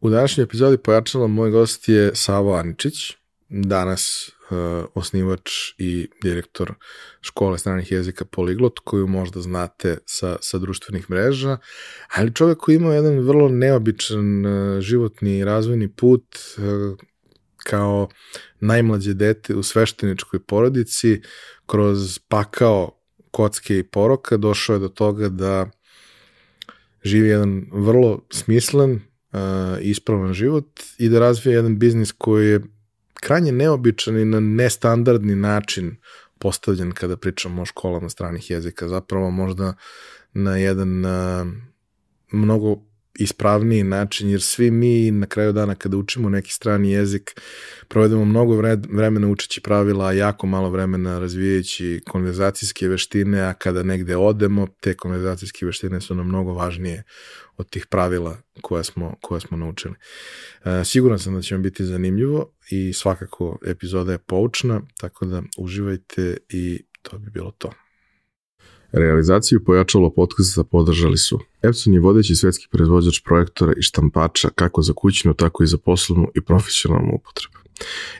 U današnjoj epizodi pojačala moj gost je Savo Aničić, danas uh, osnivač i direktor škole stranih jezika Poliglot, koju možda znate sa, sa društvenih mreža, ali čovek koji ima jedan vrlo neobičan uh, životni razvojni put uh, kao najmlađe dete u svešteničkoj porodici, kroz pakao kocke i poroka došao je do toga da živi jedan vrlo smislen, ispravan život i da razvija jedan biznis koji je krajnje neobičan i na nestandardni način postavljen kada pričamo o školama stranih jezika. Zapravo možda na jedan uh, mnogo ispravniji način, jer svi mi na kraju dana kada učimo neki strani jezik provedemo mnogo vremena učeći pravila, jako malo vremena razvijajući konverzacijske veštine, a kada negde odemo, te konverzacijske veštine su nam mnogo važnije od tih pravila koje smo, koje smo naučili. E, siguran sam da će vam biti zanimljivo i svakako epizoda je poučna, tako da uživajte i to bi bilo to. Realizaciju pojačalo podcasta podržali su Epson je vodeći svetski proizvođač projektora i štampača kako za kućnu, tako i za poslovnu i profesionalnu upotrebu.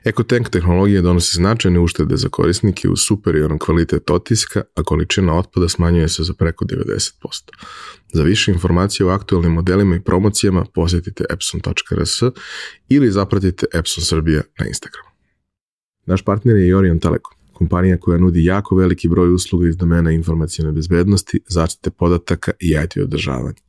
EcoTank tehnologija donosi značajne uštede za korisnike uz superioran kvalitet otiska, a količina otpada smanjuje se za preko 90%. Za više informacije o aktualnim modelima i promocijama posjetite epson.rs ili zapratite Epson Srbija na Instagramu. Naš partner je i Orion Telekom kompanija koja nudi jako veliki broj usluga iz domena informacijne bezbednosti, zaštite podataka i IT održavanja.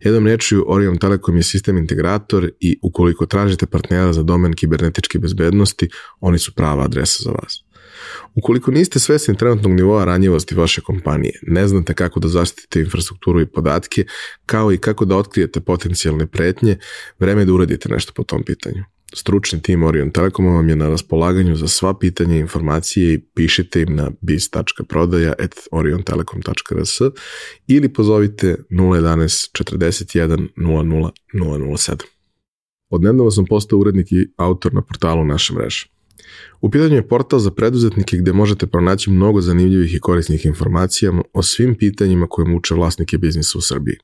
Jednom rečju, Orion Telekom je sistem integrator i ukoliko tražite partnera za domen kibernetičke bezbednosti, oni su prava adresa za vas. Ukoliko niste svesni trenutnog nivoa ranjivosti vaše kompanije, ne znate kako da zaštitite infrastrukturu i podatke, kao i kako da otkrijete potencijalne pretnje, vreme je da uradite nešto po tom pitanju. Stručni tim Orion Telekoma vam je na raspolaganju za sva pitanja i informacije i pišite im na biz.prodaja.oriontelekom.rs ili pozovite 011 41 00 007. Odnedavno sam postao urednik i autor na portalu naše mreže. U pitanju je portal za preduzetnike gde možete pronaći mnogo zanimljivih i korisnih informacija o svim pitanjima koje muče vlasnike biznisa u Srbiji.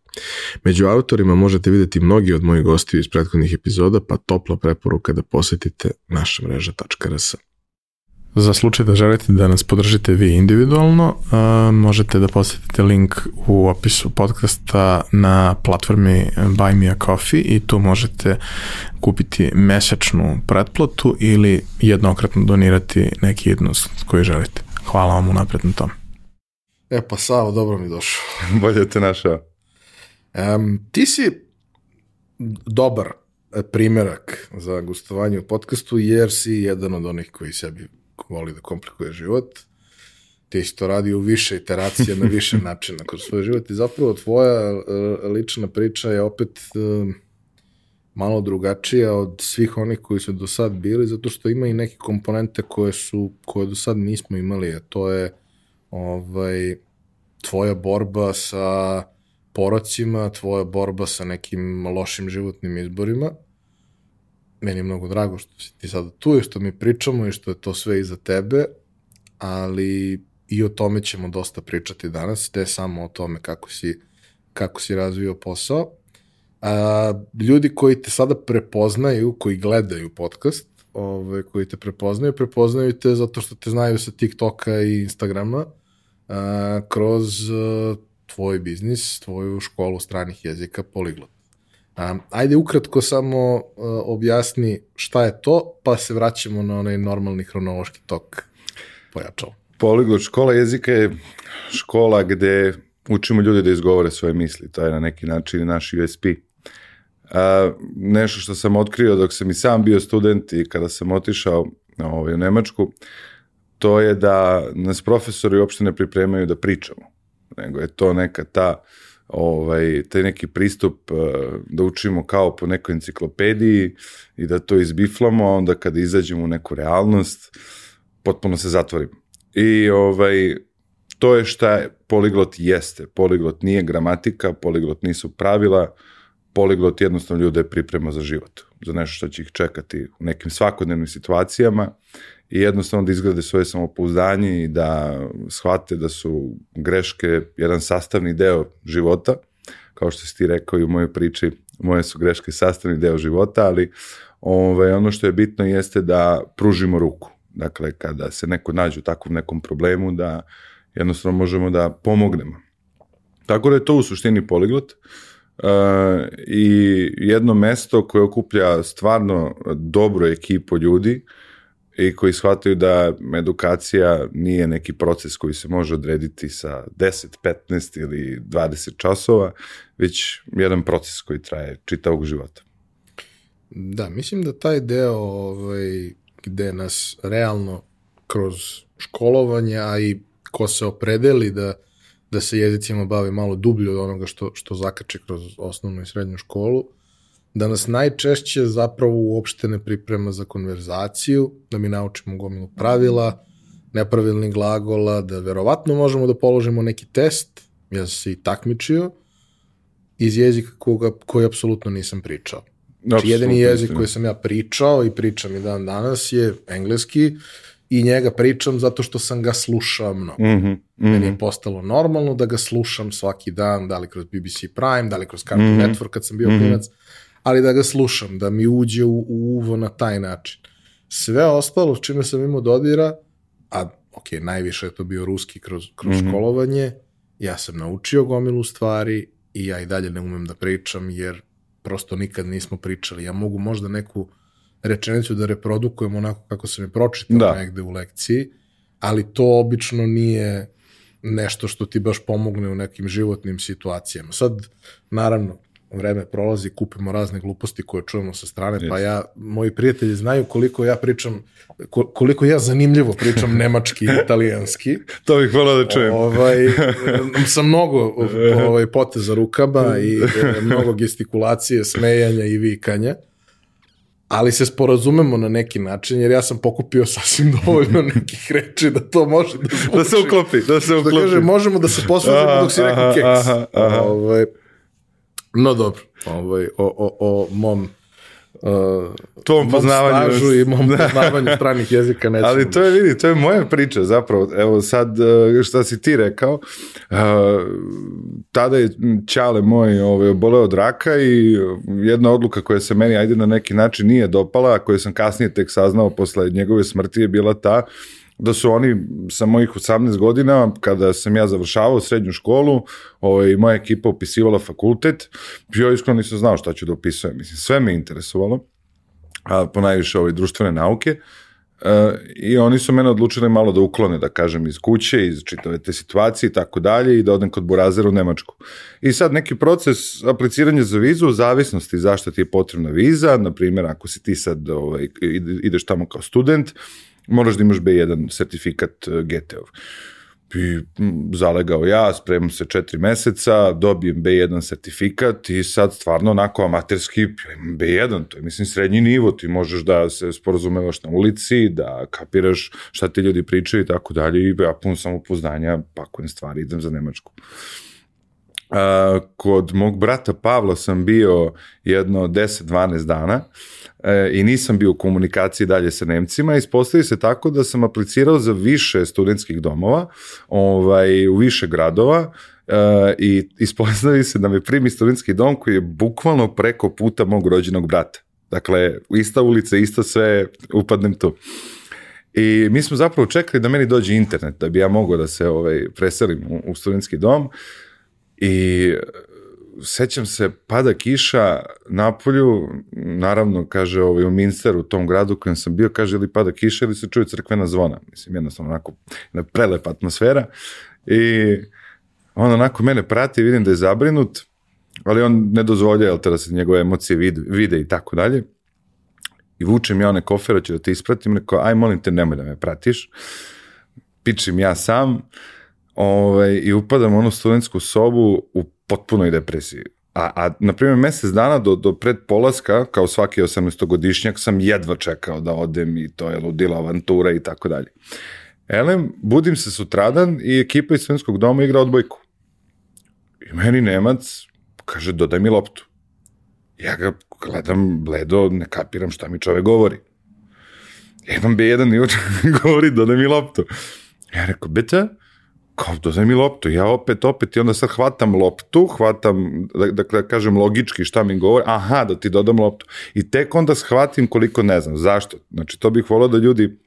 Među autorima možete videti mnogi od mojih gostiju iz prethodnih epizoda, pa topla preporuka da posetite naša mreža.rs. Za slučaj da želite da nas podržite vi individualno, uh, možete da posetite link u opisu podcasta na platformi Buy Me a Coffee i tu možete kupiti mesečnu pretplatu ili jednokratno donirati neki jednost koji želite. Hvala vam unapred na tom. E pa Savo, dobro mi došao. Bolje te našao. Um, ti si dobar primerak za gostovanje u podcastu jer si jedan od onih koji sebi voli da komplikuje život. Ti si to radi u više iteracija, na više načina kroz svoj život i zapravo tvoja e, lična priča je opet e, malo drugačija od svih onih koji su do sad bili, zato što ima i neke komponente koje su, koje do sad nismo imali, a to je ovaj, tvoja borba sa porocima, tvoja borba sa nekim lošim životnim izborima, meni je mnogo drago što si ti sada tu i što mi pričamo i što je to sve iza tebe, ali i o tome ćemo dosta pričati danas, te samo o tome kako si, kako si razvio posao. A, ljudi koji te sada prepoznaju, koji gledaju podcast, ove, koji te prepoznaju, prepoznaju te zato što te znaju sa TikToka i Instagrama, a, kroz a, tvoj biznis, tvoju školu stranih jezika Poliglot. Ajde ukratko samo uh, objasni šta je to, pa se vraćamo na onaj normalni hronološki tok pojačalo. Poliglot škola jezika je škola gde učimo ljude da izgovore svoje misli. To je na neki način naš USP. A, nešto što sam otkrio dok sam i sam bio student i kada sam otišao ovaj, u Nemačku, to je da nas profesori uopšte ne pripremaju da pričamo, nego je to neka ta ovaj, taj neki pristup uh, da učimo kao po nekoj enciklopediji i da to izbiflamo, a onda kada izađemo u neku realnost, potpuno se zatvorimo. I ovaj, to je šta poliglot jeste. Poliglot nije gramatika, poliglot nisu pravila, poliglot jednostavno ljude priprema za život, za nešto što će ih čekati u nekim svakodnevnim situacijama i jednostavno da izgrade svoje samopouzdanje i da shvate da su greške jedan sastavni deo života, kao što si ti rekao i u mojoj priči, moje su greške sastavni deo života, ali ovaj, ono što je bitno jeste da pružimo ruku. Dakle, kada se neko nađe u takvom nekom problemu, da jednostavno možemo da pomognemo. Tako da je to u suštini poliglot uh, i jedno mesto koje okuplja stvarno dobru ekipu ljudi i koji shvataju da edukacija nije neki proces koji se može odrediti sa 10, 15 ili 20 časova, već jedan proces koji traje čitavog života. Da, mislim da taj deo ovaj, gde nas realno kroz školovanje, a i ko se opredeli da, da se jezicima bavi malo dublje od onoga što, što zakače kroz osnovnu i srednju školu, da nas najčešće zapravo uopšte ne priprema za konverzaciju, da mi naučimo gomilu pravila, nepravilnih glagola, da verovatno možemo da položimo neki test, ja sam se i takmičio, iz jezika koga, koji apsolutno nisam pričao. Znači, jedini jezik koji sam ja pričao i pričam i dan danas je engleski i njega pričam zato što sam ga slušao mnogo. Mm -hmm, mm -hmm. Meni je postalo normalno da ga slušam svaki dan, da li kroz BBC Prime, da li kroz Cartoon mm -hmm. Network kad sam bio mm -hmm. klinac, ali da ga slušam, da mi uđe u, u uvo na taj način. Sve ostalo čime sam imao dodira, a ok, najviše je to bio ruski kroz, kroz mm -hmm. školovanje, ja sam naučio gomilu stvari i ja i dalje ne umem da pričam jer prosto nikad nismo pričali. Ja mogu možda neku rečenicu da reprodukujem onako kako sam je pročitao da. negde u lekciji, ali to obično nije nešto što ti baš pomogne u nekim životnim situacijama. Sad, naravno, vreme prolazi, kupimo razne gluposti koje čujemo sa strane, yes. pa ja, moji prijatelji znaju koliko ja pričam, koliko ja zanimljivo pričam nemački i italijanski. to bih volao da čujem. Ovaj, sa mnogo ovaj, poteza rukama i mnogo gestikulacije, smejanja i vikanja ali se sporazumemo na neki način, jer ja sam pokupio sasvim dovoljno nekih reči da to može da zvuči. Da se uklopi, da se uklopi. Da kaže, možemo da se poslužimo dok si rekao keks. Aha, aha. Ovaj, No dobro, ovaj, o, o, o mom uh, tom poznavanju i mom da. poznavanju stranih jezika nećemo. Ali to je, vidi, to je moja priča zapravo. Evo sad, uh, šta si ti rekao, uh, tada je Ćale moj ovaj, oboleo od raka i jedna odluka koja se meni, ajde na neki način nije dopala, a koju sam kasnije tek saznao posle njegove smrti je bila ta da su oni sa mojih 18 godina, kada sam ja završavao srednju školu, ovaj, moja ekipa upisivala fakultet, ja iskreno nisam znao šta ću da upisujem. Mislim, sve me interesovalo, a ponajviše ove društvene nauke, Uh, i oni su mene odlučili malo da uklone, da kažem, iz kuće, iz čitave te situacije i tako dalje i da odem kod Burazera u Nemačku. I sad neki proces apliciranja za vizu u zavisnosti zašto ti je potrebna viza, na primjer ako si ti sad ovaj, ideš tamo kao student, moraš da imaš B1 sertifikat e, GT-ov. I zalegao ja, spremam se četiri meseca, dobijem B1 sertifikat i sad stvarno onako amaterski imam B1, to je mislim srednji nivo, ti možeš da se sporozumevaš na ulici, da kapiraš šta ti ljudi pričaju i tako dalje i ja pun samopouzdanja, pakujem stvari, idem za Nemačku. A, kod mog brata Pavla sam bio jedno 10-12 dana e, i nisam bio u komunikaciji dalje sa Nemcima. Ispostavi se tako da sam aplicirao za više studentskih domova ovaj, u više gradova e, i ispostavi se da me primi studentski dom koji je bukvalno preko puta mog rođenog brata. Dakle, ista ulica, isto sve, upadnem tu. I mi smo zapravo čekali da meni dođe internet, da bi ja mogao da se ovaj, preselim u, u studentski dom. I sećam se, pada kiša na polju, naravno, kaže, ovaj, u Minsteru, u tom gradu kojem sam bio, kaže, ili pada kiša ili se čuje crkvena zvona. Mislim, jednostavno, onako, jedna prelepa atmosfera. I on onako mene prati, vidim da je zabrinut, ali on ne dozvolja, jel te, da se njegove emocije vide, vide i tako dalje. I vučem ja one kofere, ću da te ispratim, rekao, aj, molim te, nemoj da me pratiš. Pičim ja sam, ovaj, i upadam u onu studentsku sobu u potpunoj depresiji. A, a na primjer, mesec dana do, do pred polaska, kao svaki 18-godišnjak, sam jedva čekao da odem i to je ludila avantura i tako dalje. Elem, budim se sutradan i ekipa iz Svenskog doma igra odbojku. I meni Nemac kaže, dodaj mi loptu. Ja ga gledam bledo, ne kapiram šta mi čovek govori. Ja imam B1 i govori, dodaj mi loptu. Ja rekao, bitte? Kao dozaj mi loptu, ja opet, opet i onda sad hvatam loptu, hvatam, da, dakle, da kažem logički šta mi govori, aha, da ti dodam loptu. I tek onda shvatim koliko ne znam, zašto. Znači, to bih volao da ljudi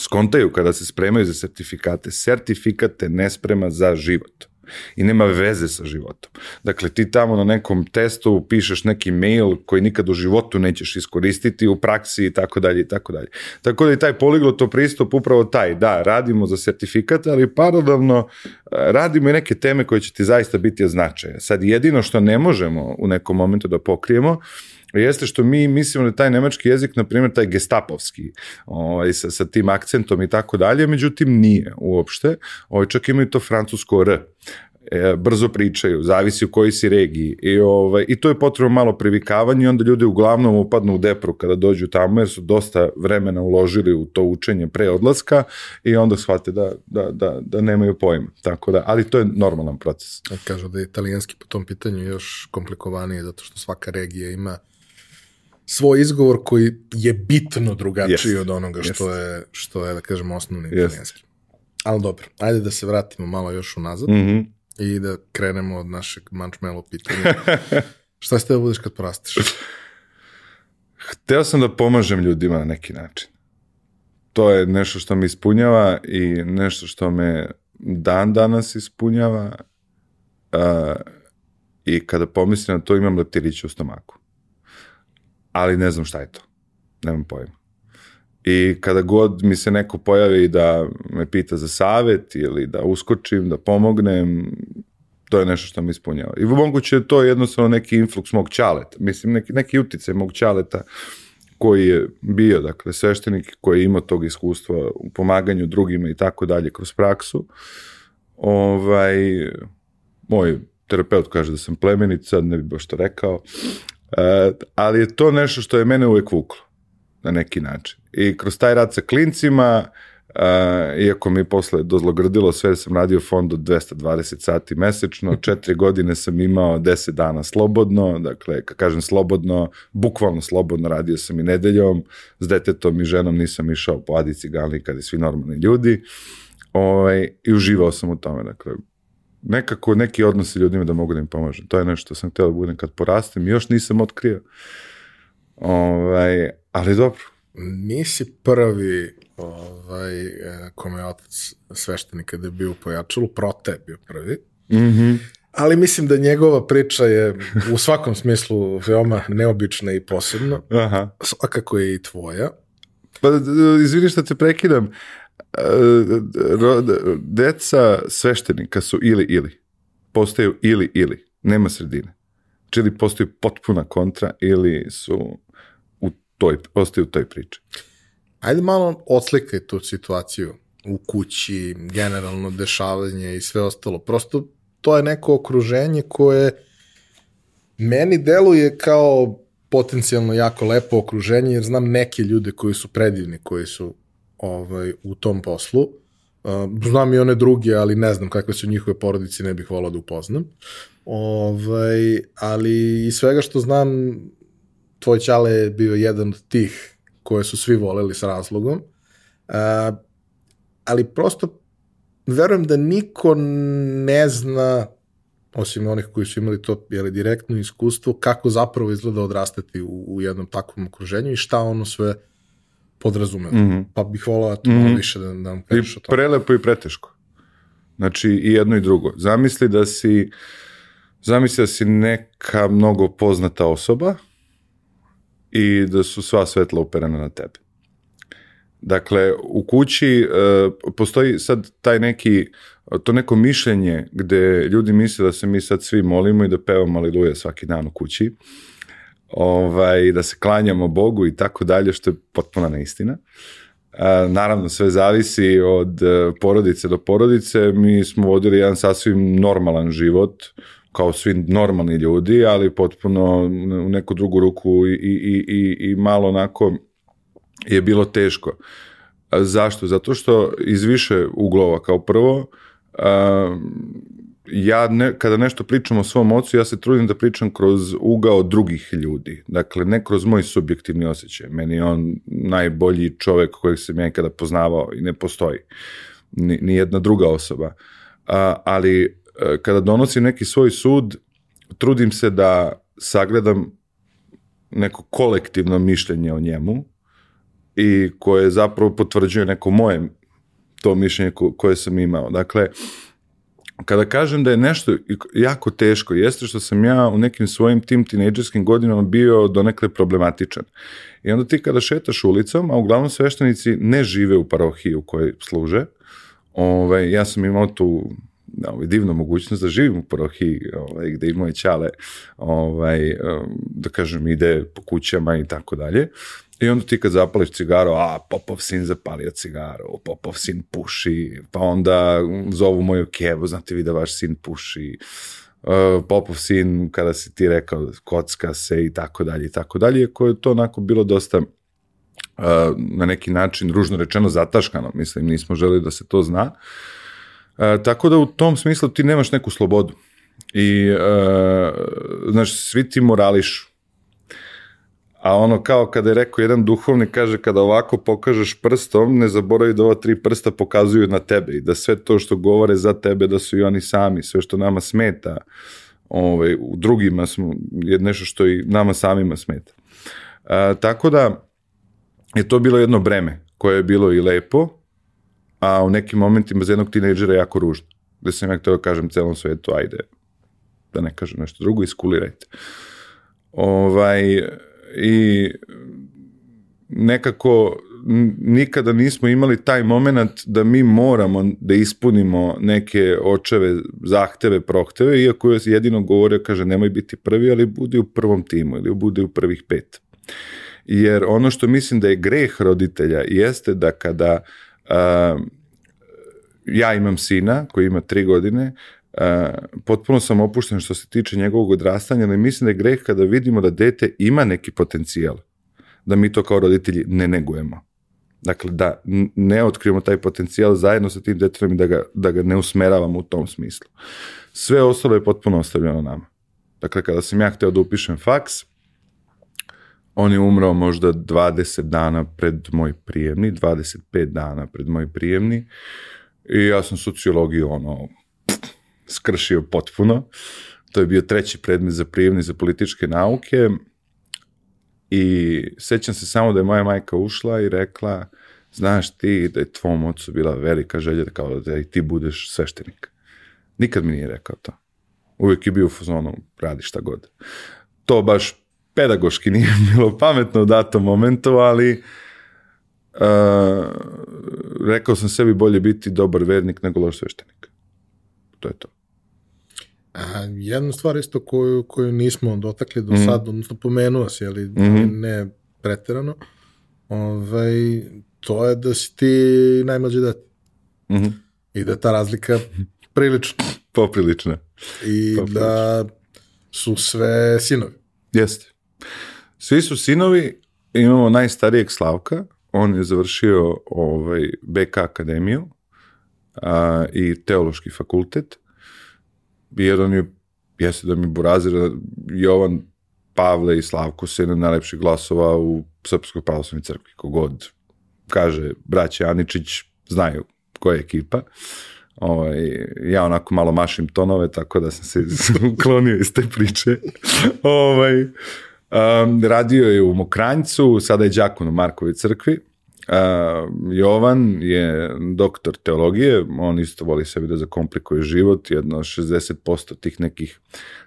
skontaju kada se spremaju za sertifikate. Sertifikate ne sprema za život i nema veze sa životom. Dakle, ti tamo na nekom testu pišeš neki mail koji nikad u životu nećeš iskoristiti u praksi i tako dalje i tako dalje. Tako da i taj poliglot pristup upravo taj, da, radimo za sertifikat, ali paralelno e, radimo i neke teme koje će ti zaista biti od značaja. Sad jedino što ne možemo u nekom momentu da pokrijemo jeste što mi mislimo da taj nemački jezik, na primjer, taj gestapovski, ovaj, sa, sa tim akcentom i tako dalje, međutim nije uopšte, ovaj, čak imaju to francusko R e, brzo pričaju, zavisi u kojoj si regiji i, ovaj, i to je potrebno malo privikavanje i onda ljudi uglavnom upadnu u depru kada dođu tamo jer su dosta vremena uložili u to učenje pre odlaska i onda shvate da, da, da, da nemaju pojma. Tako da, ali to je normalan proces. Kažu da je italijanski po tom pitanju još komplikovanije zato što svaka regija ima svoj izgovor koji je bitno drugačiji yes. od onoga što yes. je, što je, da kažemo, osnovni yes. italijanski. Ali dobro, ajde da se vratimo malo još unazad mm -hmm. i da krenemo od našeg mančmelo pitanja. Šta ste da budeš kad porasteš? Hteo sam da pomažem ljudima na neki način. To je nešto što me ispunjava i nešto što me dan danas ispunjava uh, i kada pomislim na to imam leptirić u stomaku ali ne znam šta je to. Nemam pojma. I kada god mi se neko pojavi da me pita za savet ili da uskočim, da pomognem, to je nešto što mi ispunjava. I moguće je to jednostavno neki influx mog čaleta, mislim neki, neki uticaj mog čaleta koji je bio, dakle, sveštenik koji je imao tog iskustva u pomaganju drugima i tako dalje kroz praksu. Ovaj, moj terapeut kaže da sam plemenit, sad ne bi baš to rekao, ali je to nešto što je mene uvek vuklo na neki način. I kroz taj rad sa klincima, uh, iako mi posle dozlogrdilo sve, sam radio fond od 220 sati mesečno, četiri godine sam imao 10 dana slobodno, dakle, kad kažem slobodno, bukvalno slobodno radio sam i nedeljom, s detetom i ženom nisam išao po Adici Galni kada svi normalni ljudi, ovaj, i uživao sam u tome, dakle, nekako neki odnosi ljudima da mogu da im pomažem. To je nešto što sam htio da budem kad porastem. Još nisam otkrio. Ovaj, ali dobro. Nisi prvi ovaj, kome je otac sveštenika da je bio u pojačalu, prote je bio prvi. Mm -hmm. Ali mislim da njegova priča je u svakom smislu veoma neobična i posebna. Aha. Svakako je i tvoja. Pa, izvini što te prekidam deca sveštenika su ili ili. Postaju ili ili. Nema sredine. Čili postaju potpuna kontra ili su u toj, ostaju u toj priči. Ajde malo odslikaj tu situaciju u kući, generalno dešavanje i sve ostalo. Prosto to je neko okruženje koje meni deluje kao potencijalno jako lepo okruženje, jer znam neke ljude koji su predivni, koji su ovaj, u tom poslu. Znam i one druge, ali ne znam kakve su njihove porodice, ne bih volao da upoznam. Ovaj, ali i svega što znam, tvoj čale je bio jedan od tih koje su svi voleli s razlogom. Ali prosto verujem da niko ne zna osim onih koji su imali to jeli, direktno iskustvo, kako zapravo izgleda odrastati u, u jednom takvom okruženju i šta ono sve podrazumeva. Mm -hmm. Pa bih volao to mm -hmm. više da, da nam kažeš o tome. Prelepo i preteško. Znači i jedno i drugo. Zamisli da si zamisli da si neka mnogo poznata osoba i da su sva svetla uperena na tebe. Dakle, u kući uh, postoji sad taj neki, to neko mišljenje gde ljudi misle da se mi sad svi molimo i da pevamo aleluja svaki dan u kući ovaj, da se klanjamo Bogu i tako dalje, što je potpuna neistina. Naravno, sve zavisi od e, porodice do porodice. Mi smo vodili jedan sasvim normalan život, kao svi normalni ljudi, ali potpuno u neku drugu ruku i, i, i, i malo onako je bilo teško. Zašto? Zato što iz više uglova kao prvo, ja ne, kada nešto pričam o svom ocu, ja se trudim da pričam kroz ugao drugih ljudi. Dakle, ne kroz moj subjektivni osjećaj. Meni je on najbolji čovek kojeg sam ja ikada poznavao i ne postoji. Ni, ni jedna druga osoba. a, ali e, kada donosim neki svoj sud, trudim se da sagledam neko kolektivno mišljenje o njemu i koje zapravo potvrđuje neko moje to mišljenje ko, koje sam imao. Dakle, kada kažem da je nešto jako teško, jeste što sam ja u nekim svojim tim tinejdžerskim godinama bio donekle problematičan. I onda ti kada šetaš ulicom, a uglavnom sveštenici ne žive u parohiji u kojoj služe, ovaj, ja sam imao tu ovaj, divnu mogućnost da živim u parohiji ovaj, gde i moje ćale ovaj, da kažem ide po kućama i tako dalje I onda ti kad zapališ cigaru, a Popov sin zapalio cigaru, Popov sin puši, pa onda zovu moju kevu, znate vi da vaš sin puši, uh, Popov sin, kada si ti rekao, kocka se i tako dalje i tako dalje, koje je to onako bilo dosta uh, na neki način, ružno rečeno, zataškano, mislim, nismo želi da se to zna. Uh, tako da u tom smislu ti nemaš neku slobodu. I, znaš, svi ti morališu A ono kao kada je rekao jedan duhovnik, kaže kada ovako pokažeš prstom, ne zaboravi da ova tri prsta pokazuju na tebe i da sve to što govore za tebe, da su i oni sami, sve što nama smeta, ovaj, u drugima smo, je nešto što i nama samima smeta. A, tako da je to bilo jedno breme koje je bilo i lepo, a u nekim momentima za jednog tinejdžera jako ružno. Da sam ja htio da kažem celom svetu, ajde, da ne kažem nešto drugo, iskulirajte. Ovaj, i nekako nikada nismo imali taj moment da mi moramo da ispunimo neke očeve, zahteve, prohteve, iako je jedino govorio, kaže, nemoj biti prvi, ali budi u prvom timu ili budi u prvih pet. Jer ono što mislim da je greh roditelja jeste da kada uh, ja imam sina koji ima tri godine, Uh, potpuno sam opušten što se tiče njegovog odrastanja, ali mislim da je greh kada vidimo da dete ima neki potencijal, da mi to kao roditelji ne negujemo. Dakle, da ne otkrijemo taj potencijal zajedno sa tim detetom i da ga, da ga ne usmeravamo u tom smislu. Sve ostalo je potpuno ostavljeno nama. Dakle, kada sam ja hteo da upišem faks, on je umrao možda 20 dana pred moj prijemni, 25 dana pred moj prijemni i ja sam sociologiju ono skršio potpuno. To je bio treći predmet za prijemni za političke nauke i sećam se samo da je moja majka ušla i rekla znaš ti da je tvom ocu bila velika želja da kao da i ti budeš sveštenik. Nikad mi nije rekao to. Uvijek je bio u fazonu, radi šta god. To baš pedagoški nije bilo pametno u datom momentu, ali uh, rekao sam sebi bolje biti dobar vernik nego loš sveštenik. To je to. A, jedna stvar isto koju, koju nismo dotakli do mm. sad, odnosno pomenuo si, ali mm -hmm. ne preterano, ovaj, to je da si ti najmlađi dete. Mm -hmm. I da ta razlika prilična. Poprilična. I Poprilična. da su sve sinovi. Jeste. Svi su sinovi, imamo najstarijeg Slavka, on je završio ovaj, BK akademiju a, i teološki fakultet jer on je, jeste da mi Burazir, Jovan, Pavle i Slavko se na najlepših glasova u Srpskoj pravoslavnoj crkvi. Kogod kaže braće Aničić, znaju koja je ekipa. Ovaj, ja onako malo mašim tonove, tako da sam se uklonio iz te priče. ovaj, um, radio je u Mokranjcu, sada je džakon u Markovoj crkvi. Uh, Jovan je doktor teologije, on isto voli sebi da zakomplikuje život, jedno 60% tih nekih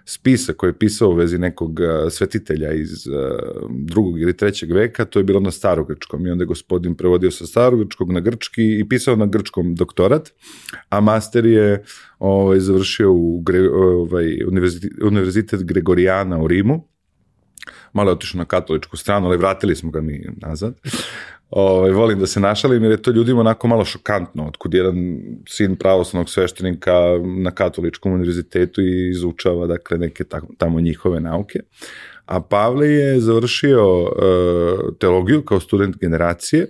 spisa koje je pisao u vezi nekog svetitelja iz drugog ili trećeg veka, to je bilo na starogrčkom i onda je gospodin prevodio sa starogrčkog na grčki i pisao na grčkom doktorat, a master je ovaj, završio u Gre, ovaj, univerzitet, univerzitet Gregorijana u Rimu, malo je otišao na katoličku stranu, ali vratili smo ga mi nazad. Ovaj, volim da se našalim jer je to ljudima onako malo šokantno, otkud jedan sin pravoslavnog sveštenika na katoličkom univerzitetu i izučava dakle neke tamo njihove nauke. A Pavle je završio uh, teologiju kao student generacije,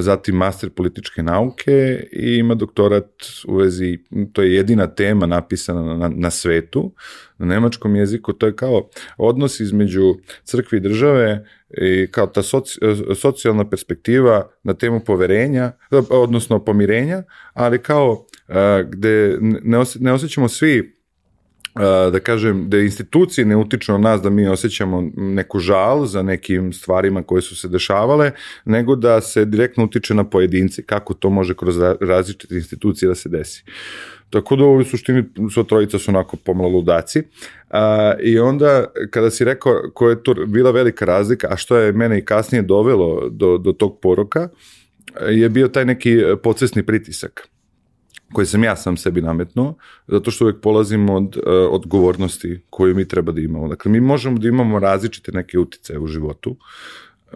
zatim master političke nauke i ima doktorat u vezi, to je jedina tema napisana na, na svetu, na nemačkom jeziku, to je kao odnos između crkve i države i kao ta soci, socijalna perspektiva na temu poverenja, odnosno pomirenja, ali kao a, gde ne, osje, ne osjećamo svi da kažem, da institucije ne utiču na nas da mi osjećamo neku žal za nekim stvarima koje su se dešavale, nego da se direktno utiče na pojedinci, kako to može kroz različite institucije da se desi. Tako da u suštini sva trojica su onako pomalo ludaci. A, I onda kada si rekao koja je to bila velika razlika, a što je mene i kasnije dovelo do, do tog poroka, je bio taj neki podsvesni pritisak koji sam ja sam sebi nametnuo, zato što uvek polazim od uh, odgovornosti koju mi treba da imamo. Dakle, mi možemo da imamo različite neke utice u životu,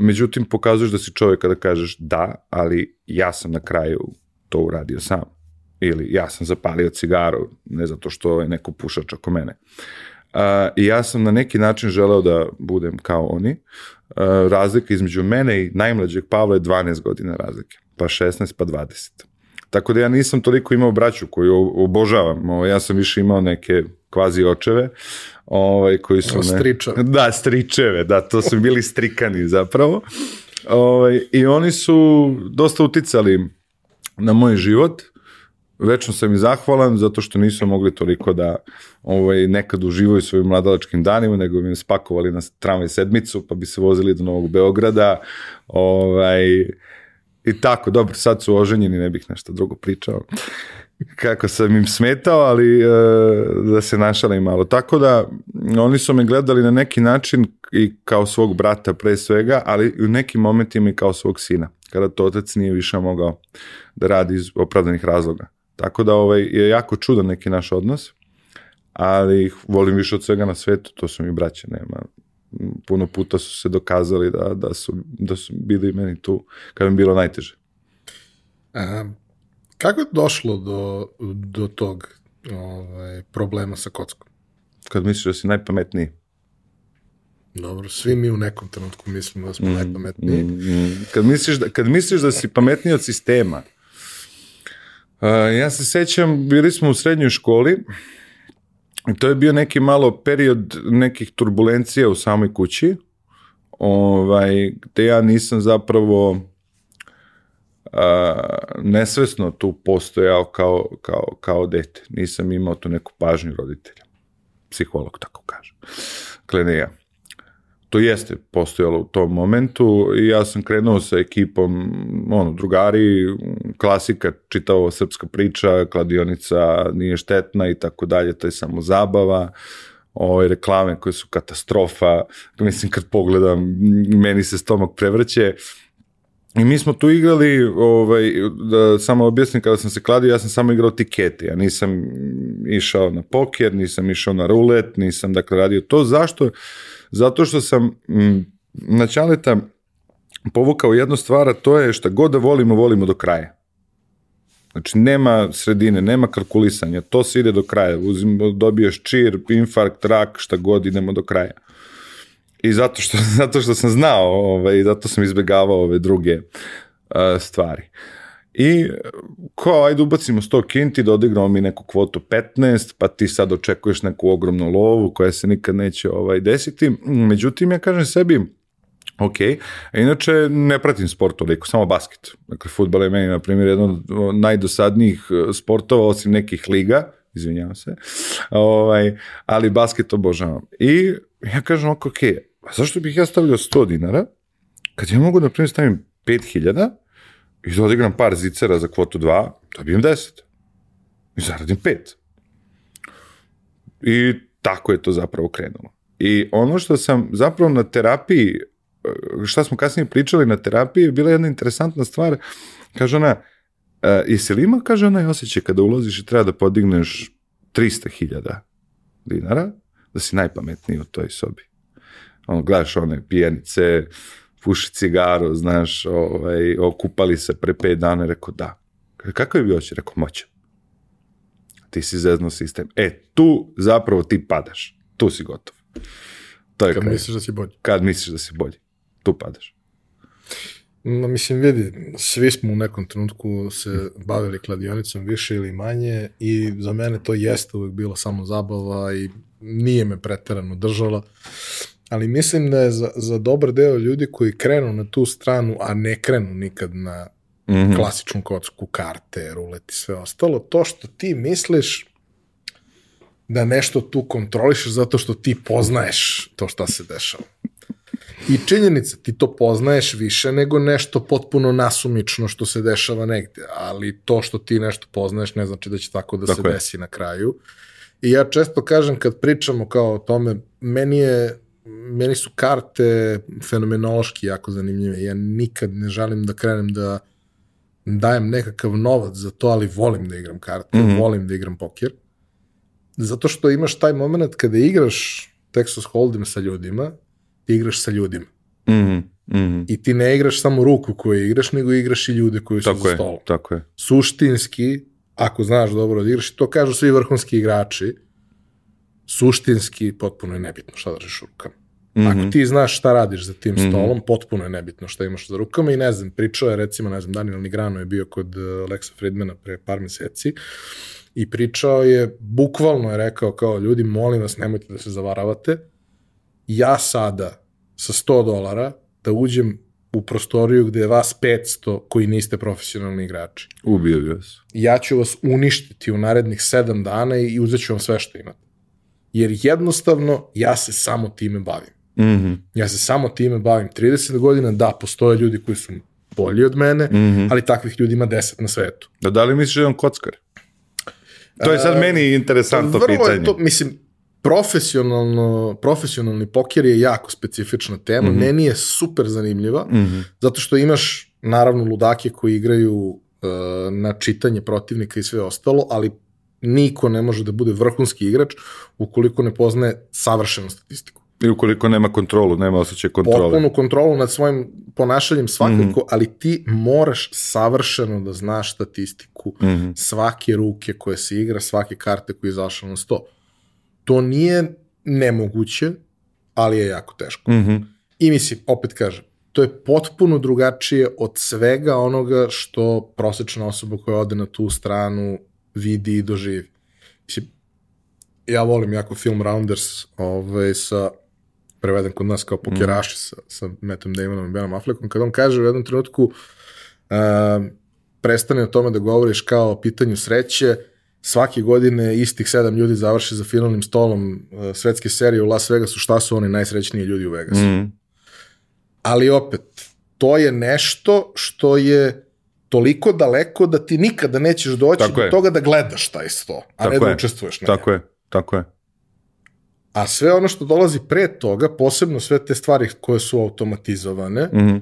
međutim, pokazuješ da si čovjek kada kažeš da, ali ja sam na kraju to uradio sam. Ili ja sam zapalio cigaru, ne zato što je neko pušač oko mene. Uh, I ja sam na neki način želeo da budem kao oni. Uh, razlika između mene i najmlađeg Pavla je 12 godina razlike, pa 16, pa 20. Tako da ja nisam toliko imao braću koju obožavam. Ovo, ja sam više imao neke kvazi očeve, ovaj, koji su... Stričeve. Da, stričeve, da, to su bili strikani zapravo. Ovaj, I oni su dosta uticali na moj život. Večno sam i zahvalan zato što nisu mogli toliko da ovaj, nekad uživaju svojim mladalačkim danima, nego bi me spakovali na tramvaj sedmicu, pa bi se vozili do Novog Beograda. Ovaj, I tako, dobro, sad su oženjeni, ne bih nešto drugo pričao kako sam im smetao, ali e, da se našalim malo. Tako da, oni su me gledali na neki način i kao svog brata pre svega, ali u nekim momentima i kao svog sina, kada to otac nije više mogao da radi iz opravdanih razloga. Tako da ovaj, je jako čudan neki naš odnos, ali ih volim više od svega na svetu, to su mi braće, nema, puno puta su se dokazali da, da, su, da su bili meni tu kad mi bilo najteže. A, kako je došlo do, do tog ovaj, problema sa kockom? Kad misliš da si najpametniji? Dobro, svi mi u nekom trenutku mislimo da smo mm, najpametniji. Mm, mm. Kad, misliš da, kad misliš da si pametniji od sistema, uh, ja se sećam, bili smo u srednjoj školi, to je bio neki malo period nekih turbulencija u samoj kući, ovaj, gde ja nisam zapravo a, nesvesno tu postojao kao, kao, kao dete. Nisam imao tu neku pažnju roditelja. Psiholog tako kaže. Klenija to jeste postojalo u tom momentu i ja sam krenuo sa ekipom, ono, drugari, klasika, čitao srpska priča, kladionica nije štetna i tako dalje, to je samo zabava, ove reklame koje su katastrofa, mislim kad pogledam, meni se stomak prevrće, I mi smo tu igrali, ovaj, da samo objasnim, kada sam se kladio, ja sam samo igrao tikete, ja nisam išao na poker, nisam išao na rulet, nisam dakle radio to. Zašto? Zato što sam m, na Ćaleta povukao jednu stvar, a to je šta god da volimo, volimo do kraja. Znači, nema sredine, nema kalkulisanja, to se ide do kraja. Uzim, dobiješ čir, infarkt, rak, šta god, idemo do kraja. I zato što, zato što sam znao, ovaj, zato sam izbegavao ove druge uh, stvari. I kao, ajde ubacimo 100 kinti da odigramo mi neku kvotu 15, pa ti sad očekuješ neku ogromnu lovu koja se nikad neće ovaj, desiti. Međutim, ja kažem sebi, ok, a inače ne pratim sport toliko, samo basket. Dakle, futbol je meni, na primjer, jedan od najdosadnijih e, sportova, osim nekih liga, izvinjavam se, ovaj, ali basket obožavam. I ja kažem, ok, ok, a zašto bih ja stavljao 100 dinara, kad ja mogu, na primjer, stavim 5000 i da odigram par zicera za kvotu 2, dobijem 10. I zaradim 5. I tako je to zapravo krenulo. I ono što sam zapravo na terapiji, šta smo kasnije pričali na terapiji, je bila jedna interesantna stvar. Kaže ona, uh, jesi li ima, kaže ona, osjećaj kada ulaziš i treba da podigneš 300.000 dinara, da si najpametniji u toj sobi. Ono, gledaš one pijanice, puši cigaru, znaš, ovaj, okupali se pre pet dana, rekao da. Kako je bio će? Rekao, moćan. Ti si zezno sistem. E, tu zapravo ti padaš. Tu si gotov. To je kad, kad misliš da si bolji. Kad misliš da si bolji. Tu padaš. No, mislim, vidi, svi smo u nekom trenutku se bavili kladionicom više ili manje i za mene to jeste uvek bilo samo zabava i nije me preterano držala ali mislim da je za, za dobar deo ljudi koji krenu na tu stranu, a ne krenu nikad na mm klasičnu kocku, karte, rulet i sve ostalo. To što ti misliš da nešto tu kontrolišeš zato što ti poznaješ to šta se dešava. I činjenica, ti to poznaješ više nego nešto potpuno nasumično što se dešava negde, ali to što ti nešto poznaješ ne znači da će tako da tako se je. desi na kraju. I ja često kažem kad pričamo kao o tome, meni je meni su karte fenomenološki jako zanimljive. Ja nikad ne želim da krenem da dajem nekakav novac za to, ali volim da igram karte, mm -hmm. volim da igram poker. Zato što imaš taj moment kada igraš Texas Hold'em sa ljudima, ti igraš sa ljudima. Mm -hmm. Mm -hmm. I ti ne igraš samo ruku koju igraš, nego igraš i ljude koji su tako za je, stolom. Tako je. Suštinski, ako znaš dobro da igraš, to kažu svi vrhunski igrači, suštinski potpuno je nebitno šta držiš u rukama. Mm -hmm. Ako ti znaš šta radiš za tim mhm. stolom, mm -hmm. potpuno je nebitno šta imaš za rukama i ne znam, pričao je recimo, ne znam, Daniel Nigrano je bio kod uh, Lexa Friedmana pre par meseci i pričao je, bukvalno je rekao kao ljudi, molim vas, nemojte da se zavaravate, ja sada sa 100 dolara da uđem u prostoriju gde je vas 500 koji niste profesionalni igrači. Ubio bi vas. Ja ću vas uništiti u narednih 7 dana i uzet ću vam sve što imate. Jer jednostavno ja se samo time bavim. Mm -hmm. Ja se samo time bavim 30 godina, da, postoje ljudi koji su bolji od mene, mm -hmm. ali takvih ljudi ima 10 na svetu. Da, da li misliš da je on kockar? To je sad uh, meni interesantno vrlo pitanje. Je to, mislim, profesionalno, profesionalni poker je jako specifična tema, mm -hmm. meni je super zanimljiva, mm -hmm. zato što imaš naravno ludake koji igraju uh, na čitanje protivnika i sve ostalo, ali niko ne može da bude vrhunski igrač ukoliko ne poznaje savršenu statistiku. I ukoliko nema kontrolu, nema osjećaj kontrole. Potpunu kontrolu nad svojim ponašanjem svakako, mm -hmm. ali ti moraš savršeno da znaš statistiku mm -hmm. svake ruke koje se igra, svake karte koje je izašla na sto. To nije nemoguće, ali je jako teško. Mm -hmm. I mislim, opet kažem, to je potpuno drugačije od svega onoga što prosečna osoba koja ode na tu stranu vidi i doživi. Mislim, ja volim jako film Rounders ovaj, sa preveden kod nas kao pokeraši mm. sa, sa Metom Damonom i Benom Affleckom, kad on kaže u jednom trenutku uh, prestane o tome da govoriš kao o pitanju sreće, svake godine istih sedam ljudi završi za finalnim stolom uh, svetske serije u Las Vegasu, šta su oni najsrećniji ljudi u Vegasu. Mm. Ali opet, to je nešto što je toliko daleko da ti nikada nećeš doći tako do je. toga da gledaš taj sto, a tako ne da učestvuješ na Tako je, tako je. A sve ono što dolazi pre toga, posebno sve te stvari koje su automatizovane, mm -hmm.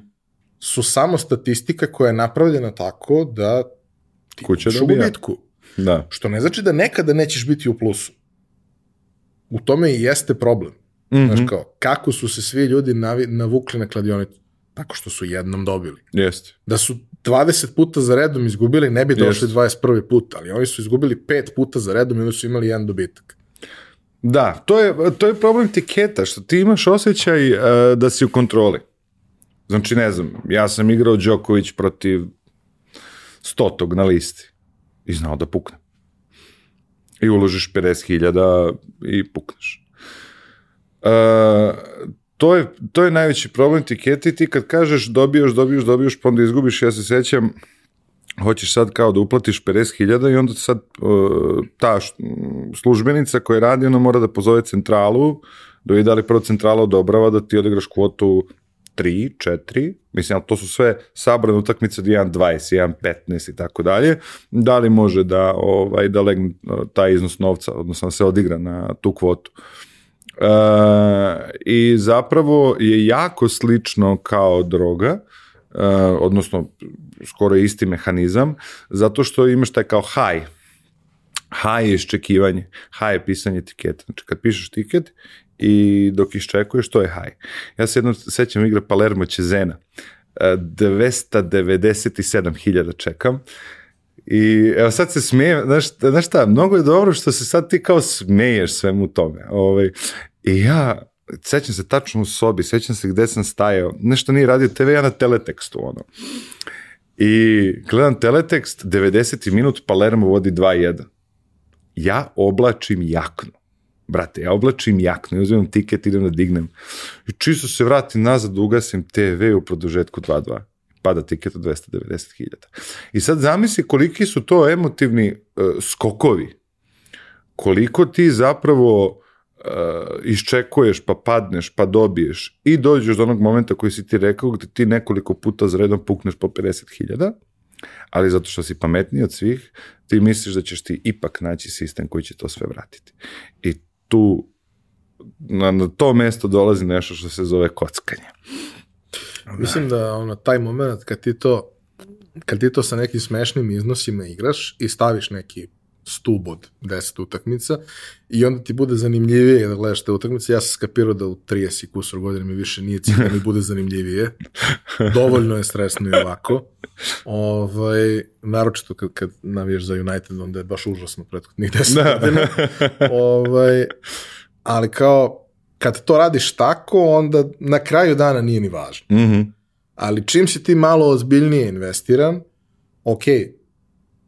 su samo statistika koja je napravljena tako da ti Kuća u gubitku. Da. Što ne znači da nekada nećeš biti u plusu. U tome i jeste problem. Mm -hmm. Znaš kao, kako su se svi ljudi navi, navukli na kladionicu? Tako što su jednom dobili. Jeste. Da su 20 puta za redom izgubili, ne bi došli Jest. 21. put, ali oni su izgubili 5 puta za redom i onda su imali jedan dobitak. Da, to je, to je problem tiketa, što ti imaš osjećaj uh, da si u kontroli. Znači, ne znam, ja sam igrao Đoković protiv stotog na listi i znao da pukne. I uložiš 50.000 i pukneš. Uh, to je, to je najveći problem tiketi, ti kad kažeš dobijaš, dobijaš, dobijaš, pa onda izgubiš, ja se sećam, hoćeš sad kao da uplatiš 50.000 i onda sad uh, ta službenica koja radi, ona mora da pozove centralu, da vidi da li prvo centrala odobrava da ti odigraš kvotu 3, 4, mislim, ali to su sve sabrane utakmice od 1.20, 1.15 i tako dalje, da li može da, ovaj, da legne taj iznos novca, odnosno da se odigra na tu kvotu. Uh, I zapravo je jako slično kao droga, uh, odnosno skoro isti mehanizam, zato što imaš taj kao high, high je iščekivanje, high je pisanje etiketa. Znači kad pišeš tiket i dok iščekuješ, to je high. Ja se jedno sećam igre Palermo Čezena, 297.000 čekam, I evo sad se smijem, znaš, znaš šta, mnogo je dobro što se sad ti kao smeješ svemu tome. Ovaj, I ja, sećam se tačno u sobi, sećam se gde sam stajao, nešto nije radio TV, ja na teletekstu, ono. I gledam teletekst, 90. minut, Palermo vodi 2-1. Ja oblačim jaknu. Brate, ja oblačim jaknu, ja uzimam tiket, idem da dignem. I čisto se vratim nazad, ugasim TV u produžetku 2-2. pada tiket od 290.000. I sad zamisli koliki su to emotivni uh, skokovi. Koliko ti zapravo iščekuješ, pa padneš, pa dobiješ i dođeš do onog momenta koji si ti rekao gde ti nekoliko puta za redom pukneš po 50.000, ali zato što si pametniji od svih, ti misliš da ćeš ti ipak naći sistem koji će to sve vratiti. I tu na, na to mesto dolazi nešto što se zove kockanje. Mislim da ono, taj moment kad ti to kad ti to sa nekim smešnim iznosima igraš i staviš neki stub od 10 utakmica i onda ti bude zanimljivije da gledaš te utakmice. Ja sam skapirao da u 30 kusur godina mi više nije cilj da mi bude zanimljivije. Dovoljno je stresno i ovako. Ovaj, naročito kad, kad navijaš za United, onda je baš užasno prethodnih 10 da. godina. Ovaj, ali kao, kad to radiš tako, onda na kraju dana nije ni važno. Mm -hmm. Ali čim si ti malo ozbiljnije investiran, ok,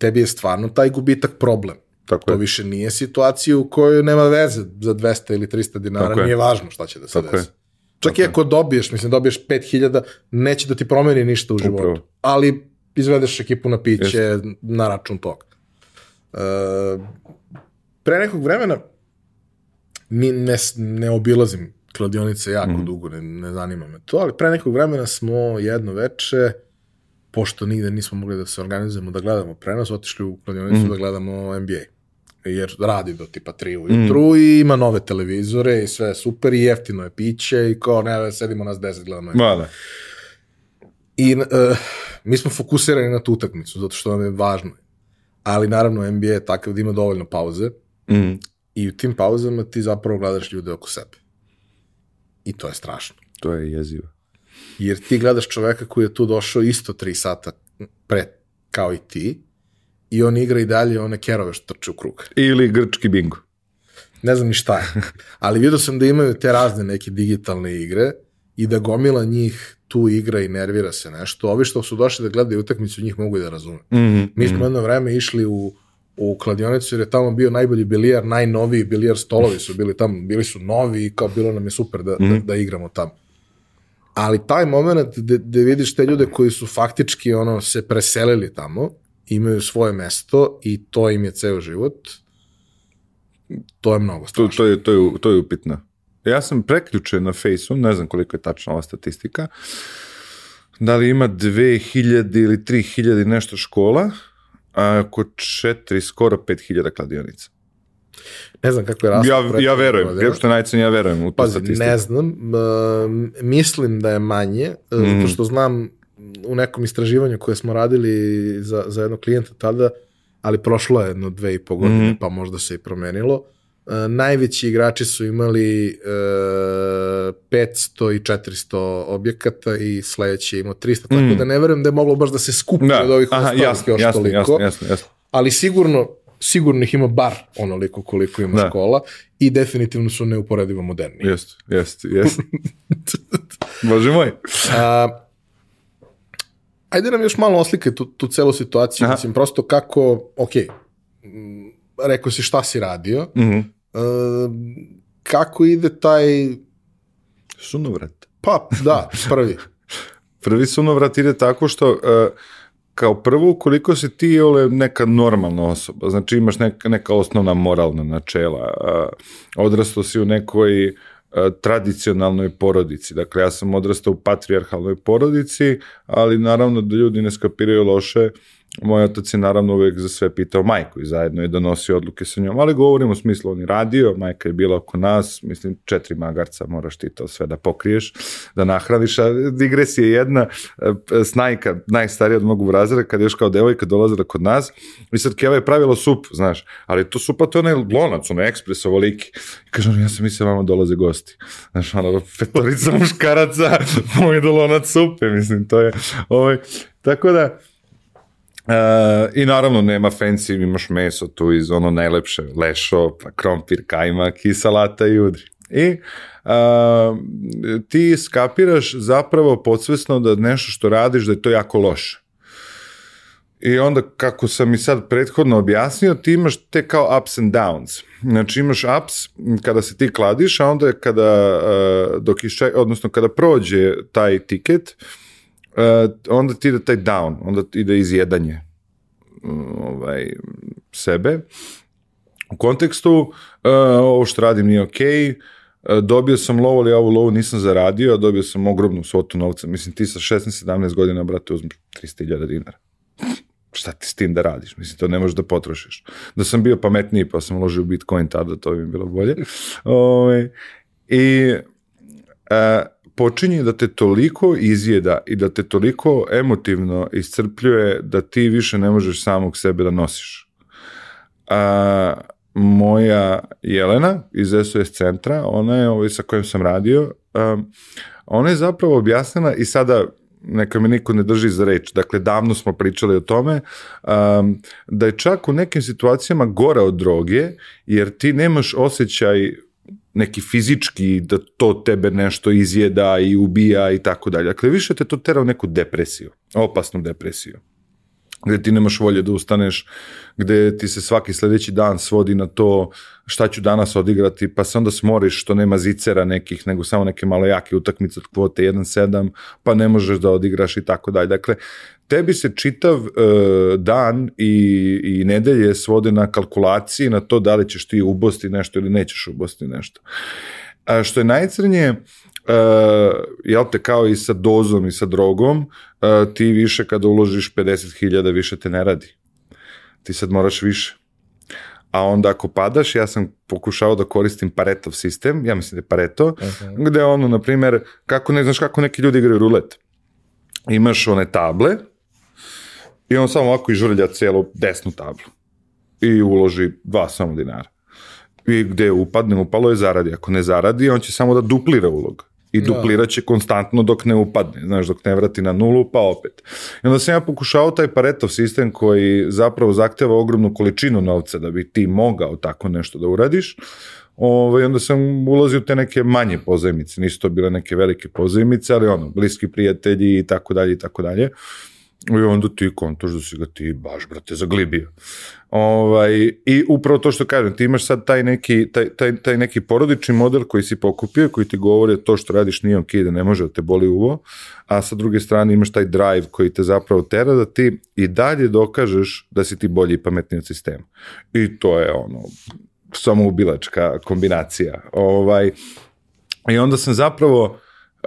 tebi je stvarno taj gubitak problem. Tako to je. više nije situacija u kojoj nema veze za 200 ili 300 dinara, Tako je. nije važno šta će da se Tako desi. je. Čak Tako i ako dobiješ, mislim, dobiješ 5000, neće da ti promeni ništa u životu. Upravo. Ali izvedeš ekipu na piće na račun toga. E, pre nekog vremena mi ne, ne obilazim kladionice jako mm. dugo, ne, ne zanima me to, ali pre nekog vremena smo jedno veče, pošto nigde nismo mogli da se organizujemo da gledamo prenos, otišli u kladionicu mm. da gledamo NBA. Jer radi do tipa 3 ujutru mm. i ima nove televizore i sve super i jeftino je piće i kao ne, sedimo nas 10 gledamo. Ma da. I uh, mi smo fokusirani na tu utakmicu, zato što nam je važno. Ali naravno NBA je takav da ima dovoljno pauze Mm. i u tim pauzama ti zapravo gledaš ljude oko sebe. I to je strašno. To je jezivo. Jer ti gledaš čoveka koji je tu došao isto 3 sata pre kao i ti i on igra i dalje one kerove što trče u krug. Ili grčki bingo. Ne znam ni šta je. Ali vidio sam da imaju te razne neke digitalne igre i da gomila njih tu igra i nervira se nešto. Ovi što su došli da gledaju utakmicu, njih mogu i da razume. Mm -hmm. Mi smo jedno vreme išli u, u kladionicu jer je tamo bio najbolji bilijar, najnoviji bilijar stolovi su bili tamo, bili su novi i kao bilo nam je super da, mm. da, da igramo tamo. Ali taj moment gde, gde vidiš te ljude koji su faktički ono se preselili tamo, imaju svoje mesto i to im je ceo život, to je mnogo To, strašno. to, je, to, je, to je upitno. Ja sam preključen na Fejsu, ne znam koliko je tačna ova statistika, da li ima 2000 ili 3000 nešto škola, a oko 4, skoro 5000 kladionica. Ne znam kako je raspad. Ja, ja verujem, godina. grep što najcen, ja verujem u tu Pazi, statistiku. ne znam, uh, mislim da je manje, mm. Mhm. zato što znam u nekom istraživanju koje smo radili za, za jednog klijenta tada, ali prošlo je jedno dve i po godine, Mhm. pa možda se i promenilo. Uh, najveći igrači su imali uh, 500 i 400 objekata i sledeći je imao 300, tako Mhm. da ne verujem da je moglo baš da se skupi Da, od ovih aha, ostalih jasno, još jasno, toliko jasno, jasno, jasno. ali sigurno sigurno ih ima bar onoliko koliko ima Da. škola i definitivno su neuporedivo moderni. Jest, jest, jest. Bože moj. A, ajde nam još malo oslikaj tu, tu celu situaciju, Aha. mislim, prosto kako, ok, m, rekao si šta si radio, Mhm. e, kako ide taj, Sunovrat. pa da, prvi, Prvi sunovrat ide tako što uh, kao prvo, koliko si ti ole neka normalna osoba, znači imaš neka, neka osnovna moralna načela, uh, odrastao si u nekoj uh, tradicionalnoj porodici, dakle ja sam odrastao u patrijarhalnoj porodici, ali naravno da ljudi ne skapiraju loše, moj otac je naravno uvek za sve pitao majku i zajedno je donosio odluke sa njom, ali govorim u smislu on je radio, majka je bila oko nas, mislim četiri magarca moraš ti to sve da pokriješ, da nahraniš, a digresija je jedna, e, snajka, najstarija od mog brazera, kad je još kao devojka dolazila kod nas, i sad Keva je pravila sup, znaš, ali to supa to je onaj lonac, onaj ekspres ovoliki. I kaže ja sam mislio vama dolaze gosti. Znaš, ono, petorica muškaraca, moj do lonac supe, mislim, to je, ovaj, tako da, Uh, I naravno nema fancy, imaš meso tu iz ono najlepše, lešo, pa krompir, kajmak i salata i udri. I uh, ti skapiraš zapravo podsvesno da nešto što radiš da je to jako loše. I onda, kako sam i sad prethodno objasnio, ti imaš te kao ups and downs. Znači imaš ups kada se ti kladiš, a onda kada, uh, dok išče, odnosno kada prođe taj tiket, uh, onda ti ide taj down, onda ide izjedanje ovaj, sebe. U kontekstu, uh, ovo što radim nije okej, okay, dobio sam lovu, ali ovu lovu nisam zaradio, a dobio sam ogromnu svotu novca. Mislim, ti sa 16-17 godina, brate, uzmeš 300.000 dinara. Šta ti s tim da radiš? Mislim, to ne možeš da potrošiš. Da sam bio pametniji, pa sam uložio Bitcoin tada, to bi bilo bolje. Ove, ovaj, I a, počinje da te toliko izjeda i da te toliko emotivno iscrpljuje da ti više ne možeš samog sebe da nosiš. A, moja Jelena iz SOS centra, ona je ovaj sa kojim sam radio, um, ona je zapravo objasnila i sada neka me niko ne drži za reč, dakle davno smo pričali o tome, um, da je čak u nekim situacijama gora od droge, jer ti nemaš osjećaj neki fizički da to tebe nešto izjeda i ubija i tako dalje. Dakle, više te to tera u neku depresiju, opasnu depresiju gde ti nemaš volje da ustaneš, gde ti se svaki sledeći dan svodi na to šta ću danas odigrati, pa se onda smoriš što nema zicera nekih, nego samo neke malo jake utakmice od kvote 1-7, pa ne možeš da odigraš i tako dalje. Dakle, tebi se čitav uh, dan i, i nedelje svode na kalkulaciji, na to da li ćeš ti ubosti nešto ili nećeš ubosti nešto. A što je najcrnije, jel te, kao i sa dozom i sa drogom, uh, ti više kada uložiš 50.000 više te ne radi. Ti sad moraš više. A onda ako padaš, ja sam pokušao da koristim Paretov sistem, ja mislim da je Pareto, uh -huh. gde ono, na primer, kako ne znaš kako neki ljudi igraju rulet. Imaš one table i on samo ovako ižurlja celu desnu tablu i uloži dva samo dinara. I gde upadne, upalo je zaradi. Ako ne zaradi, on će samo da duplira ulog i da. duplirat će konstantno dok ne upadne, znaš, dok ne vrati na nulu, pa opet. I onda sam ja pokušao taj Paretov sistem koji zapravo zahteva ogromnu količinu novca da bi ti mogao tako nešto da uradiš, Ove, ovaj, onda sam ulazio u te neke manje pozajmice, nisu to bile neke velike pozajmice, ali ono, bliski prijatelji i tako dalje i tako dalje. I onda ti kontoš da si ga ti baš, brate, zaglibio. Ovaj, I upravo to što kažem, ti imaš sad taj neki, taj, taj, taj neki porodični model koji si pokupio, koji ti govori to što radiš nije ok, da ne može da te boli uvo, a sa druge strane imaš taj drive koji te zapravo tera da ti i dalje dokažeš da si ti bolji i pametniji od sistema. I to je ono, samoubilačka kombinacija. Ovaj, I onda sam zapravo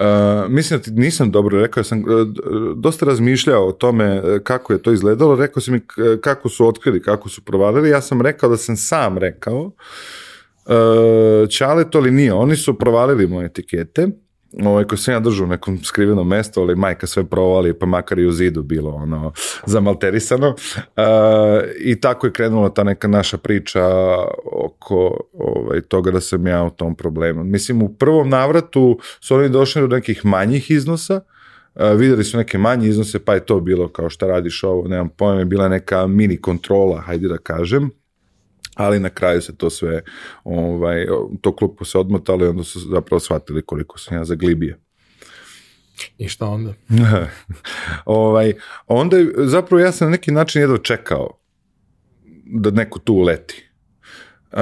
Uh, mislim da ti nisam dobro rekao, sam uh, dosta razmišljao o tome kako je to izgledalo, rekao si mi kako su otkrili, kako su provalili, ja sam rekao da sam sam rekao, uh, Čale to li nije, oni su provalili moje etikete, ovaj, ko sam ja držao u nekom skrivenom mestu, ali majka sve provali, pa makar i u zidu bilo ono zamalterisano. Uh, I tako je krenula ta neka naša priča oko ovaj, toga da sam ja u tom problemu. Mislim, u prvom navratu su oni došli do nekih manjih iznosa, Uh, videli su neke manje iznose, pa je to bilo kao šta radiš ovo, nemam pojma, je bila neka mini kontrola, hajde da kažem, ali na kraju se to sve, ovaj, to klupu se odmotalo i onda su zapravo shvatili koliko sam ja zaglibio. I šta onda? ovaj, onda je, zapravo ja sam na neki način jedva čekao da neko tu uleti. Uh,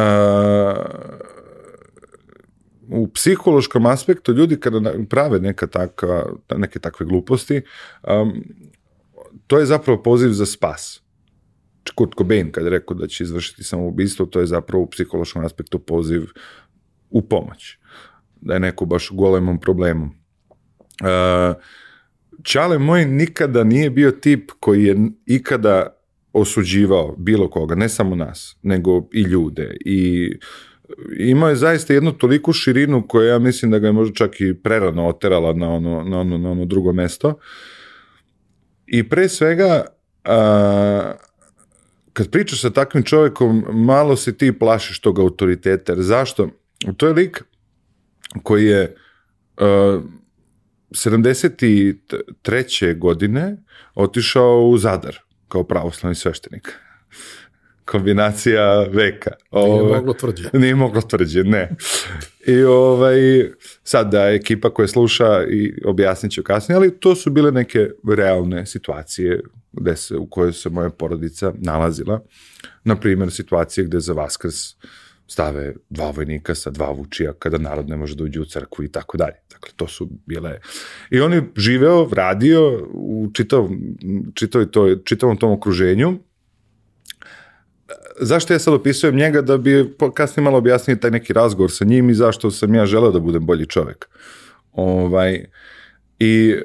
u psihološkom aspektu ljudi kada prave neka takva, neke takve gluposti, um, to je zapravo poziv za spas. Kurt Cobain kad je rekao da će izvršiti samoubistvo, to je zapravo u psihološkom aspektu poziv u pomoć. Da je neko baš u golemom problemu. Uh, Čale moj nikada nije bio tip koji je ikada osuđivao bilo koga, ne samo nas, nego i ljude. I imao je zaista jednu toliku širinu koja ja mislim da ga je možda čak i prerano oterala na ono, na ono, na ono drugo mesto. I pre svega, uh, kad pričaš sa takvim čovekom, malo se ti plašiš tog autoriteta. Jer zašto? To je lik koji je uh, 73. godine otišao u Zadar kao pravoslavni sveštenik. Kombinacija veka. Nije Ove, moglo tvrđe. Nije moglo tvrđe, ne. I ovaj, sad da ekipa koja sluša i objasnit ću kasnije, ali to su bile neke realne situacije gde se, u kojoj se moja porodica nalazila. Na primjer, situacije gde za Vaskrs stave dva vojnika sa dva vučija kada narod ne može da uđe u crkvu i tako dalje. Dakle, to su bile... I on je živeo, radio u čitav, čitav, to, čitavom tom okruženju. Zašto ja sad opisujem njega da bi kasnije malo objasnio taj neki razgovor sa njim i zašto sam ja želeo da budem bolji čovek. Ovaj, I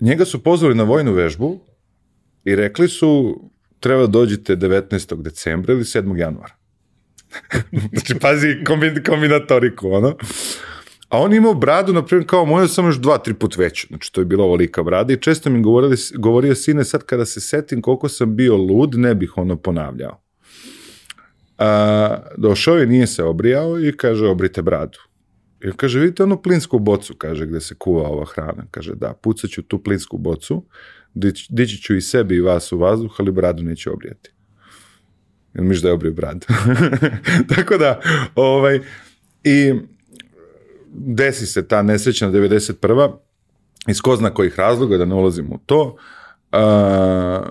njega su pozvali na vojnu vežbu i rekli su treba da dođete 19. decembra ili 7. januara. znači, pazi, kombin, kombinatoriku, ono. A on imao bradu, na primjer, kao moja, samo još dva, tri put veću. Znači, to je bila ovolika brada i često mi govorili, govorio sine, sad kada se setim koliko sam bio lud, ne bih ono ponavljao. A, došao je, nije se obrijao i kaže, obrite bradu. I kaže, vidite onu plinsku bocu, kaže, gde se kuva ova hrana. Kaže, da, pucaću tu plinsku bocu, dići ću i sebi i vas u vazduh, ali bradu neću obrijati. Jel miš da je obrio brad? Tako da, ovaj, i desi se ta nesrećna 91. iz ko zna kojih razloga, da ne ulazim u to, a,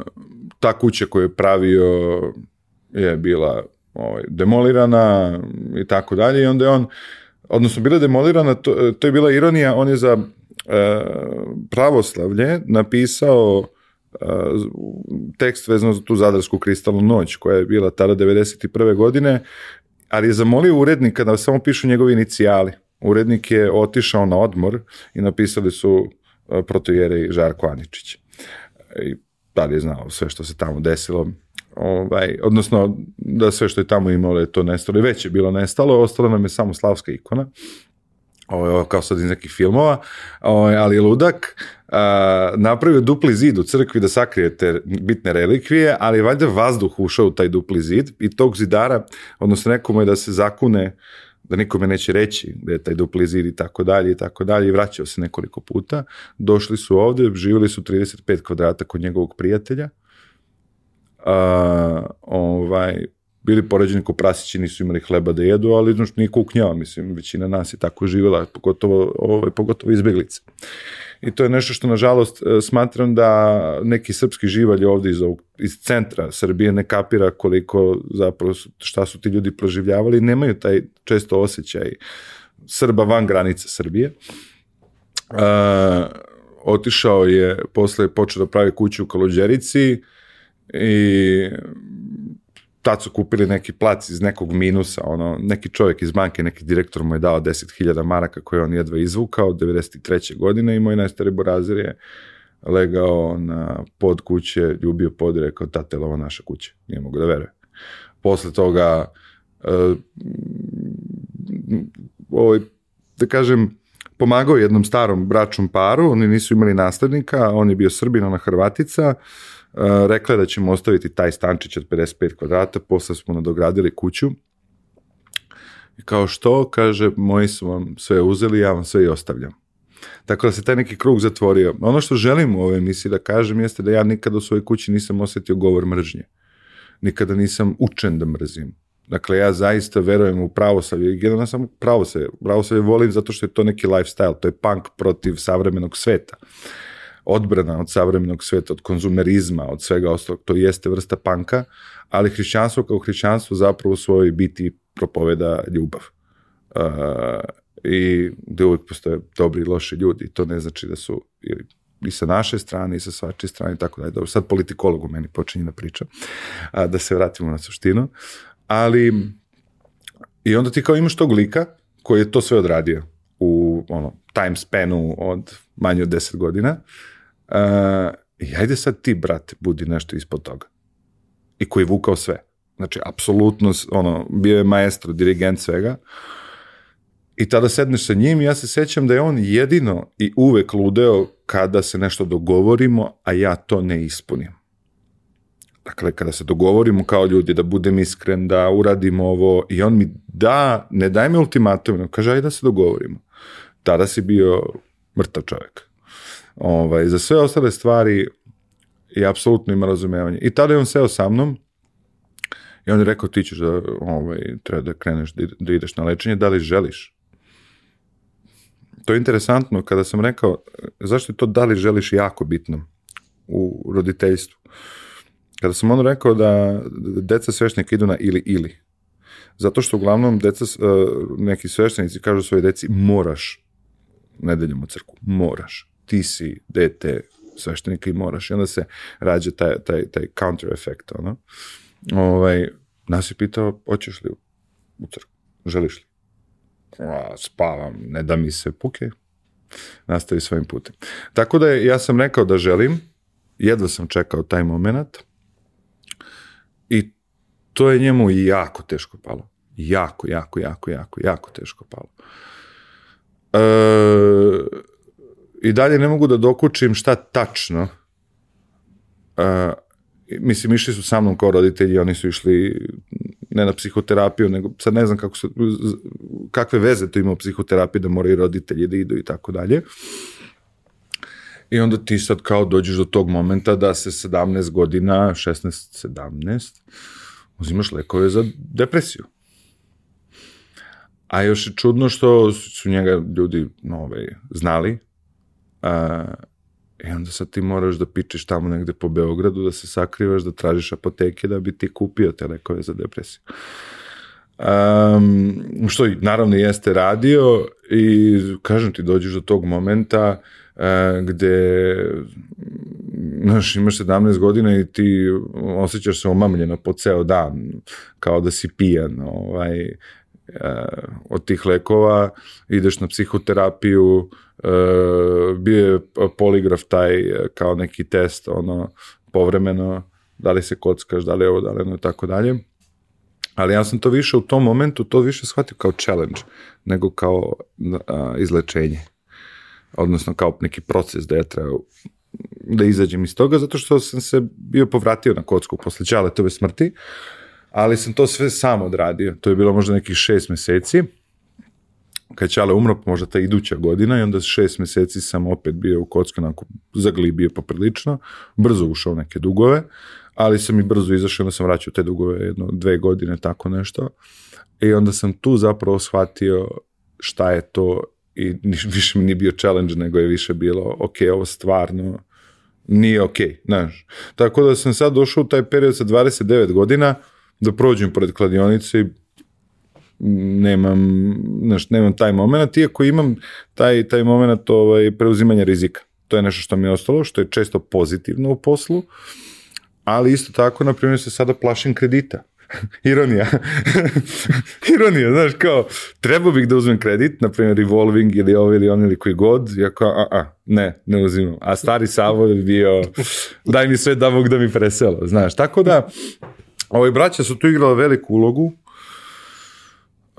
ta kuća koju je pravio je bila ovaj, demolirana i tako dalje i onda je on, odnosno bila demolirana, to, to je bila ironija, on je za e, pravoslavlje napisao tekst vezano za tu zadarsku kristalnu noć koja je bila tada 91. godine, ali je zamolio urednika da samo pišu njegovi inicijali. Urednik je otišao na odmor i napisali su protojere i Žarko Aničić. I tada je znao sve što se tamo desilo. Ovaj, odnosno, da sve što je tamo imalo je to nestalo. I već je bilo nestalo, ostalo nam je samo slavska ikona. Ovo, kao sad iz nekih filmova, ovo, ali ludak. A, napravio dupli zid u crkvi da sakrije te bitne relikvije, ali valjda vazduh ušao u taj dupli zid i tog zidara, odnosno nekomu je da se zakune da nikome neće reći da je taj dupli zid i tako dalje i tako dalje. I vraćao se nekoliko puta. Došli su ovde, živjeli su 35 kvadrata kod njegovog prijatelja. A, ovaj, bili poređeni ko prasići, nisu imali hleba da jedu, ali znači nije kuknjava, mislim, većina nas je tako živjela, pogotovo, ovaj, pogotovo izbeglice. I to je nešto što, nažalost, e, smatram da neki srpski živalj ovde iz, ovog, iz centra Srbije ne kapira koliko zapravo šta su ti ljudi proživljavali, nemaju taj često osjećaj Srba van granica Srbije. Uh, otišao je, posle je počeo da pravi kuću u Kalođerici i tad su kupili neki plac iz nekog minusa, ono, neki čovjek iz banke, neki direktor mu je dao 10.000 maraka koje on jedva izvukao 93. godine i moj najstari borazir je legao na pod kuće, ljubio pod i rekao, tate, ovo naša kuća, nije mogu da veruje. Posle toga, uh, ovaj, da kažem, pomagao jednom starom bračnom paru, oni nisu imali nastavnika, on je bio Srbin, ona Hrvatica, uh, rekla je da ćemo ostaviti taj stančić od 55 kvadrata, posle smo nadogradili kuću. I kao što, kaže, moji su vam sve uzeli, ja vam sve i ostavljam. Tako da se taj neki krug zatvorio. Ono što želim u ovoj emisiji da kažem jeste da ja nikada u svojoj kući nisam osetio govor mržnje. Nikada nisam učen da mrzim. Dakle, ja zaista verujem u pravoslavlje. Generalno sam pravoslavlje. Pravoslavlje volim zato što je to neki lifestyle. To je punk protiv savremenog sveta odbrana od savremenog sveta, od konzumerizma, od svega ostalog, to jeste vrsta panka, ali hrišćanstvo kao hrišćanstvo zapravo u svojoj biti propoveda ljubav. Uh, I gde uvek postoje dobri i loši ljudi, to ne znači da su ili i sa naše strane i sa svačije strane i tako dalje. Dobro, sad politikolog u meni počinje da priča, a, da se vratimo na suštinu. Ali, i onda ti kao imaš tog lika koji je to sve odradio u ono, time spanu od manje od 10 godina I ajde sad ti, brate, budi nešto ispod toga. I koji je vukao sve. Znači, apsolutno, ono, bio je maestro, dirigent svega. I tada sedneš sa njim i ja se sećam da je on jedino i uvek ludeo kada se nešto dogovorimo, a ja to ne ispunim. Dakle, kada se dogovorimo kao ljudi, da budem iskren, da uradimo ovo, i on mi da, ne daj mi ultimatum, kaže, ajde da se dogovorimo. Tada si bio mrtav čovek. Ovaj, za sve ostale stvari i apsolutno ima razumevanje. I tada je on seo sa mnom i on je rekao ti ćeš da ovaj, treba da kreneš da, da ideš na lečenje, da li želiš? To je interesantno kada sam rekao zašto je to da li želiš jako bitno u roditeljstvu. Kada sam ono rekao da deca svešnika idu na ili ili, Zato što uglavnom deca, uh, neki sveštenici kažu svoje deci, moraš nedeljom u crku, moraš. Ti si dete sveštenika i moraš. I onda se rađa taj, taj, taj counter efekt, ono. Ovaj, nas je pitao, hoćeš li u crku? Želiš li? A, spavam, ne da mi se puke, nastavi svojim putem. Tako da ja sam rekao da želim, jedva sam čekao taj moment i to je njemu jako teško palo. Jako, jako, jako, jako, jako teško palo. E, I dalje ne mogu da dokučim šta tačno. E, mislim, išli su sa mnom kao roditelji, oni su išli ne na psihoterapiju, nego sad ne znam kako se, kakve veze to ima psihoterapija da moraju roditelji da idu i tako dalje. I onda ti sad kao dođeš do tog momenta da se 17 godina, 16, 17, uzimaš lekove za depresiju. A još je čudno što su njega ljudi ovaj, znali, a, i onda sad ti moraš da pičeš tamo negde po Beogradu, da se sakrivaš, da tražiš apoteke da bi ti kupio te lekove za depresiju. Um, što i naravno jeste radio i kažem ti dođeš do tog momenta uh, gde znaš, imaš 17 godina i ti osjećaš se omamljeno po ceo dan, kao da si pijan, ovaj, uh, od tih lekova, ideš na psihoterapiju, uh, bio je poligraf taj kao neki test, ono, povremeno, da li se kockaš, da li ovo, da li ono, tako dalje. Ali ja sam to više u tom momentu, to više shvatio kao challenge, nego kao uh, izlečenje. Odnosno kao neki proces da ja treba da izađem iz toga, zato što sam se bio povratio na kocku posle Čaletove smrti, ali sam to sve sam odradio. To je bilo možda nekih šest meseci. Kad je Čale umro, možda ta iduća godina i onda šest meseci sam opet bio u kocku, onako zaglibio poprilično, brzo ušao neke dugove, ali sam i brzo izašao, onda sam vraćao te dugove jedno, dve godine, tako nešto. I onda sam tu zapravo shvatio šta je to i više mi nije bio challenge, nego je više bilo, ok, ovo stvarno nije ok, znaš. Tako da sam sad došao u taj period sa 29 godina, da prođem pored kladionice i nemam, znaš, nemam taj moment, iako imam taj, taj moment ovaj, preuzimanja rizika. To je nešto što mi je ostalo, što je često pozitivno u poslu, ali isto tako, na primjer, se sada plašim kredita. Ironija. Ironija, znaš, kao, trebao bih da uzmem kredit, na primjer revolving ili ovo ili on ili koji god, ja kao, a, a, ne, ne uzimam. A stari Savo je bio, daj mi sve da mogu da mi preselo, znaš. Tako da, ovaj braća su tu igrala veliku ulogu,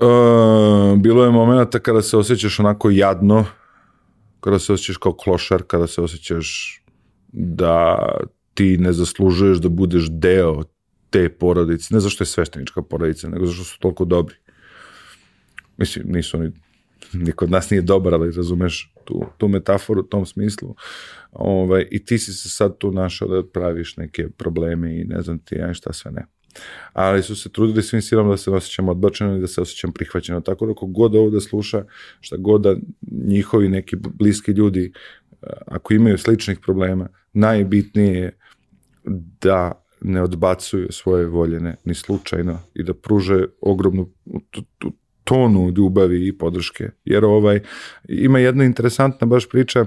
Uh, bilo je momenta kada se osjećaš onako jadno, kada se osjećaš kao klošar, kada se osjećaš da ti ne zaslužuješ da budeš deo te porodice, ne zašto je sveštenička porodica, nego zašto su toliko dobri. Mislim, nisu oni, niko od nas nije dobar, ali razumeš tu, tu metaforu u tom smislu. Ovaj, I ti si se sad tu našao da praviš neke probleme i ne znam ti ja šta sve ne. Ali su se trudili svim silama da se osjećam odbačeno i da se osjećam prihvaćeno. Tako da god ovo da sluša, šta god da njihovi neki bliski ljudi, ako imaju sličnih problema, najbitnije je da ne odbacuju svoje voljene ni slučajno i da pruže ogromnu tonu ljubavi i podrške. Jer ovaj, ima jedna interesantna baš priča,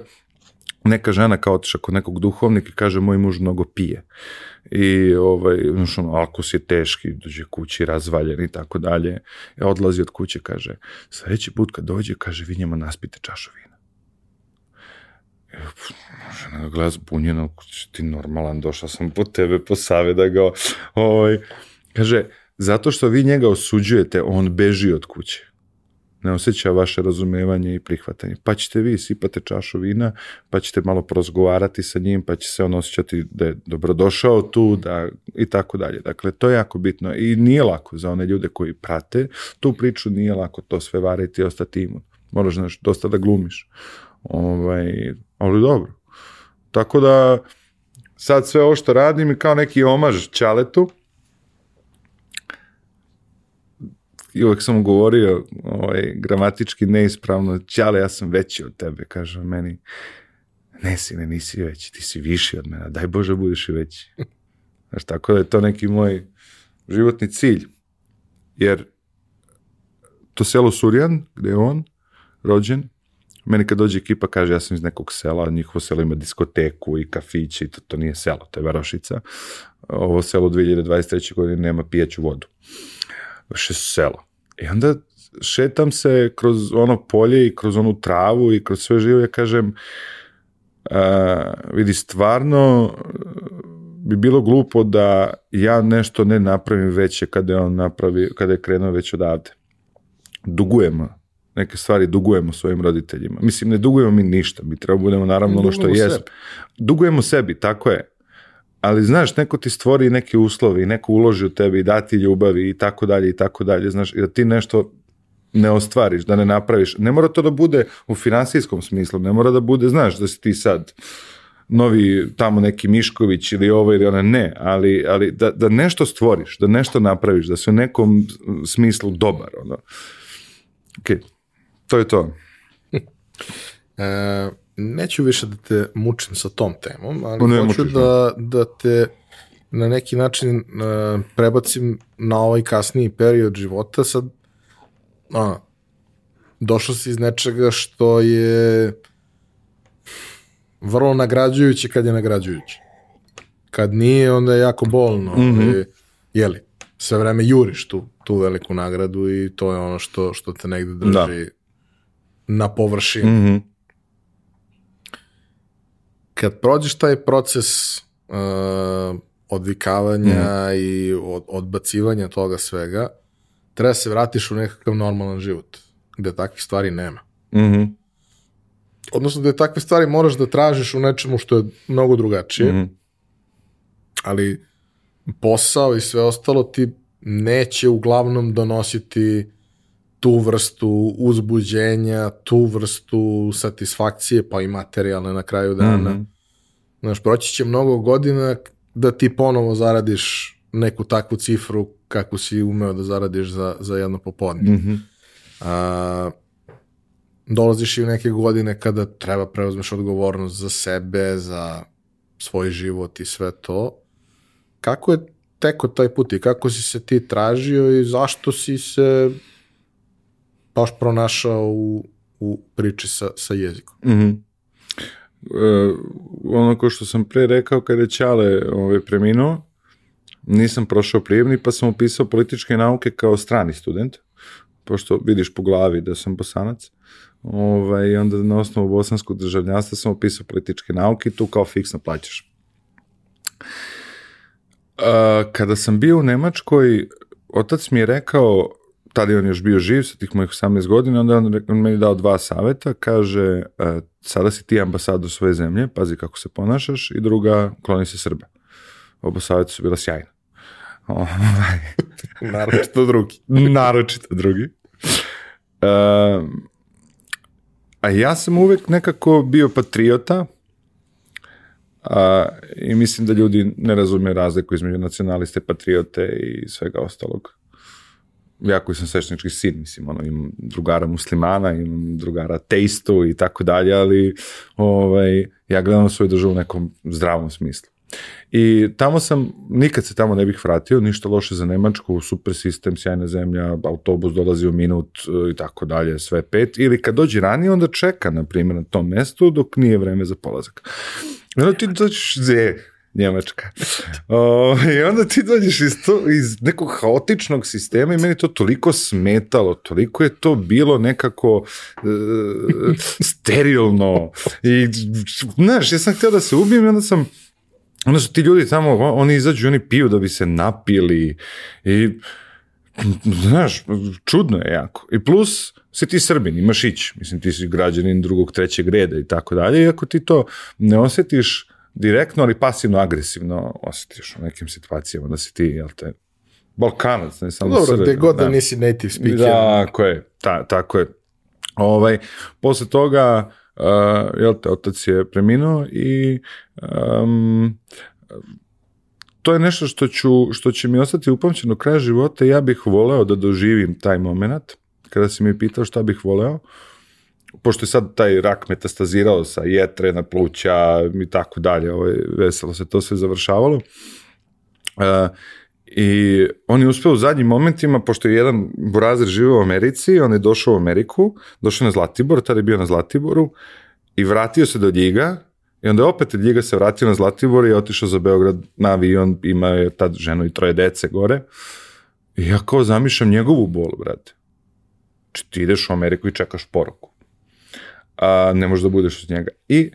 neka žena kao otiša kod nekog duhovnika i kaže moj muž mnogo pije. I ovaj, znaš ono, alkos je teški, dođe kući razvaljen i tako dalje. I odlazi od kuće, kaže, sledeći put kad dođe, kaže, vi njema naspite čašu vina. Žena ga gleda zbunjeno, ti normalan, došao sam po tebe, po save da ga, ovaj, kaže, zato što vi njega osuđujete, on beži od kuće. Ne osjeća vaše razumevanje i prihvatanje. Pa ćete vi sipate čašu vina, pa ćete malo prozgovarati sa njim, pa će se on osjećati da je dobrodošao tu, da, i tako dalje. Dakle, to je jako bitno i nije lako za one ljude koji prate tu priču, nije lako to sve variti i ostati imun. Moraš, znaš, dosta da glumiš. Ovaj, ali dobro. Tako da sad sve ovo što radim je kao neki omaž Čaletu. I uvek sam govorio ovaj, gramatički neispravno, Ćale, ja sam veći od tebe, kaže meni. Ne, sine, nisi veći, ti si viši od mene, daj Bože budeš i veći. Znaš, tako da je to neki moj životni cilj. Jer to selo Surjan, gde je on rođen, meni kad dođe ekipa kaže ja sam iz nekog sela, njihovo selo ima diskoteku i kafiće i to, to nije selo, to je Varošica. Ovo selo 2023. godine nema pijeću vodu. Više selo. I onda šetam se kroz ono polje i kroz onu travu i kroz sve živo, ja kažem, a, vidi, stvarno bi bilo glupo da ja nešto ne napravim veće kada je on napravi, kada je krenuo već odavde. Dugujemo neke stvari dugujemo svojim roditeljima. Mislim, ne dugujemo mi ništa, mi treba budemo naravno ono što jesmo. Dugujemo sebi, tako je. Ali znaš, neko ti stvori neke uslovi, i neko uloži u tebi i dati ljubavi i tako dalje i tako dalje, znaš, da ti nešto ne ostvariš, da ne napraviš. Ne mora to da bude u finansijskom smislu, ne mora da bude, znaš, da si ti sad novi tamo neki Mišković ili ovo ili ona, ne, ali, ali da, da nešto stvoriš, da nešto napraviš, da se u nekom smislu dobar, ono. Okay. To je to. e, neću više da te mučim sa tom temom, ali ne, hoću da, da te na neki način uh, prebacim na ovaj kasniji period života. Sad, a, došao si iz nečega što je vrlo nagrađujuće kad je nagrađujuće. Kad nije, onda je jako bolno. Mm -hmm. jeli, sve vreme juriš tu, tu veliku nagradu i to je ono što, što te negde drži da na površini. Mm -hmm. Kad prođeš taj proces uh, odvikavanja mm i od, odbacivanja toga svega, treba se vratiš u nekakav normalan život, gde takvih stvari nema. Mm -hmm. Odnosno, gde takve stvari moraš da tražiš u nečemu što je mnogo drugačije, mm -hmm. ali posao i sve ostalo ti neće uglavnom donositi tu vrstu uzbuđenja, tu vrstu satisfakcije, pa i materijalne na kraju dana. Mm -hmm. Znaš, proći će mnogo godina da ti ponovo zaradiš neku takvu cifru kakvu si umeo da zaradiš za, za jedno popodne. Mm -hmm. A, dolaziš i u neke godine kada treba preuzmeš odgovornost za sebe, za svoj život i sve to. Kako je teko taj put i kako si se ti tražio i zašto si se baš pronašao u, u priči sa, sa jezikom. Mm -hmm. e, ono ko što sam pre rekao, kada je Ćale ovaj, preminuo, nisam prošao prijemni, pa sam upisao političke nauke kao strani student, pošto vidiš po glavi da sam bosanac. Ovaj, I onda na osnovu bosanskog državljanstva sam upisao političke nauke i tu kao fiksno plaćaš. Uh, kada sam bio u Nemačkoj, otac mi je rekao, tada je on još bio živ sa tih mojih 18 godina, onda on, on meni dao dva saveta, kaže, uh, sada si ti ambasador svoje zemlje, pazi kako se ponašaš, i druga, kloni se Srbe. Oba saveta su bila sjajna. Ovaj. Naročito drugi. Naročito drugi. Uh, a ja sam uvek nekako bio patriota, a, i mislim da ljudi ne razume razliku između nacionaliste, patriote i svega ostalog ja koji sam svešnički sin, mislim, ono, imam drugara muslimana, imam drugara teistu i tako dalje, ali ovaj, ja gledam svoju državu u nekom zdravom smislu. I tamo sam, nikad se tamo ne bih vratio, ništa loše za Nemačku, super sistem, sjajna zemlja, autobus dolazi u minut e, i tako dalje, sve pet. Ili kad dođe ranije, onda čeka, na primjer, na tom mestu dok nije vreme za polazak. Onda ti dođeš, Njemačka. O, I onda ti dođeš iz, to, iz nekog haotičnog sistema i meni to toliko smetalo, toliko je to bilo nekako uh, sterilno. I, znaš, ja sam htio da se ubijem i onda sam onda su ti ljudi tamo, oni izađu oni piju da bi se napili i znaš, čudno je jako. I plus, si ti srbin, imaš ići, mislim ti si građanin drugog, trećeg reda i tako dalje, i ako ti to ne osetiš direktno, ali pasivno agresivno osjetiš u nekim situacijama da si ti, jel te, Balkanac, ne samo Dobro, gde god da, da nisi native speaker. Da, tako je, ta, tako je. Ovaj, posle toga, uh, jel te, otac je preminuo i um, to je nešto što, ću, što će mi ostati upamćeno kraja života ja bih voleo da doživim taj moment kada si mi pitao šta bih voleo. Uh, pošto je sad taj rak metastazirao sa jetre na pluća i tako dalje, ovaj, veselo se to sve završavalo. Uh, I on je uspeo u zadnjim momentima, pošto je jedan burazer živeo u Americi, on je došao u Ameriku, došao na Zlatibor, tada je bio na Zlatiboru i vratio se do Ljiga i onda je opet od Ljiga se vratio na Zlatibor i otišao za Beograd na avion, ima je tad ženu i troje dece gore. I ja kao zamišljam njegovu bol, brate. Znači ti ideš u Ameriku i čekaš poruku. A ne možeš da budeš od njega. I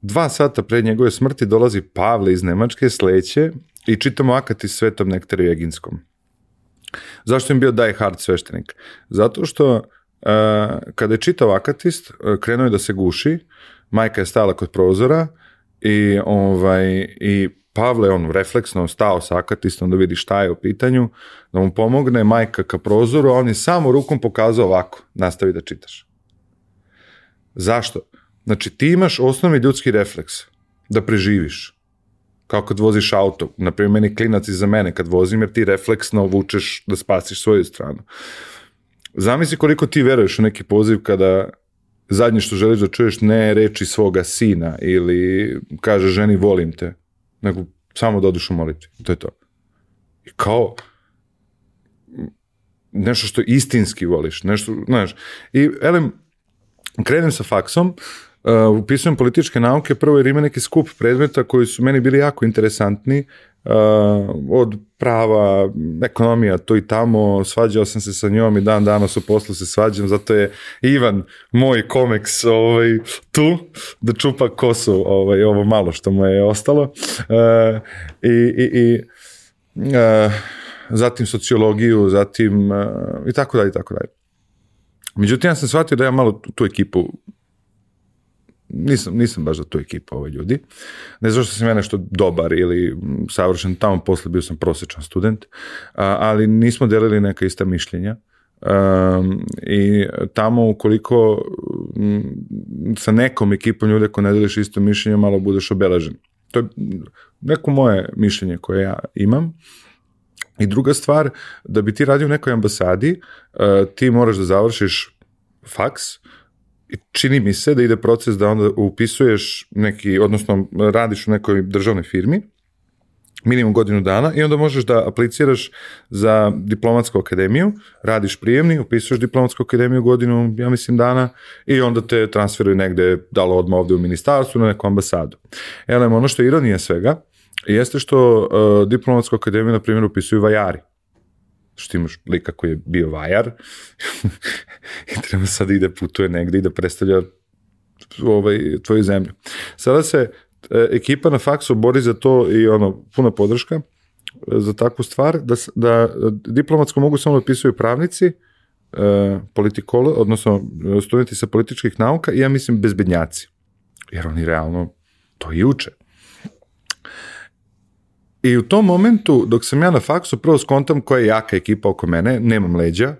dva sata pre njegove smrti dolazi Pavle iz Nemačke, sleće i čitamo akat iz Svetom Nektaru Jeginskom. Zašto im bio die hard sveštenik? Zato što uh, kada je čitao akatist, uh, krenuo je da se guši, majka je stala kod prozora i, ovaj, i Pavle on refleksno stao sa akatistom da vidi šta je u pitanju, da mu pomogne majka ka prozoru, a on je samo rukom pokazao ovako, nastavi da čitaš. Zašto? Znači ti imaš osnovni ljudski refleks da preživiš kao kad voziš auto. Naprimjer, meni klinac iza mene kad vozim, jer ti refleksno vučeš da spasiš svoju stranu. Zamisli koliko ti veruješ u neki poziv kada zadnje što želiš da čuješ ne reči svoga sina ili kaže ženi volim te, nego samo da odiš u molitvi. To je to. I kao nešto što istinski voliš, nešto, znaš. I, elem, krenem sa faksom, uh, upisujem političke nauke, prvo jer ima neki skup predmeta koji su meni bili jako interesantni, uh, od prava, ekonomija, to i tamo, svađao sam se sa njom i dan danas u poslu se svađam, zato je Ivan, moj komeks, ovaj, tu, da čupa kosu, ovaj, ovo malo što mu je ostalo. Uh, I, i, i uh, zatim sociologiju, zatim uh, i tako dalje, i tako dalje. Međutim, ja sam shvatio da ja malo tu, ekipu nisam, nisam baš za tu ekipu ove ljudi. Ne zato što sam ja nešto dobar ili savršen, tamo posle bio sam prosječan student, ali nismo delili neka ista mišljenja. Um, i tamo ukoliko sa nekom ekipom ljude ko ne deliš isto mišljenje malo budeš obeležen. To je neko moje mišljenje koje ja imam. I druga stvar, da bi ti radio u nekoj ambasadi, uh, ti moraš da završiš faks, i čini mi se da ide proces da onda upisuješ neki, odnosno radiš u nekoj državnoj firmi, minimum godinu dana i onda možeš da apliciraš za diplomatsku akademiju, radiš prijemni, upisuješ diplomatsku akademiju godinu, ja mislim dana i onda te transferuju negde, da li odmah ovde u ministarstvu, na neku ambasadu. Elem, ono što je ironija svega, jeste što uh, diplomatsku akademiju, na primjer, upisuju vajari što imaš lika koji je bio vajar i treba sad ide putuje negde i da predstavlja ovaj, tvoju zemlju. Sada se e, ekipa na faksu bori za to i ono, puna podrška e, za takvu stvar, da, da diplomatsko mogu samo da pravnici, e, politikolo, odnosno studenti sa političkih nauka i ja mislim bezbednjaci. Jer oni realno to i uče. I u tom momentu, dok sam ja na faksu, prvo skontam koja je jaka ekipa oko mene, nemam leđa,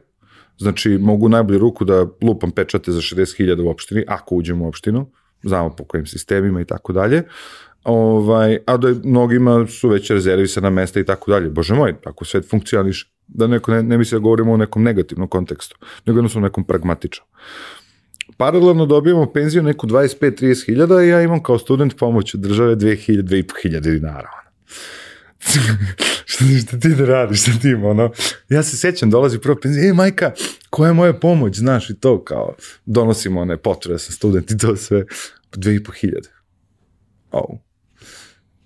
znači mogu najbolju ruku da lupam pečate za 60.000 u opštini, ako uđem u opštinu, znamo po kojim sistemima i tako dalje, ovaj, a da mnogima su već rezervisana mesta i tako dalje. Bože moj, ako svet funkcioniš, da neko ne, ne misli da govorimo o nekom negativnom kontekstu, nego jednostavno nekom pragmatičnom. Paralelno dobijamo penziju neku 25-30 hiljada i ja imam kao student pomoć od države 2000-2500 dinara. šta, šta ti da radiš sa tim, ono. Ja se sećam, dolazi prvo penzija, e, majka, koja je moja pomoć, znaš, i to, kao, donosimo one potrebe sa student i to sve, dve i po hiljade. Oh.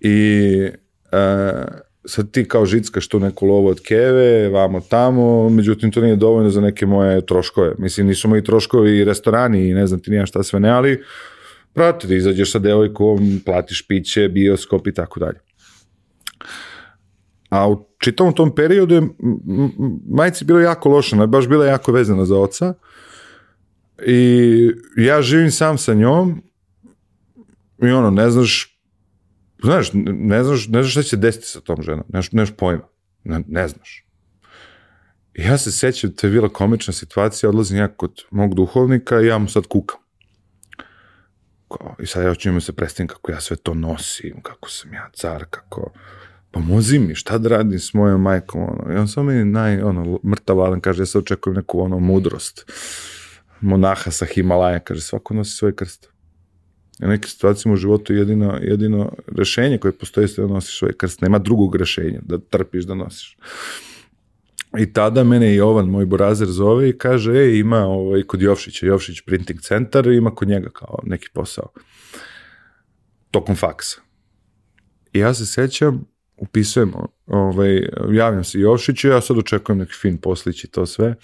I uh, sad ti kao žickaš tu neku lovu od keve, vamo tamo, međutim to nije dovoljno za neke moje troškove. Mislim, nisu moji troškovi i restorani i ne znam ti nijem šta sve ne, ali prate, da izađeš sa devojkom, platiš piće, bioskop i tako dalje. A u čitavom tom periodu je majici bilo jako loša, ona je baš bila jako vezana za oca. I ja živim sam sa njom i ono, ne znaš, znaš, ne znaš, ne znaš šta će desiti sa tom ženom, nemaš, nemaš pojma, ne, ne znaš. I ja se sećam, to je bila komična situacija, odlazim ja kod mog duhovnika i ja mu sad kukam. I sad ja ću se predstavim kako ja sve to nosim, kako sam ja car, kako pomozi mi, šta da radim s mojom majkom, ono. I on samo meni naj, ono, mrtav Alan kaže, ja se očekujem neku, ono, mudrost monaha sa Himalaja, kaže, svako nosi svoj krst. U nekim situacijama u životu jedino, jedino rešenje koje postoji je da nosiš svoj krst. Nema drugog rešenja da trpiš da nosiš. I tada mene Jovan, moj borazer, zove i kaže, e, ima ovaj, kod Jovšića, Jovšić Printing Centar, ima kod njega kao neki posao. Tokom faksa. I ja se sećam, upisujem, ovaj, javljam se Jovšiću, ja sad očekujem neki fin poslić i to sve.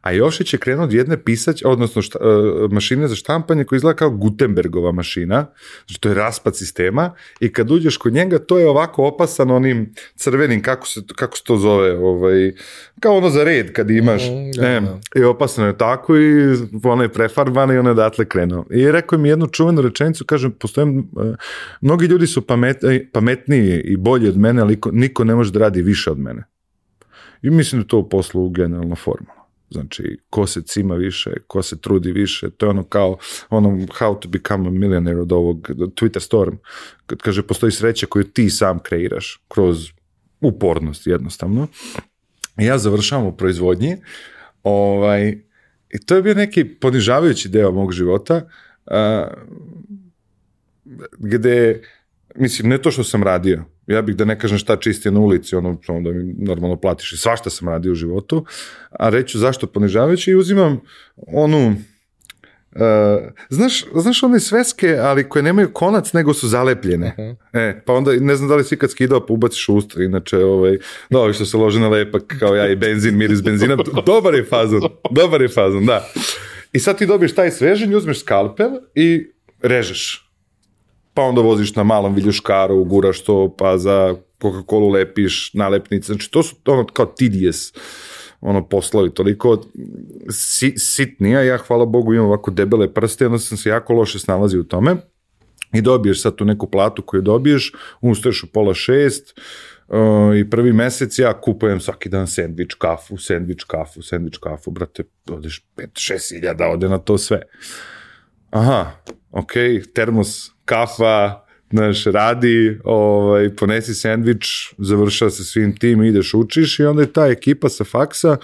A Jovšić je krenuo od jedne pisać, odnosno šta, uh, mašine za štampanje koja izgleda kao Gutenbergova mašina, znači to je raspad sistema i kad uđeš kod njega to je ovako opasan onim crvenim, kako se, kako se to zove, ovaj, kao ono za red kad imaš, mm, da, ne, da. i opasano je tako i ono je prefarbano i ono je odatle krenuo. I rekao mi jednu čuvenu rečenicu, kažem, postoje, uh, mnogi ljudi su pamet, pametniji i bolji od mene, ali niko ne može da radi više od mene. I mislim da to u poslu generalno formalno. Znači, ko se cima više, ko se trudi više, to je ono kao ono how to become a millionaire od ovog Twitter Storm. Kad kaže, postoji sreća koju ti sam kreiraš kroz upornost jednostavno. Ja završavam u proizvodnji ovaj, i to je bio neki ponižavajući deo mog života uh, gde, mislim, ne to što sam radio, ja bih da ne kažem šta čisti na ulici, ono, ono da mi normalno platiš i svašta sam radio u životu, a reću zašto ponižavajući i uzimam onu, Uh, znaš, znaš one sveske, ali koje nemaju konac, nego su zalepljene. Uh -huh. E, pa onda, ne znam da li si kad skidao, pa ubaciš usta, inače, ovaj, da, ovi što se lože na lepak, kao ja i benzin, miris benzina, dobar je fazon, dobar je fazon, da. I sad ti dobiješ taj sveženj, uzmeš skalpel i režeš pa onda voziš na malom viljuškaru, guraš to, pa za Coca-Cola lepiš nalepnice, znači to su ono kao tedious ono poslovi, toliko si, sitnija, ja hvala Bogu imam ovako debele prste, onda sam se jako loše snalazio u tome. I dobiješ sad tu neku platu koju dobiješ, ustaješ u pola šest, Uh, i prvi mesec ja kupujem svaki dan sendvič, kafu, sendvič, kafu, sendvič, kafu, brate, odeš 5-6 hiljada, ode na to sve. Aha, ok, termos kafa, znaš, radi, ovaj, ponesi sendvič, završava se svim tim, ideš, učiš i onda je ta ekipa sa faksa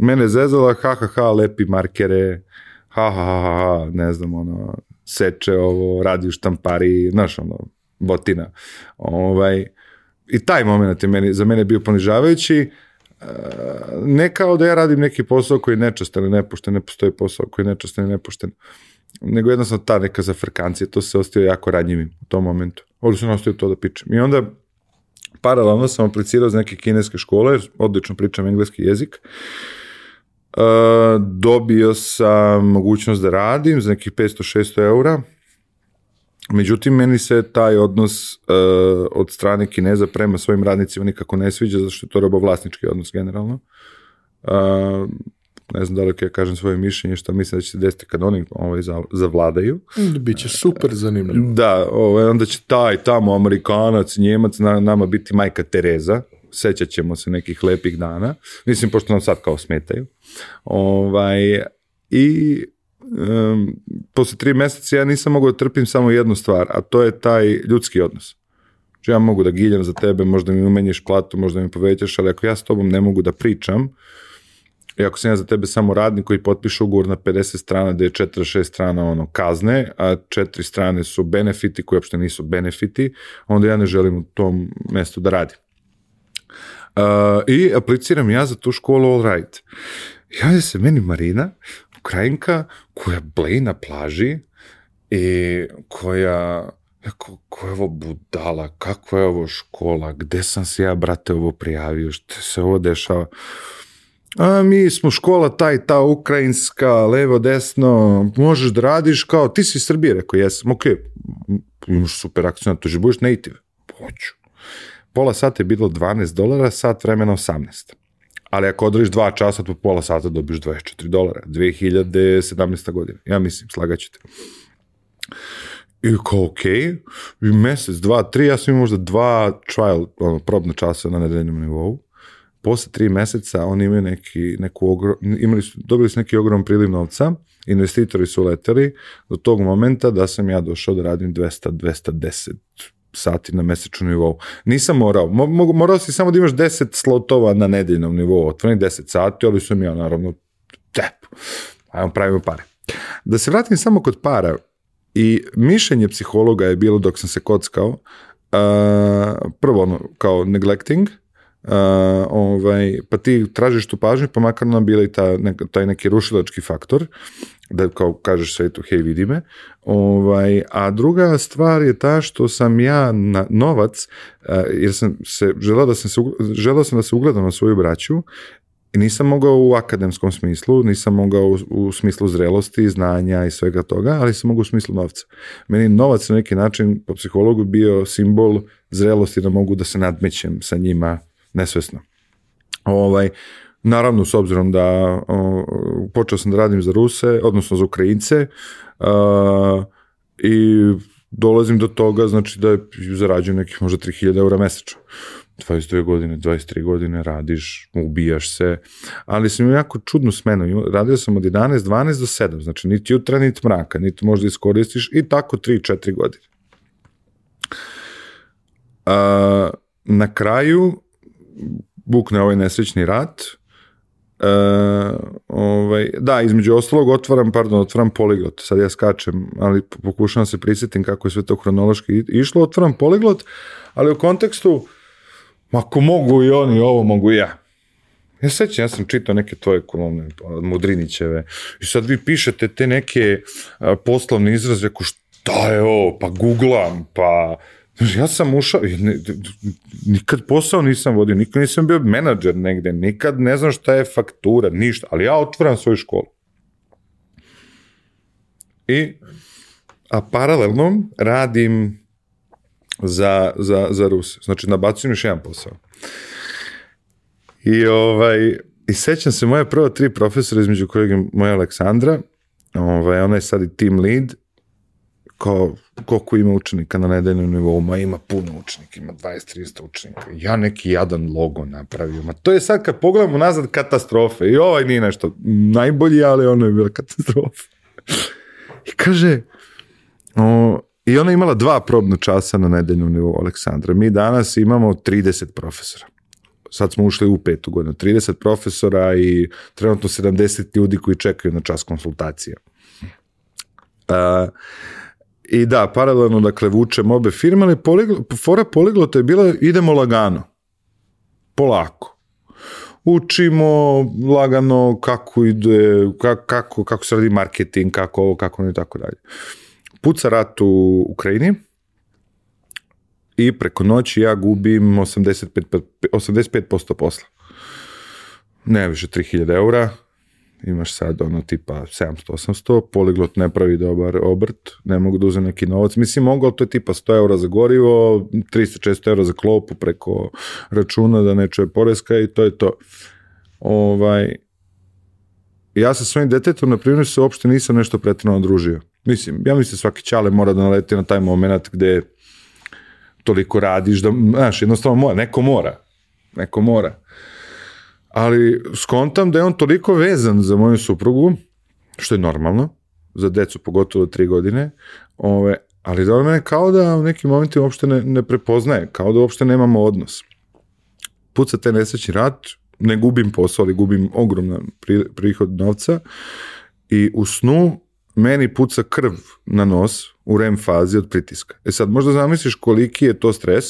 mene zezala, ha, ha, ha, lepi markere, ha, ha, ha, ha, ne znam, ono, seče ovo, radi u štampari, znaš, ono, botina. Ovaj, I taj moment je meni, za mene bio ponižavajući, ne kao da ja radim neki posao koji je nečastan i nepošten, ne postoji posao koji je nečastan i nepošten nego jednostavno ta neka zafrkancija, to se ostio jako ranjivim u tom momentu. Ovdje sam ostio to da pičem. I onda paralelno sam aplicirao za neke kineske škole, odlično pričam engleski jezik. Uh, dobio sam mogućnost da radim za nekih 500-600 eura. Međutim, meni se taj odnos uh, od strane Kineza prema svojim radnicima nikako ne sviđa, zato što je to robovlasnički odnos generalno. Uh, ne znam da li ja kažem svoje mišljenje šta mislim da će se desiti kad oni ovaj, zavladaju. Biće super zanimljivo. Da, ovaj, onda će taj tamo Amerikanac, Njemac na, nama biti majka Tereza, sećat ćemo se nekih lepih dana, mislim pošto nam sad kao smetaju. Ovaj, I um, posle tri meseca ja nisam mogao da trpim samo jednu stvar, a to je taj ljudski odnos. Znači ja mogu da giljam za tebe, možda mi umenješ platu, možda mi povećaš, ali ako ja s tobom ne mogu da pričam, I ako sam ja za tebe samo radnik koji potpiše ugovor na 50 strana gde je 46 strana ono kazne, a četiri strane su benefiti koji uopšte nisu benefiti, onda ja ne želim u tom mestu da radim. Uh, I apliciram ja za tu školu All Right. Javlja se meni Marina, Ukrajinka, koja bleji na plaži i koja Eko, ko je ovo budala, kako je ovo škola, gde sam se ja, brate, ovo prijavio, što se ovo dešava? A mi smo škola taj, ta ukrajinska, levo, desno, možeš da radiš kao, ti si iz Srbije, rekao, jesam, ok, imaš super akciju, to že budeš native, hoću. Pola sata je bilo 12 dolara, sat vremena 18. Ali ako odradiš dva časa, po pola sata dobiš 24 dolara. 2017. godina. Ja mislim, slagaću te. I kao, ok, i mesec, dva, tri, ja sam imao možda dva trial, ono, probna časa na nedeljnom nivou posle tri meseca oni imaju neki, neku ogrom, imali su, dobili su neki ogrom priliv novca, investitori su leteli do tog momenta da sam ja došao da radim 200-210 sati na mesečnom nivou. Nisam morao, mo, morao si samo da imaš 10 slotova na nedeljnom nivou, otvoreni 10 sati, ali sam ja naravno, tep, ajmo pravimo pare. Da se vratim samo kod para, I mišljenje psihologa je bilo dok sam se kockao, uh, prvo ono, kao neglecting, ovaj, pa ti tražiš tu pažnju, pa makar nam bila i ta, ne, taj neki rušilački faktor, da kao kažeš svetu, hej vidi me. Ovaj, a druga stvar je ta što sam ja na novac, uh, jer sam se, želao da sam se, želao sam da se ugledam na svoju braću, i nisam mogao u akademskom smislu, nisam mogao u, u smislu zrelosti, znanja i svega toga, ali sam mogao u smislu novca. Meni novac na neki način po psihologu bio simbol zrelosti da mogu da se nadmećem sa njima nesvesno. Ovaj, naravno, s obzirom da o, počeo sam da radim za Ruse, odnosno za Ukrajince, a, i dolazim do toga, znači da zarađujem nekih možda 3000 eura mesečno. 22 godine, 23 godine radiš, ubijaš se, ali sam imao jako čudnu smenu, radio sam od 11, 12 do 7, znači niti jutra, niti mraka, niti možda iskoristiš i tako 3-4 godine. A, na kraju bukne ovaj nesrećni rat, Uh, ovaj, da, između ostalog otvaram, pardon, otvaram poliglot, sad ja skačem, ali pokušavam se prisjetim kako je sve to hronološki išlo, otvaram poliglot, ali u kontekstu ako mogu i oni ovo, mogu i ja. Ja sećam, ja sam čitao neke tvoje kolumne, Mudrinićeve, i sad vi pišete te neke poslovne izraze, ako šta je ovo, pa googlam, pa... Ja sam ušao, nikad posao nisam vodio, nikad nisam bio menadžer negde, nikad ne znam šta je faktura, ništa, ali ja otvaram svoju školu. I, a paralelno radim za, za, za Ruse. Znači, nabacujem još jedan posao. I, ovaj, i sećam se moja prva tri profesora, između kojeg je moja Aleksandra, ovaj, ona je sad i team lead, kao, koliko ima učenika na nedeljnom nivou, ma ima puno učenika, ima 20-30 učenika. Ja neki jadan logo napravio, ma to je sad kad pogledamo nazad katastrofe i ovaj nije nešto najbolji, ali ono je bila katastrofa. I kaže, o, I ona imala dva probna časa na nedeljnom nivou Aleksandra. Mi danas imamo 30 profesora. Sad smo ušli u petu godinu. 30 profesora i trenutno 70 ljudi koji čekaju na čas konsultacija. Uh, I da, paralelno, dakle, vučem obe firme, ali poliglo, fora poliglota je bila idemo lagano. Polako. Učimo lagano kako ide, kako, kako, kako se radi marketing, kako ovo, kako ono i tako dalje puca rat u Ukrajini i preko noći ja gubim 85%, 85% posla. Ne više 3000 eura, imaš sad ono tipa 700-800, poliglot ne pravi dobar obrt, ne mogu da uzem neki novac, mislim mogu, ali to je tipa 100 eura za gorivo, 300-400 eura za klopu preko računa da ne čuje poreska i to je to. Ovaj, ja sa svojim detetom, na primjer, se uopšte nisam nešto pretredno družio. Mislim, ja mislim svaki čale mora da naleti na taj moment gde toliko radiš da, znaš, jednostavno mora, neko mora. Neko mora. Ali skontam da je on toliko vezan za moju suprugu, što je normalno, za decu pogotovo tri godine, ove, ali da on mene kao da u nekim momentima uopšte ne, ne prepoznaje, kao da uopšte nemamo odnos. Puca te nesrećni rat, ne gubim posao, ali gubim ogroman prihod novca i u snu meni puca krv na nos u REM fazi od pritiska. E sad, možda zamisliš koliki je to stres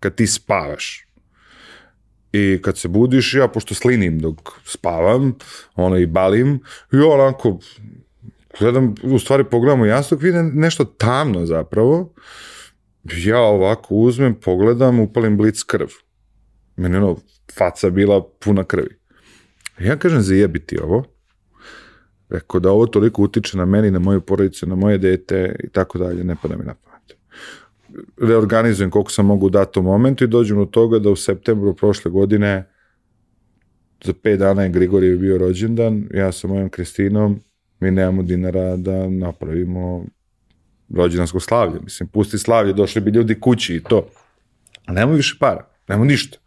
kad ti spavaš. I kad se budiš, ja pošto slinim dok spavam, ono i balim, i onako, gledam, u stvari pogledam u jastok, vidim nešto tamno zapravo, ja ovako uzmem, pogledam, upalim blic krv. Meni ono, faca bila puna krvi. Ja kažem, zajebiti ovo, Rekao da ovo toliko utiče na meni, na moju porodicu, na moje dete i tako dalje, ne pada mi na. Reorganizujem koliko sam mogu u datom momentu i dođem do toga da u septembru prošle godine za pet dana je Grigorije bio rođendan, ja sa mojom Kristinom, mi nemamo dinara da napravimo rođendansko slavlje. Mislim, pusti slavlje, došli bi ljudi kući i to. A nemamo više para, nemamo ništa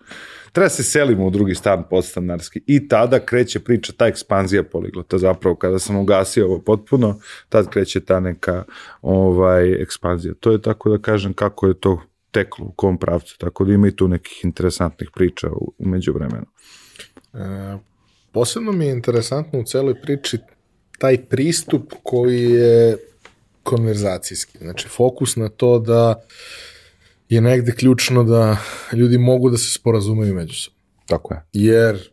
treba se selimo u drugi stan podstanarski i tada kreće priča, ta ekspanzija poliglota zapravo, kada sam ugasio ovo potpuno, tad kreće ta neka ovaj, ekspanzija. To je tako da kažem kako je to teklo, u kom pravcu, tako da ima i tu nekih interesantnih priča u, međuvremenu. E, posebno mi je interesantno u celoj priči taj pristup koji je konverzacijski. Znači, fokus na to da je negde ključno da ljudi mogu da se sporazumeju međusobno. Tako je. Jer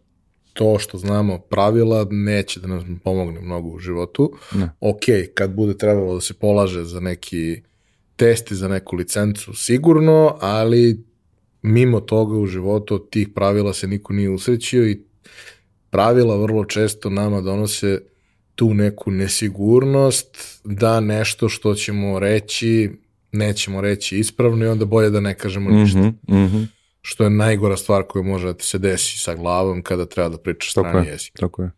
to što znamo pravila neće da nam pomogne mnogo u životu. Ne. Ok, kad bude trebalo da se polaže za neki test i za neku licencu, sigurno, ali mimo toga u životu od tih pravila se niko nije usrećio i pravila vrlo često nama donose tu neku nesigurnost da nešto što ćemo reći nećemo reći ispravno i onda bolje da ne kažemo ništa. Mhm, mhm. Što je najgora stvar koja može da ti se desi sa glavom kada treba da pričaš Tako strani je. jezik. Tako je.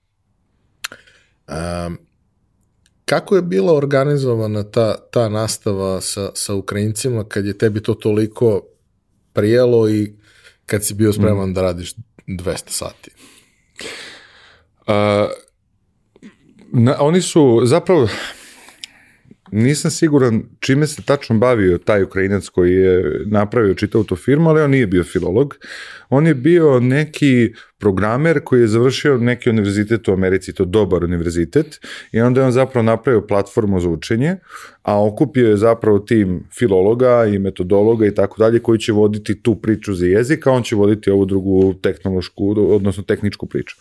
Um, kako je bila organizovana ta, ta nastava sa, sa Ukrajincima kad je tebi to toliko prijelo i kad si bio spreman Mm. da radiš 200 sati? A, na, oni su zapravo nisam siguran čime se tačno bavio taj Ukrajinac koji je napravio čitavu tu firmu, ali on nije bio filolog. On je bio neki programer koji je završio neki univerzitet u Americi, to dobar univerzitet, i onda je on zapravo napravio platformu za učenje, a okupio je zapravo tim filologa i metodologa i tako dalje koji će voditi tu priču za jezik, a on će voditi ovu drugu tehnološku, odnosno tehničku priču.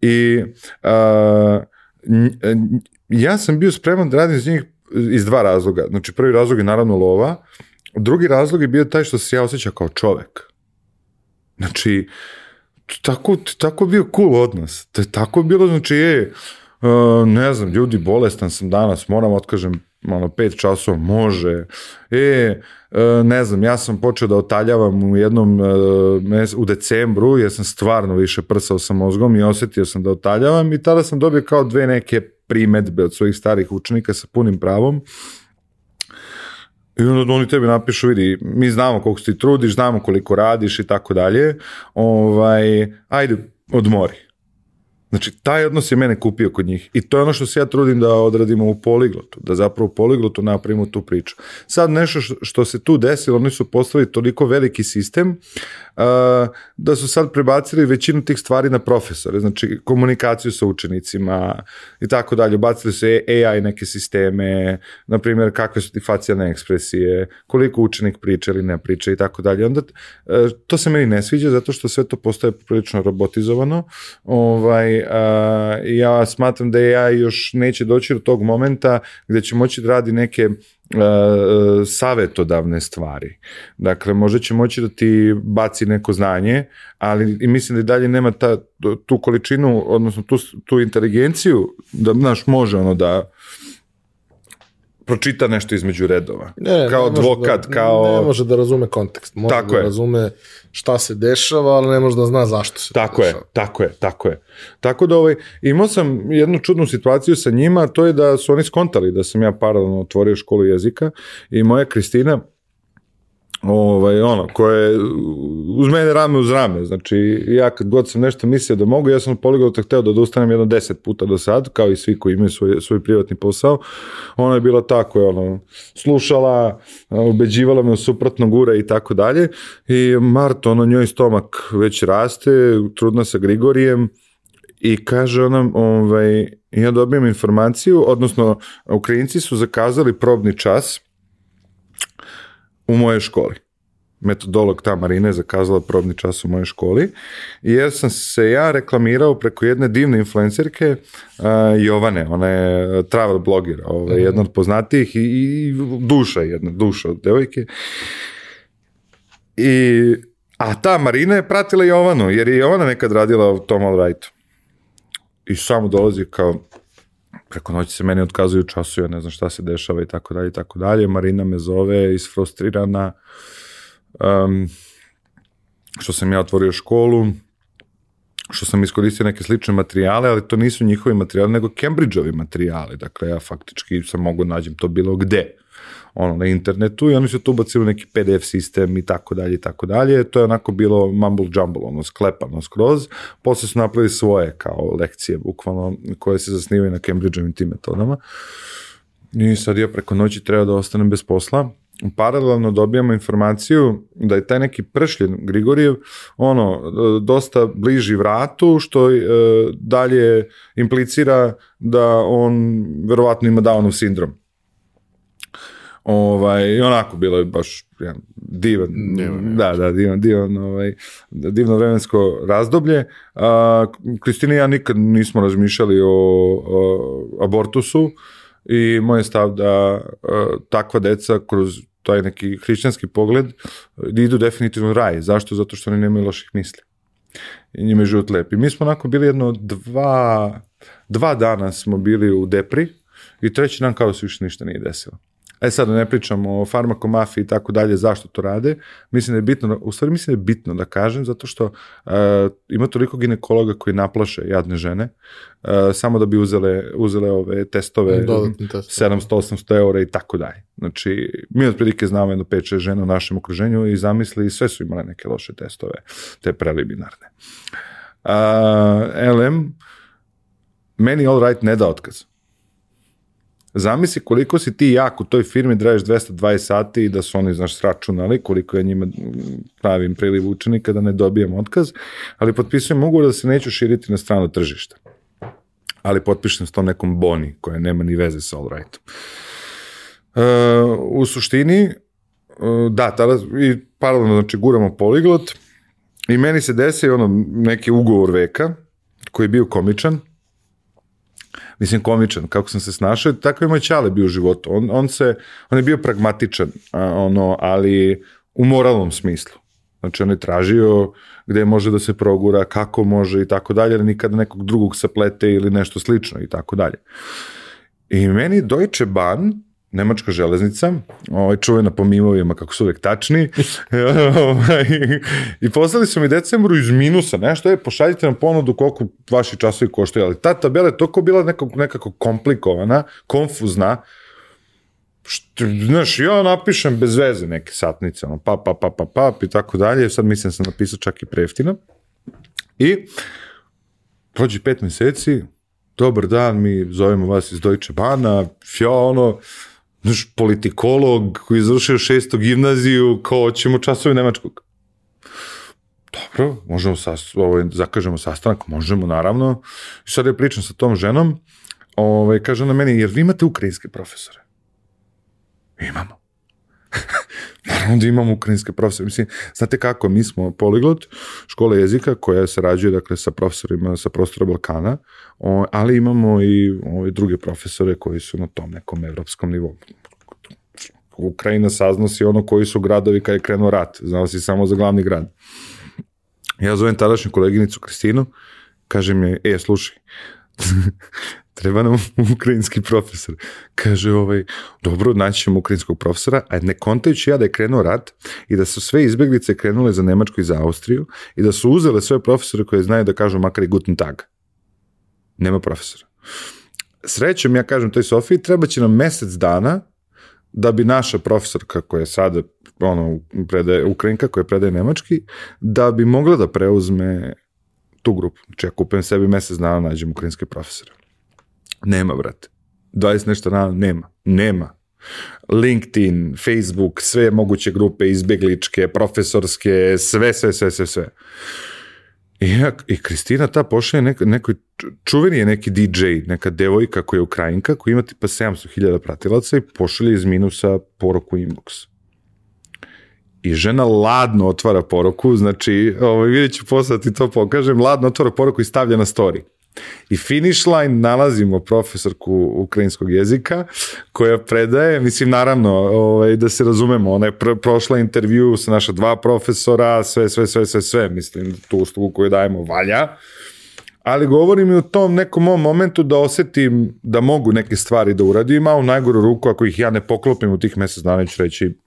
I nj- ja sam bio spreman da radim iz njih iz dva razloga. Znači, prvi razlog je naravno lova, drugi razlog je bio taj što se ja osjećao kao čovek. Znači, tako, tako bio cool odnos. To je tako bilo, znači, je, uh, ne znam, ljudi, bolestan sam danas, moram otkažem ono, pet časova, može. E, uh, ne znam, ja sam počeo da otaljavam u jednom mes- u decembru, jer sam stvarno više prsao sa mozgom i osetio sam da otaljavam i tada sam dobio kao dve neke primetbe od svojih starih učenika sa punim pravom. I onda oni tebi napišu, vidi, mi znamo koliko se ti trudiš, znamo koliko radiš i tako dalje, ovaj, ajde, odmori. Znači, taj odnos je mene kupio kod njih. I to je ono što se ja trudim da odradimo u poliglotu, da zapravo u poliglotu napravimo tu priču. Sad nešto što, se tu desilo, oni su postavili toliko veliki sistem uh, da su sad prebacili većinu tih stvari na profesore, znači komunikaciju sa učenicima i tako dalje. Bacili su AI neke sisteme, na primjer kakve su ti facijalne ekspresije, koliko učenik priča ili ne priča i tako dalje. Onda uh, to se meni ne sviđa zato što sve to postaje prilično robotizovano. Ovaj, uh, ja smatram da AI još neće doći do tog momenta gde će moći da radi neke uh, savetodavne stvari. Dakle, možda će moći da ti baci neko znanje, ali i mislim da i dalje nema ta, tu količinu, odnosno tu, tu inteligenciju, da, znaš, može ono da pročita nešto između redova. Ne, kao ne advokat, da, kao... Ne može da razume kontekst. Može Tako da je. razume šta se dešava, ali ne može da zna zašto se Tako to je, dešava. tako je, tako je. Tako da ovaj, imao sam jednu čudnu situaciju sa njima, to je da su oni skontali da sam ja paralelno otvorio školu jezika i moja Kristina, ovaj, ono, koja je uz mene rame uz rame, znači ja kad god sam nešto mislio da mogu, ja sam poliglota hteo da odustanem jedno deset puta do sad, kao i svi koji imaju svoj, svoj privatni posao, ona je bila ta koja je ono, slušala, ubeđivala me u suprotno gure i tako dalje. I Marta, ono, njoj stomak već raste, trudna sa Grigorijem, i kaže ona, ovaj, ja dobijem informaciju, odnosno Ukrajinci su zakazali probni čas u mojoj školi. Metodolog ta Marina je zakazala probni čas u mojoj školi, jer sam se ja reklamirao preko jedne divne influencerke uh, Jovane, ona je travel bloger, ovaj, jedna od poznatijih i, i duša jedna, duša od devojke. I, a ta Marina je pratila Jovanu, jer je Jovana nekad radila u Tom All Rightu. I samo dolazi kao, preko noći se meni otkazuju času, ja ne znam šta se dešava i tako dalje i tako dalje. Marina me zove isfrustrirana um, što sam ja otvorio školu, što sam iskoristio neke slične materijale, ali to nisu njihovi materijali, nego Cambridgeovi materijali. Dakle, ja faktički sam mogu nađem to bilo gde ono, na internetu i oni su tu ubacili neki PDF sistem i tako dalje i tako dalje. To je onako bilo mumble jumble, ono, sklepano skroz. Posle su napravili svoje kao lekcije, bukvalno, koje se zasnivaju na Cambridgeovim tim metodama. I sad ja preko noći treba da ostanem bez posla. Paralelno dobijamo informaciju da je taj neki pršljen Grigorijev ono, dosta bliži vratu, što e, dalje implicira da on verovatno ima Downov sindrom. Ovaj, I onako bilo je baš jedan divan, da, da, divan, divan, ovaj, divno vremensko razdoblje. A, Kristina i ja nikad nismo razmišljali o, o abortusu i moj je stav da a, takva deca kroz taj neki hrišćanski pogled idu definitivno u raj. Zašto? Zato što oni nemaju loših misli. I njima je život lep. I mi smo onako bili jedno dva, dva dana smo bili u depri i treći dan kao se više ništa nije desilo. E sad da ne pričamo o farmakomafiji i tako dalje, zašto to rade, mislim da je bitno, u stvari mislim da je bitno da kažem, zato što uh, ima toliko ginekologa koji naplaše jadne žene, uh, samo da bi uzele, uzele ove testove, Dodatni test. 700-800 eura i tako dalje. Znači, mi otprilike znamo jedno 5-6 žena u našem okruženju i zamisli, sve su imale neke loše testove, te preliminarne. Uh, LM, meni All Right ne da otkaz. Zamisli koliko si ti jak u toj firmi da radiš 220 sati i da su oni, znaš, sračunali koliko je njima pravim priliv učenika da ne dobijem otkaz, ali potpisujem ugovor da se neću širiti na strano tržište. Ali potpišem s tom nekom boni koja nema ni veze sa All Rightom. Uh, u suštini, uh, da, tada i paralelno, znači, guramo poliglot i meni se desi ono neki ugovor veka koji je bio komičan, mislim komičan, kako sam se snašao, tako je moj čale bio u životu. On, on, se, on je bio pragmatičan, a, ono, ali u moralnom smislu. Znači on je tražio gde može da se progura, kako može i tako dalje, ali nikada nekog drugog saplete ili nešto slično i tako dalje. I meni Deutsche Bahn nemačka železnica, ovaj, čuvena po mimovima kako su uvek tačni, ovaj, i poslali su mi decembru iz minusa, nešto je, pošaljite nam ponudu koliko vaši časovi koštaju, ali ta tabela je toliko bila nekako, nekako komplikovana, konfuzna, što, znaš, ja napišem bez veze neke satnice, ono, pa, pa, pa, pa, pa, i tako dalje, sad mislim da sam napisao čak i preftina, i prođe pet meseci, dobar dan, mi zovemo vas iz Deutsche Bahna, fjo, ono, znaš, politikolog koji je završio šestu gimnaziju, kao ćemo časovi nemačkog. Dobro, možemo sas, ovaj, zakažemo sastanak, možemo naravno. I sad ja pričam sa tom ženom, ovaj, kaže ona meni, jer vi imate ukrajinske profesore? Imamo. Naravno da imamo ukrajinske profesore. Mislim, znate kako, mi smo poliglot, škola jezika koja se rađuje dakle, sa profesorima sa prostora Balkana, o, ali imamo i ove druge profesore koji su na tom nekom evropskom nivou. Ukrajina sazno si ono koji su gradovi kada je krenuo rat, znao si samo za glavni grad. Ja zovem tadašnju koleginicu Kristinu, kaže mi, e, slušaj, treba nam ukrajinski profesor. Kaže, ovaj, dobro, naći ćemo ukrajinskog profesora, a ne kontajući ja da je krenuo rat i da su sve izbeglice krenule za Nemačku i za Austriju i da su uzele sve profesore koje znaju da kažu makar i guten tag. Nema profesora. Srećom, ja kažem toj Sofiji, treba će nam mesec dana da bi naša profesorka koja je sada ono, predaje, Ukrajinka koja predaje nemački, da bi mogla da preuzme tu grupu. Znači ja kupujem sebi mesec dana, nađem ukrajinske profesore. Nema, brate. 20 nešto dana, nema. Nema. LinkedIn, Facebook, sve moguće grupe, izbegličke, profesorske, sve, sve, sve, sve, sve. I, ja, i Kristina ta pošle neko, neko, čuveni je neki DJ, neka devojka koja je Ukrajinka, koja ima tipa 700.000 pratilaca i pošalje iz minusa poruku inbox. I žena ladno otvara poruku, znači, ovaj, vidjet ću posle da ti to pokažem, ladno otvara poruku i stavlja na story. I finish line nalazimo profesorku ukrajinskog jezika koja predaje, mislim naravno ovaj, da se razumemo, ona je pr prošla intervju sa naša dva profesora, sve, sve, sve, sve, sve, mislim tu uslugu koju dajemo valja, ali govorim i u tom nekom mom momentu da osetim da mogu neke stvari da uradim, a u najgoru ruku ako ih ja ne poklopim u tih mesec dana ću reći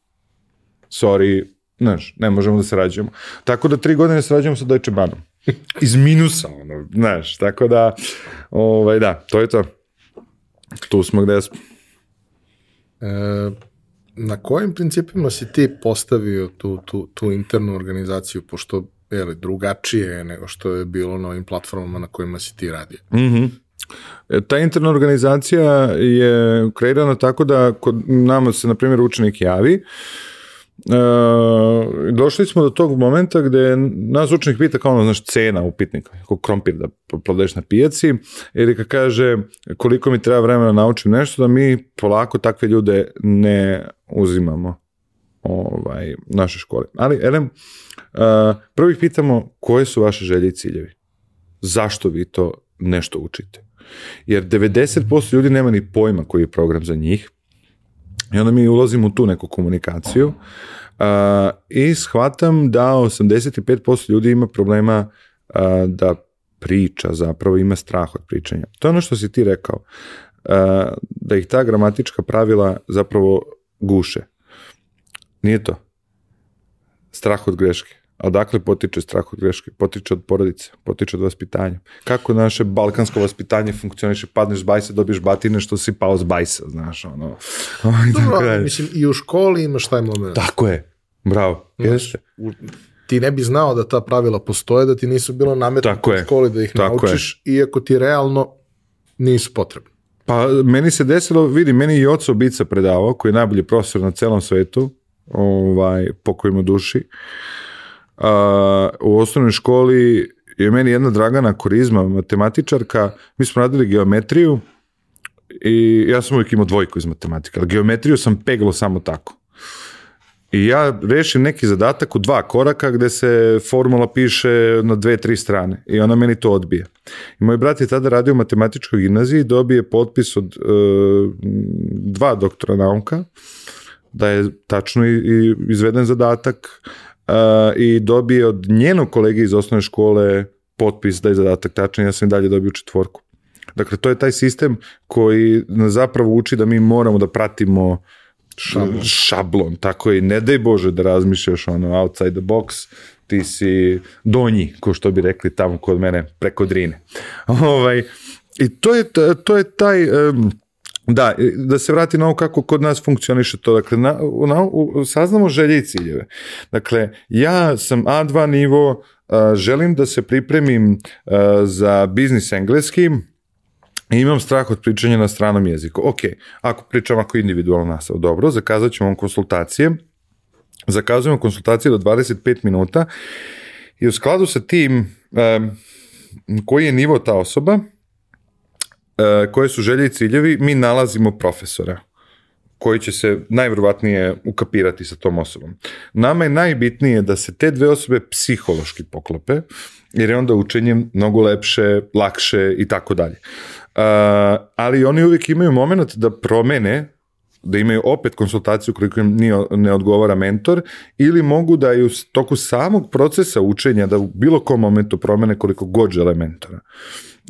sorry, znaš, ne možemo da se rađujemo. Tako da tri godine se rađujemo sa Deutsche Bahnom iz minusa, ono, znaš, tako da, ovaj, da, to je to. Tu smo gde smo. E, na kojim principima si ti postavio tu, tu, tu internu organizaciju, pošto je li, drugačije je nego što je bilo na ovim platformama na kojima si ti radio? Mm -hmm. Ta interna organizacija je kreirana tako da kod nama se, na primjer, učenik javi, Uh, došli smo do tog momenta gde nas učenik pita kao ono, znaš, cena upitnika, kako krompir da prodaješ na pijaci, ili kad kaže koliko mi treba vremena da naučim nešto, da mi polako takve ljude ne uzimamo ovaj, naše škole. Ali, Elem, uh, prvo ih pitamo koje su vaše želje i ciljevi. Zašto vi to nešto učite? Jer 90% ljudi nema ni pojma koji je program za njih, I onda mi ulazimo u tu neku komunikaciju uh, i shvatam da 85% ljudi ima problema uh, da priča, zapravo ima strah od pričanja. To je ono što si ti rekao, uh, da ih ta gramatička pravila zapravo guše. Nije to. Strah od greške. A odakle potiče strah od greške? Potiče od porodice, potiče od vaspitanja. Kako naše balkansko vaspitanje funkcioniše, padneš s bajsa, dobiješ batine što si pao s bajsa, znaš, ono. Dobro, mislim, i u školi imaš taj moment. Tako je, bravo, jeste. U, ti ne bi znao da ta pravila postoje, da ti nisu bilo nametnuto u školi da ih Tako naučiš, je. iako ti realno nisu potrebni. Pa meni se desilo, vidi, meni i oco Bica predavao, koji je najbolji profesor na celom svetu, ovaj, pokojimo duši, a, u osnovnoj školi je meni jedna Dragana Korizma, matematičarka, mi smo radili geometriju i ja sam uvijek imao dvojku iz matematika, ali geometriju sam peglo samo tako. I ja rešim neki zadatak u dva koraka gde se formula piše na dve, tri strane i ona meni to odbije. I moj brat je tada radio u matematičkoj gimnaziji i dobije potpis od e, dva doktora nauka da je tačno i, i izveden zadatak i dobije od njenog kolege iz osnovne škole potpis da je zadatak tačan, ja sam i dalje dobio četvorku. Dakle, to je taj sistem koji nas zapravo uči da mi moramo da pratimo šablon, šablon tako i ne daj Bože da razmišljaš ono outside the box, ti si donji, ko što bi rekli tamo kod mene, preko drine. Ovaj, I to je, to je taj... Um, Da, da se vrati na ovo kako kod nas funkcioniše to. Dakle, na, na, u, saznamo želje i ciljeve. Dakle, ja sam A2 nivo, a, želim da se pripremim a, za biznis engleski, i imam strah od pričanja na stranom jeziku. Ok, ako pričam ako individualna nastava, dobro, zakazat ćemo konsultacije, zakazujemo konsultacije do 25 minuta i u skladu sa tim um, koji je nivo ta osoba, E, koje su želje i ciljevi, mi nalazimo profesora koji će se najverovatnije ukapirati sa tom osobom. Nama je najbitnije da se te dve osobe psihološki poklope, jer je onda učenje mnogo lepše, lakše i tako dalje. E, ali oni uvijek imaju moment da promene da imaju opet konsultaciju koliko im nije, ne odgovara mentor ili mogu da i u toku samog procesa učenja da u bilo kom momentu promene koliko god žele mentora.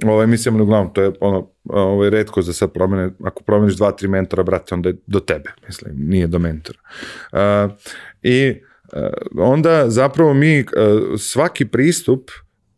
Ovaj, mislim, uglavnom, to je ono, ovaj, redko za sad promene, ako promeniš dva, tri mentora, brate, onda je do tebe, mislim, nije do mentora. Uh, I uh, onda zapravo mi, uh, svaki pristup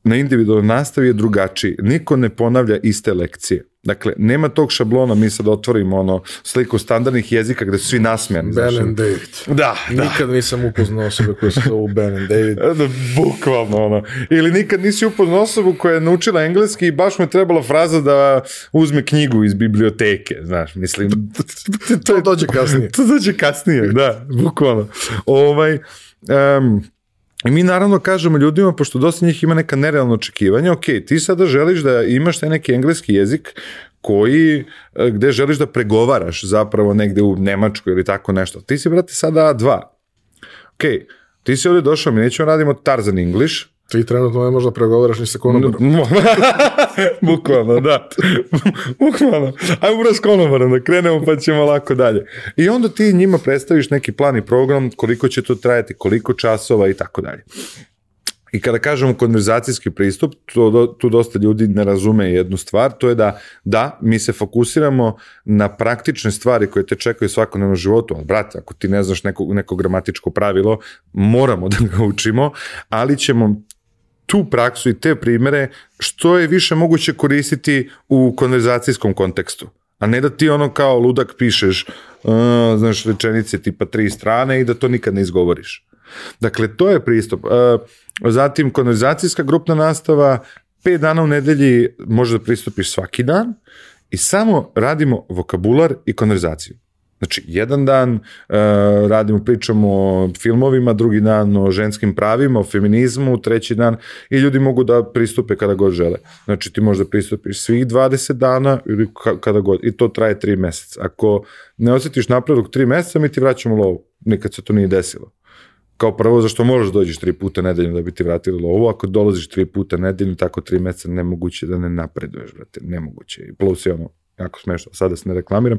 na individualnoj nastavi je drugačiji. Niko ne ponavlja iste lekcije. Dakle, nema tog šablona, mi sad otvorimo ono sliku standardnih jezika gde su svi nasmijani. Ben and David. Da, da. Nikad nisam upoznao osobe koje su zovu Ben and David. Da, bukvalno ono. Ili nikad nisi upoznao osobu koja je naučila engleski i baš mu je trebala fraza da uzme knjigu iz biblioteke, znaš, mislim. to, to dođe kasnije. To dođe kasnije, da, bukvalno. Ovaj, um, I mi naravno kažemo ljudima, pošto dosta njih ima neka nerealna očekivanja, ok, ti sada želiš da imaš taj neki engleski jezik koji, e, gde želiš da pregovaraš zapravo negde u Nemačkoj ili tako nešto. Ti si, brate, sada A2. Ok, ti si ovde došao, mi nećemo radimo Tarzan English, Ti trenutno ne možda pregovaraš ni sa konobarom. Bukvalno, da. Bukvalno. Ajmo bro s konobarom da krenemo pa ćemo lako dalje. I onda ti njima predstaviš neki plan i program, koliko će to trajati, koliko časova i tako dalje. I kada kažemo konverzacijski pristup, to, tu dosta ljudi ne razume jednu stvar, to je da, da, mi se fokusiramo na praktične stvari koje te čekaju u svakodnevnom životu, ali brate, ako ti ne znaš neko, neko gramatičko pravilo, moramo da ga učimo, ali ćemo tu praksu i te primere što je više moguće koristiti u konverzacijskom kontekstu. A ne da ti ono kao ludak pišeš, uh, znaš, rečenice tipa tri strane i da to nikad ne izgovoriš. Dakle, to je pristup. Uh, zatim, konverzacijska grupna nastava, pet dana u nedelji možeš da pristupiš svaki dan i samo radimo vokabular i konverzaciju. Znači, jedan dan uh, radimo, pričamo o filmovima, drugi dan o ženskim pravima, o feminizmu, treći dan i ljudi mogu da pristupe kada god žele. Znači, ti možda pristupiš svih 20 dana ili kada god. I to traje 3 meseca. Ako ne osjetiš napredak 3 meseca, mi ti vraćamo lovu. Nikad se to nije desilo kao prvo zašto možeš da dođeš tri puta nedeljno da bi ti vratili lovu, ako dolaziš tri puta nedeljno, tako tri meseca, nemoguće da ne napreduješ, brate, nemoguće. I plus je ono, jako smešno, sada se ne reklamiram.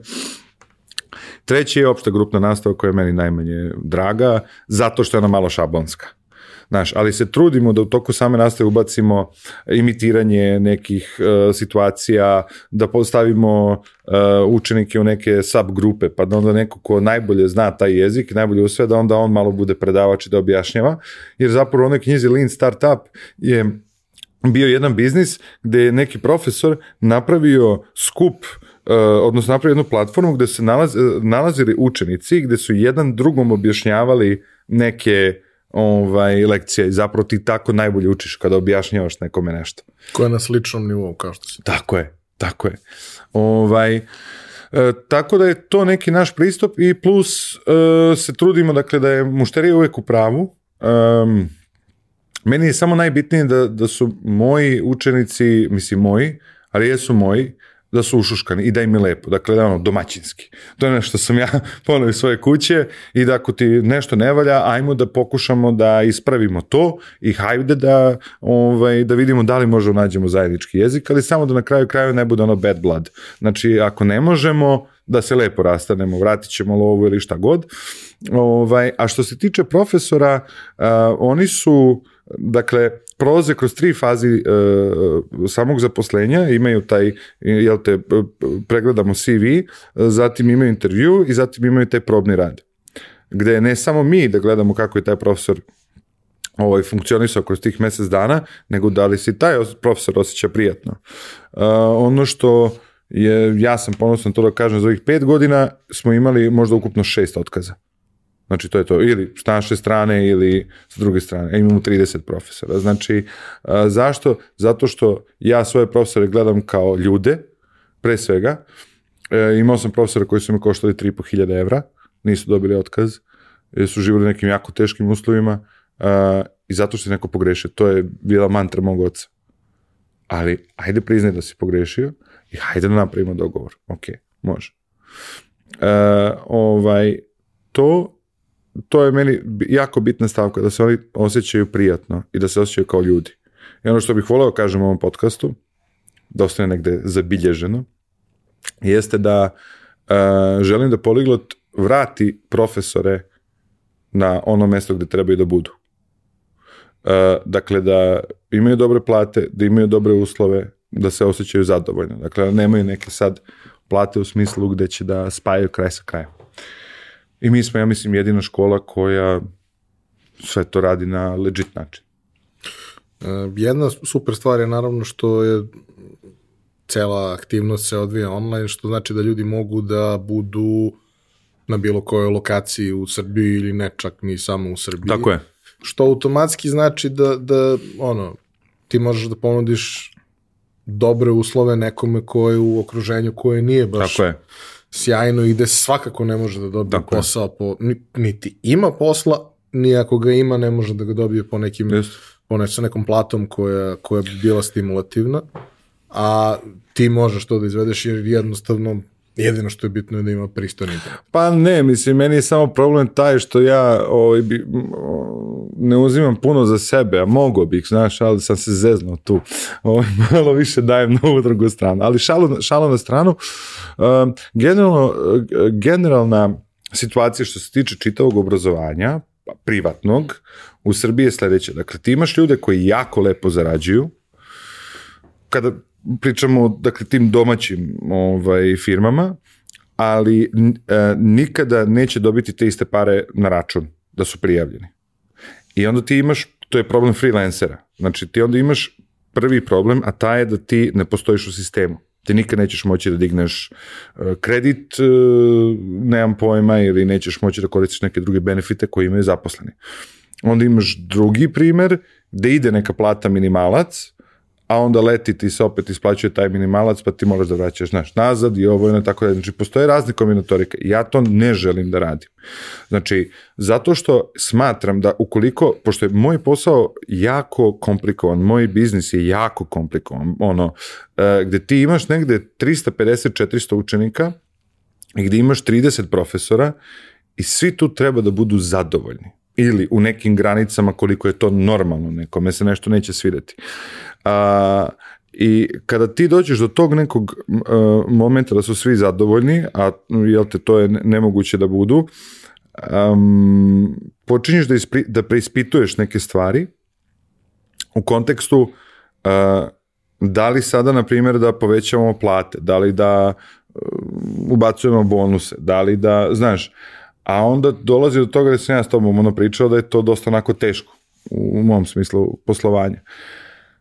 Treći je opšta grupna nastava koja je meni najmanje draga, zato što je ona malo šablonska. Znaš, ali se trudimo da u toku same nastave ubacimo imitiranje nekih uh, situacija, da postavimo uh, učenike u neke subgrupe, pa da onda neko ko najbolje zna taj jezik, najbolje usve, da onda on malo bude predavač i da objašnjava, jer zapravo u onoj knjizi Lean Startup je bio jedan biznis gde je neki profesor napravio skup Uh, odnosno napravio jednu platformu gde se nalaz, nalazili učenici, gde su jedan drugom objašnjavali neke ovaj, lekcija i zapravo ti tako najbolje učiš kada objašnjavaš nekome nešto. Ko je na sličnom nivou kao što si. Tako je, tako je. Ovaj, e, tako da je to neki naš pristup i plus e, se trudimo dakle da je mušterija uvek u pravu. Um, meni je samo najbitnije da, da su moji učenici, mislim moji, ali jesu moji, da su ušuškani i da im je lepo, dakle da ono domaćinski. To je nešto sam ja ponovio svoje kuće i da ako ti nešto ne valja, ajmo da pokušamo da ispravimo to i hajde da, ovaj, da vidimo da li možemo nađemo zajednički jezik, ali samo da na kraju kraju ne bude ono bad blood. Znači ako ne možemo, da se lepo rastanemo, vratit ćemo lovu ili šta god. Ovaj, a što se tiče profesora, uh, oni su, dakle, prolaze kroz tri fazi e, samog zaposlenja, imaju taj, jel te, pregledamo CV, zatim imaju intervju i zatim imaju taj probni rad. Gde ne samo mi da gledamo kako je taj profesor ovaj, funkcionisao kroz tih mesec dana, nego da li si taj profesor osjeća prijatno. Uh, ono što je, ja sam ponosan to da kažem, za ovih pet godina smo imali možda ukupno šest otkaza. Znači to je to, ili s naše strane ili s druge strane. E, imamo 30 profesora. Znači, a, zašto? Zato što ja svoje profesore gledam kao ljude, pre svega. E, imao sam profesora koji su mi koštali 3.500 evra, nisu dobili otkaz, jer su živali nekim jako teškim uslovima a, i zato što je neko pogrešio. To je bila mantra mog oca. Ali, ajde priznaj da si pogrešio i hajde da napravimo dogovor. Ok, može. E, ovaj, to to je meni jako bitna stavka, da se oni osjećaju prijatno i da se osjećaju kao ljudi. I ono što bih voleo da kažem u ovom podcastu, da ostane negde zabilježeno, jeste da uh, želim da Poliglot vrati profesore na ono mesto gde trebaju da budu. Uh, dakle, da imaju dobre plate, da imaju dobre uslove, da se osjećaju zadovoljno. Dakle, da nemaju neke sad plate u smislu gde će da spajaju kraj sa krajem. I mi smo, ja mislim, jedina škola koja sve to radi na legit način. E, jedna super stvar je naravno što je cela aktivnost se odvija online, što znači da ljudi mogu da budu na bilo kojoj lokaciji u Srbiji ili ne čak ni samo u Srbiji. Tako je. Što automatski znači da, da ono, ti možeš da ponudiš dobre uslove nekome ko je u okruženju koje nije baš Tako je sjajno i gde svakako ne može da dobije Dakle. posao po, niti ima posla, ni ako ga ima ne može da ga dobije po nekim Just. po ne, sa nekom platom koja, koja bi bila stimulativna, a ti možeš to da izvedeš jer jednostavno Jedino što je bitno je da ima pristojni internet. Pa ne, mislim, meni je samo problem taj što ja ovaj, bi, ne uzimam puno za sebe, a mogo bih, znaš, ali sam se zeznuo tu. Ovaj, malo više dajem na ovu drugu stranu. Ali šalo, šalo na stranu, uh, generalno, generalna situacija što se tiče čitavog obrazovanja, privatnog, u Srbiji je sledeća. Dakle, ti imaš ljude koji jako lepo zarađuju, kada pričamo dakle tim domaćim ovaj firmama, ali e, nikada neće dobiti te iste pare na račun da su prijavljeni. I onda ti imaš, to je problem freelancera. Znači ti onda imaš prvi problem, a taj je da ti ne postojiš u sistemu. Ti nikad nećeš moći da digneš e, kredit, e, nemam pojma, ili nećeš moći da koristiš neke druge benefite koje imaju zaposleni. Onda imaš drugi primer, gde ide neka plata minimalac, a onda leti ti se opet isplaćuje taj minimalac, pa ti moraš da vraćaš, znaš, nazad i ovo i ono tako da. Znači, postoje razne kombinatorike. Ja to ne želim da radim. Znači, zato što smatram da ukoliko, pošto je moj posao jako komplikovan, moj biznis je jako komplikovan, ono, e, gde ti imaš negde 350-400 učenika i gde imaš 30 profesora i svi tu treba da budu zadovoljni ili u nekim granicama koliko je to normalno nekome se nešto neće svideti. A, I kada ti dođeš do tog nekog uh, momenta da su svi zadovoljni, a jel te to je nemoguće da budu, um, počinješ da, ispri, da preispituješ neke stvari u kontekstu uh, da li sada, na primjer, da povećavamo plate, da li da uh, ubacujemo bonuse, da li da, znaš, a onda dolazi do toga da sam ja s tobom ono pričao da je to dosta onako teško u, u mom smislu poslovanja.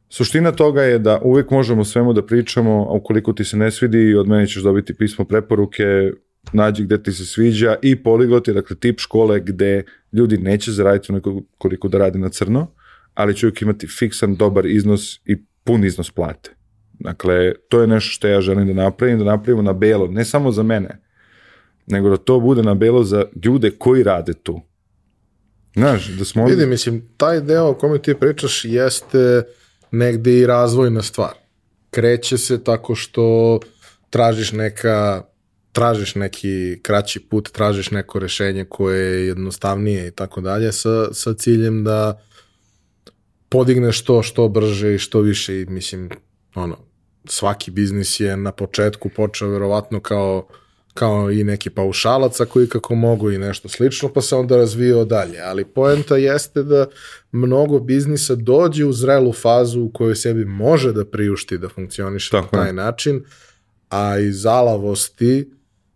Suština toga je da uvek možemo svemu da pričamo, a ukoliko ti se ne svidi, od mene ćeš dobiti pismo preporuke, nađi gde ti se sviđa i poliglot je dakle tip škole gde ljudi neće zaraditi onoliko koliko da radi na crno, ali će uvijek imati fiksan, dobar iznos i pun iznos plate. Dakle, to je nešto što ja želim da napravim, da napravimo na belo, ne samo za mene, nego da to bude na belo za ljude koji rade tu. Znaš, da smo... Vidi, mislim, taj deo o kome ti pričaš jeste negde i razvojna stvar. Kreće se tako što tražiš neka tražiš neki kraći put, tražiš neko rešenje koje je jednostavnije i tako dalje sa, sa ciljem da podigneš to što brže i što više i mislim ono svaki biznis je na početku počeo verovatno kao kao i neki paušalaca koji kako mogu i nešto slično, pa se onda razvijao dalje. Ali poenta jeste da mnogo biznisa dođe u zrelu fazu u kojoj sebi može da priušti da funkcioniše Tako na taj je. način, a iz alavosti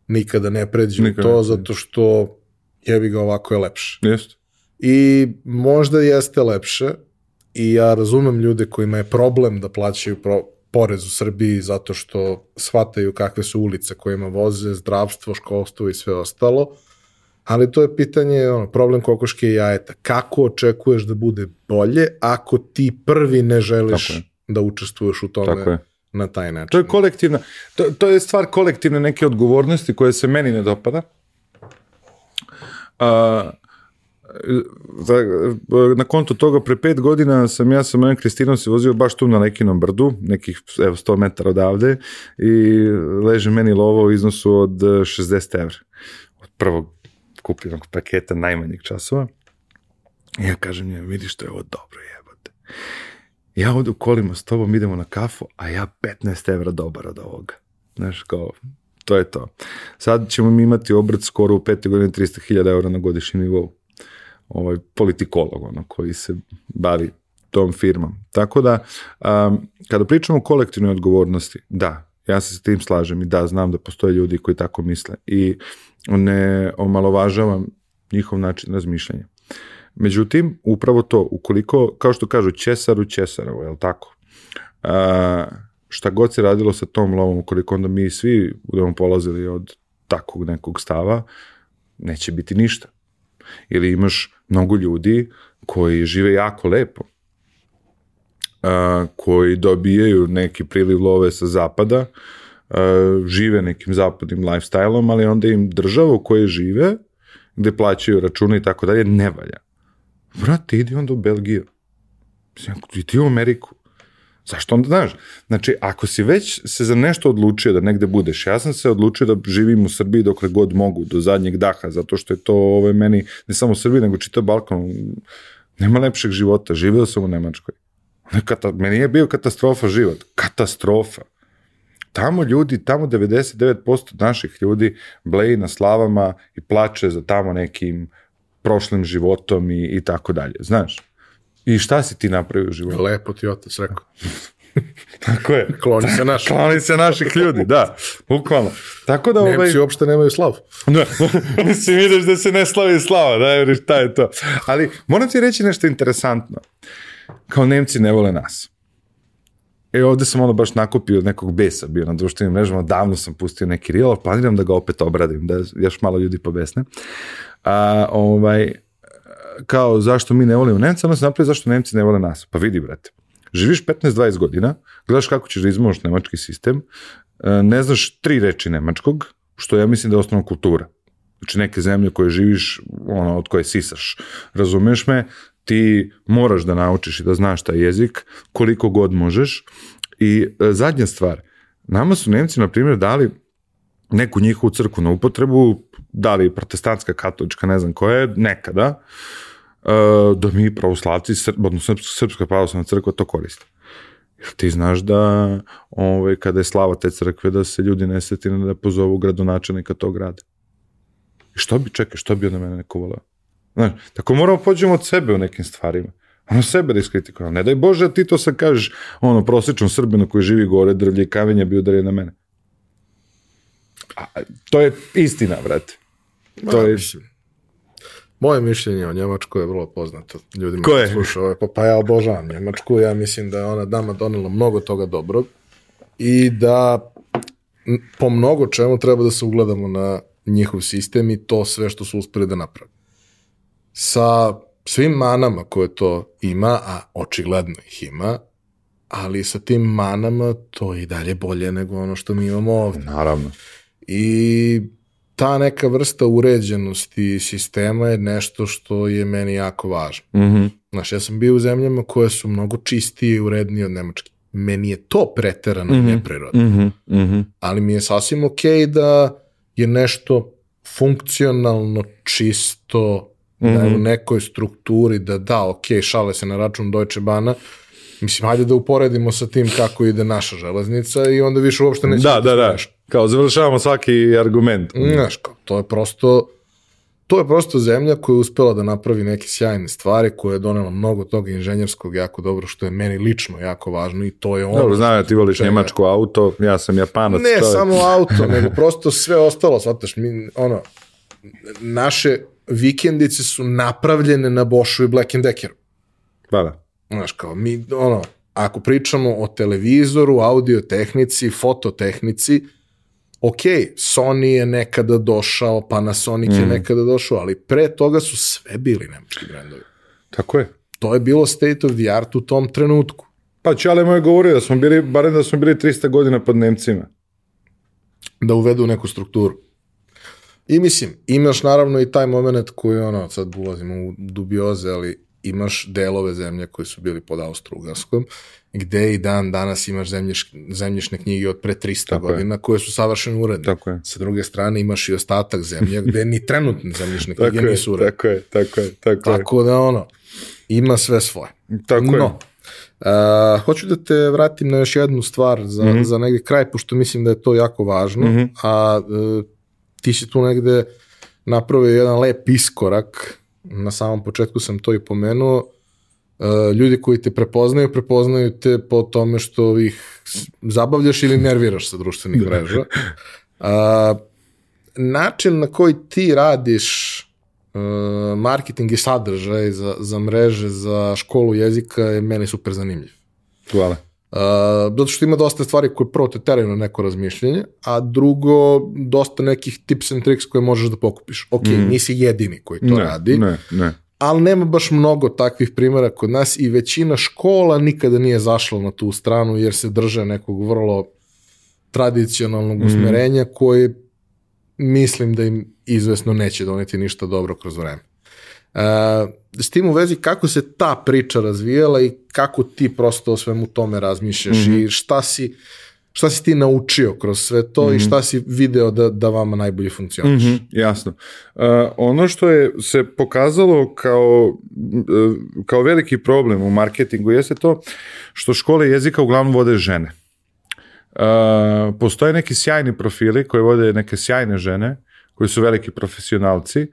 nikada ne pređe nikada. to zato što jebi ga ovako je lepše. Jeste. I možda jeste lepše i ja razumem ljude kojima je problem da plaćaju pro, porez u Srbiji zato što shvataju kakve su ulice kojima voze, zdravstvo, školstvo i sve ostalo, ali to je pitanje, ono, problem kokoške i jajeta. Kako očekuješ da bude bolje ako ti prvi ne želiš da učestvuješ u tome na taj način? To je kolektivna, to, to je stvar kolektivne neke odgovornosti koje se meni ne dopada. Uh, na konto toga, pre pet godina sam ja sa mojom Kristinom se vozio baš tu na Lekinom brdu, nekih evo, 100 metara odavde i leže meni lovo u iznosu od 60 evra. Od prvog kupljenog paketa najmanjeg časova. I ja kažem njemu, vidi što je ovo dobro jebate. Ja odu kolima s tobom, idemo na kafu, a ja 15 evra dobar od ovoga. Znaš, kao, to je to. Sad ćemo mi imati obrt skoro u pete godine 300.000 eura na godišnji nivou ovaj, politikolog ono, koji se bavi tom firmom. Tako da, um, kada pričamo o kolektivnoj odgovornosti, da, ja se s tim slažem i da, znam da postoje ljudi koji tako misle i ne omalovažavam njihov način razmišljanja. Međutim, upravo to, ukoliko, kao što kažu, Česaru Česarovo, je li tako? A, šta god se radilo sa tom lovom, ukoliko onda mi svi budemo polazili od takvog nekog stava, neće biti ništa. Ili imaš mnogo ljudi koji žive jako lepo, a, koji dobijaju neki priliv love sa zapada, a, žive nekim zapadnim lifestyle-om, ali onda im država u kojoj žive, gde plaćaju račune i tako dalje, ne valja. Vrati, idi onda u Belgiju. Mislim, idi u Ameriku. Zašto onda, znaš, znači, ako si već se za nešto odlučio da negde budeš, ja sam se odlučio da živim u Srbiji dokle god mogu, do zadnjeg daha, zato što je to ove, meni, ne samo u Srbiji, nego čito Balkan, nema lepšeg života, živeo sam u Nemačkoj. Kata, meni je bio katastrofa život, katastrofa. Tamo ljudi, tamo 99% naših ljudi bleji na slavama i plače za tamo nekim prošlim životom i, i tako dalje, znaš. I šta si ti napravio u životu? Lepo ti otac rekao. Tako je. Kloni se naših. Kloni se naših ljudi, da. Bukvalno. Tako da ovaj... Nemci uopšte nemaju slavu. Da. Mislim, vidiš da se ne slavi slava, da, jer šta je to. Ali moram ti reći nešto interesantno. Kao Nemci ne vole nas. E, ovde sam ono baš nakupio od nekog besa, bio na društvenim mrežama, davno sam pustio neki reel, planiram da ga opet obradim, da još malo ljudi pobesne. A, ovaj, kao zašto mi ne volimo Nemca, onda se napravi zašto Nemci ne vole nas. Pa vidi, brate, Živiš 15-20 godina, gledaš kako ćeš da izmoš nemački sistem, e, ne znaš tri reči nemačkog, što ja mislim da je osnovna kultura. Znači neke zemlje koje živiš, ono, od koje sisaš, razumeš me, ti moraš da naučiš i da znaš taj jezik koliko god možeš. I e, zadnja stvar, nama su Nemci, na primjer, dali neku njihovu crku na upotrebu, da li protestantska, katolička, ne znam koja je, nekada, e, da mi pravoslavci, odnosno Srpska pravoslavna crkva to koriste. Jer ti znaš da ovaj, kada je slava te crkve da se ljudi ne setine da pozovu gradonačelnika tog grada. I što bi, čekaj, što bi onda mene neko volao? Znaš, tako moramo pođemo od sebe u nekim stvarima. Ono sebe da iskritikujemo. Ne daj Bože da ti to sad kažeš ono prosječnom Srbinu koji živi gore, drvlje i kamenja bi udario na mene. A, to je istina, brate. To Ma, je... mislim, Moje mišljenje o Njemačkoj je vrlo poznato ljudima Koje? koji slušaju pa, pa ja obožavam Njemačku, ja mislim da je ona dama donela mnogo toga dobrog i da po mnogo čemu treba da se ugledamo na njihov sistem i to sve što su uspeli da naprave. Sa svim manama koje to ima, a očigledno ih ima, ali sa tim manama to je i dalje bolje nego ono što mi imamo ovde. Naravno. I ta neka vrsta uređenosti sistema je nešto što je meni jako važno. Mhm. Znaš, ja sam bio u zemljama koje su mnogo čistije i urednije od Nemačke. Meni je to preterano mm neprirodno. Mhm. Mhm. Ali mi je sasvim okej da je nešto funkcionalno, čisto, da je u nekoj strukturi, da da, okej, šale se na račun Deutsche Bahna, Mislim, hajde da uporedimo sa tim kako ide naša železnica i onda više uopšte neće Da, da, da. smešno. Kao završavamo svaki argument. Znaš, kao, to je prosto to je prosto zemlja koja je uspela da napravi neke sjajne stvari, koja je donela mnogo toga inženjerskog jako dobro, što je meni lično jako važno i to je ono... Dobro, znam da ti voliš čega- njemačko auto, ja sam japanac. Ne čovjek. samo auto, nego prosto sve ostalo, shvataš, mi, ono, naše vikendice su napravljene na Boschu i Black Deckeru. Pa da. Znaš, kao mi, ono, ako pričamo o televizoru, audio tehnici, fototehnici, ok, Sony je nekada došao, Panasonic Mm. je nekada došao, ali pre toga su sve bili nemački brendovi. Tako je. To je bilo state of the art u tom trenutku. Pa Čale moj govorio da smo bili, barem da smo bili 300 godina pod Nemcima. da uvedu neku strukturu. I mislim, imaš naravno i taj moment koji, ono, sad ulazimo u dubioze, ali imaš delove zemlje koji su bili pod Austro-Ugarskom, gde i dan danas imaš zemljiš, zemljišne knjige od pre 300 Tako je. godina koje su savršeno uredne. Tako je. Sa druge strane imaš i ostatak zemlje gde ni trenutne zemljišne knjige Tako je, nisu uredne. tako je, tako je, tako je. Tako da ono, ima sve svoje. Tako je. No, uh, hoću da te vratim na još jednu stvar za, Mhm. za negdje kraj, pošto mislim da je to jako važno, a uh, ti si tu negde napravio jedan lep iskorak, na samom početku sam to i pomenuo, ljudi koji te prepoznaju, prepoznaju te po tome što ih zabavljaš ili nerviraš sa društvenih mreža. Uh, način na koji ti radiš uh, marketing i sadržaj za, za mreže, za školu jezika je meni super zanimljiv. Hvala. Uh, zato što ima dosta stvari koje prvo te teraju na neko razmišljanje, a drugo dosta nekih tips and tricks koje možeš da pokupiš. Ok, nisi jedini koji to ne, radi, Ne, ne. Ali nema baš mnogo takvih primjera kod nas i većina škola nikada nije zašla na tu stranu jer se drže nekog vrlo tradicionalnog usmerenja koje mislim da im izvesno neće doneti ništa dobro kroz vreme. Uh, s tim u vezi kako se ta priča razvijala i kako ti prosto o svemu tome razmišljaš i šta si, šta si ti naučio kroz sve to i šta si video da, da vama najbolje funkcioniš. Mhm, jasno. Uh, ono što je se pokazalo kao, uh, kao veliki problem u marketingu jeste to što škole jezika uglavnom vode žene. Uh, postoje neki sjajni profili koji vode neke sjajne žene, koji su veliki profesionalci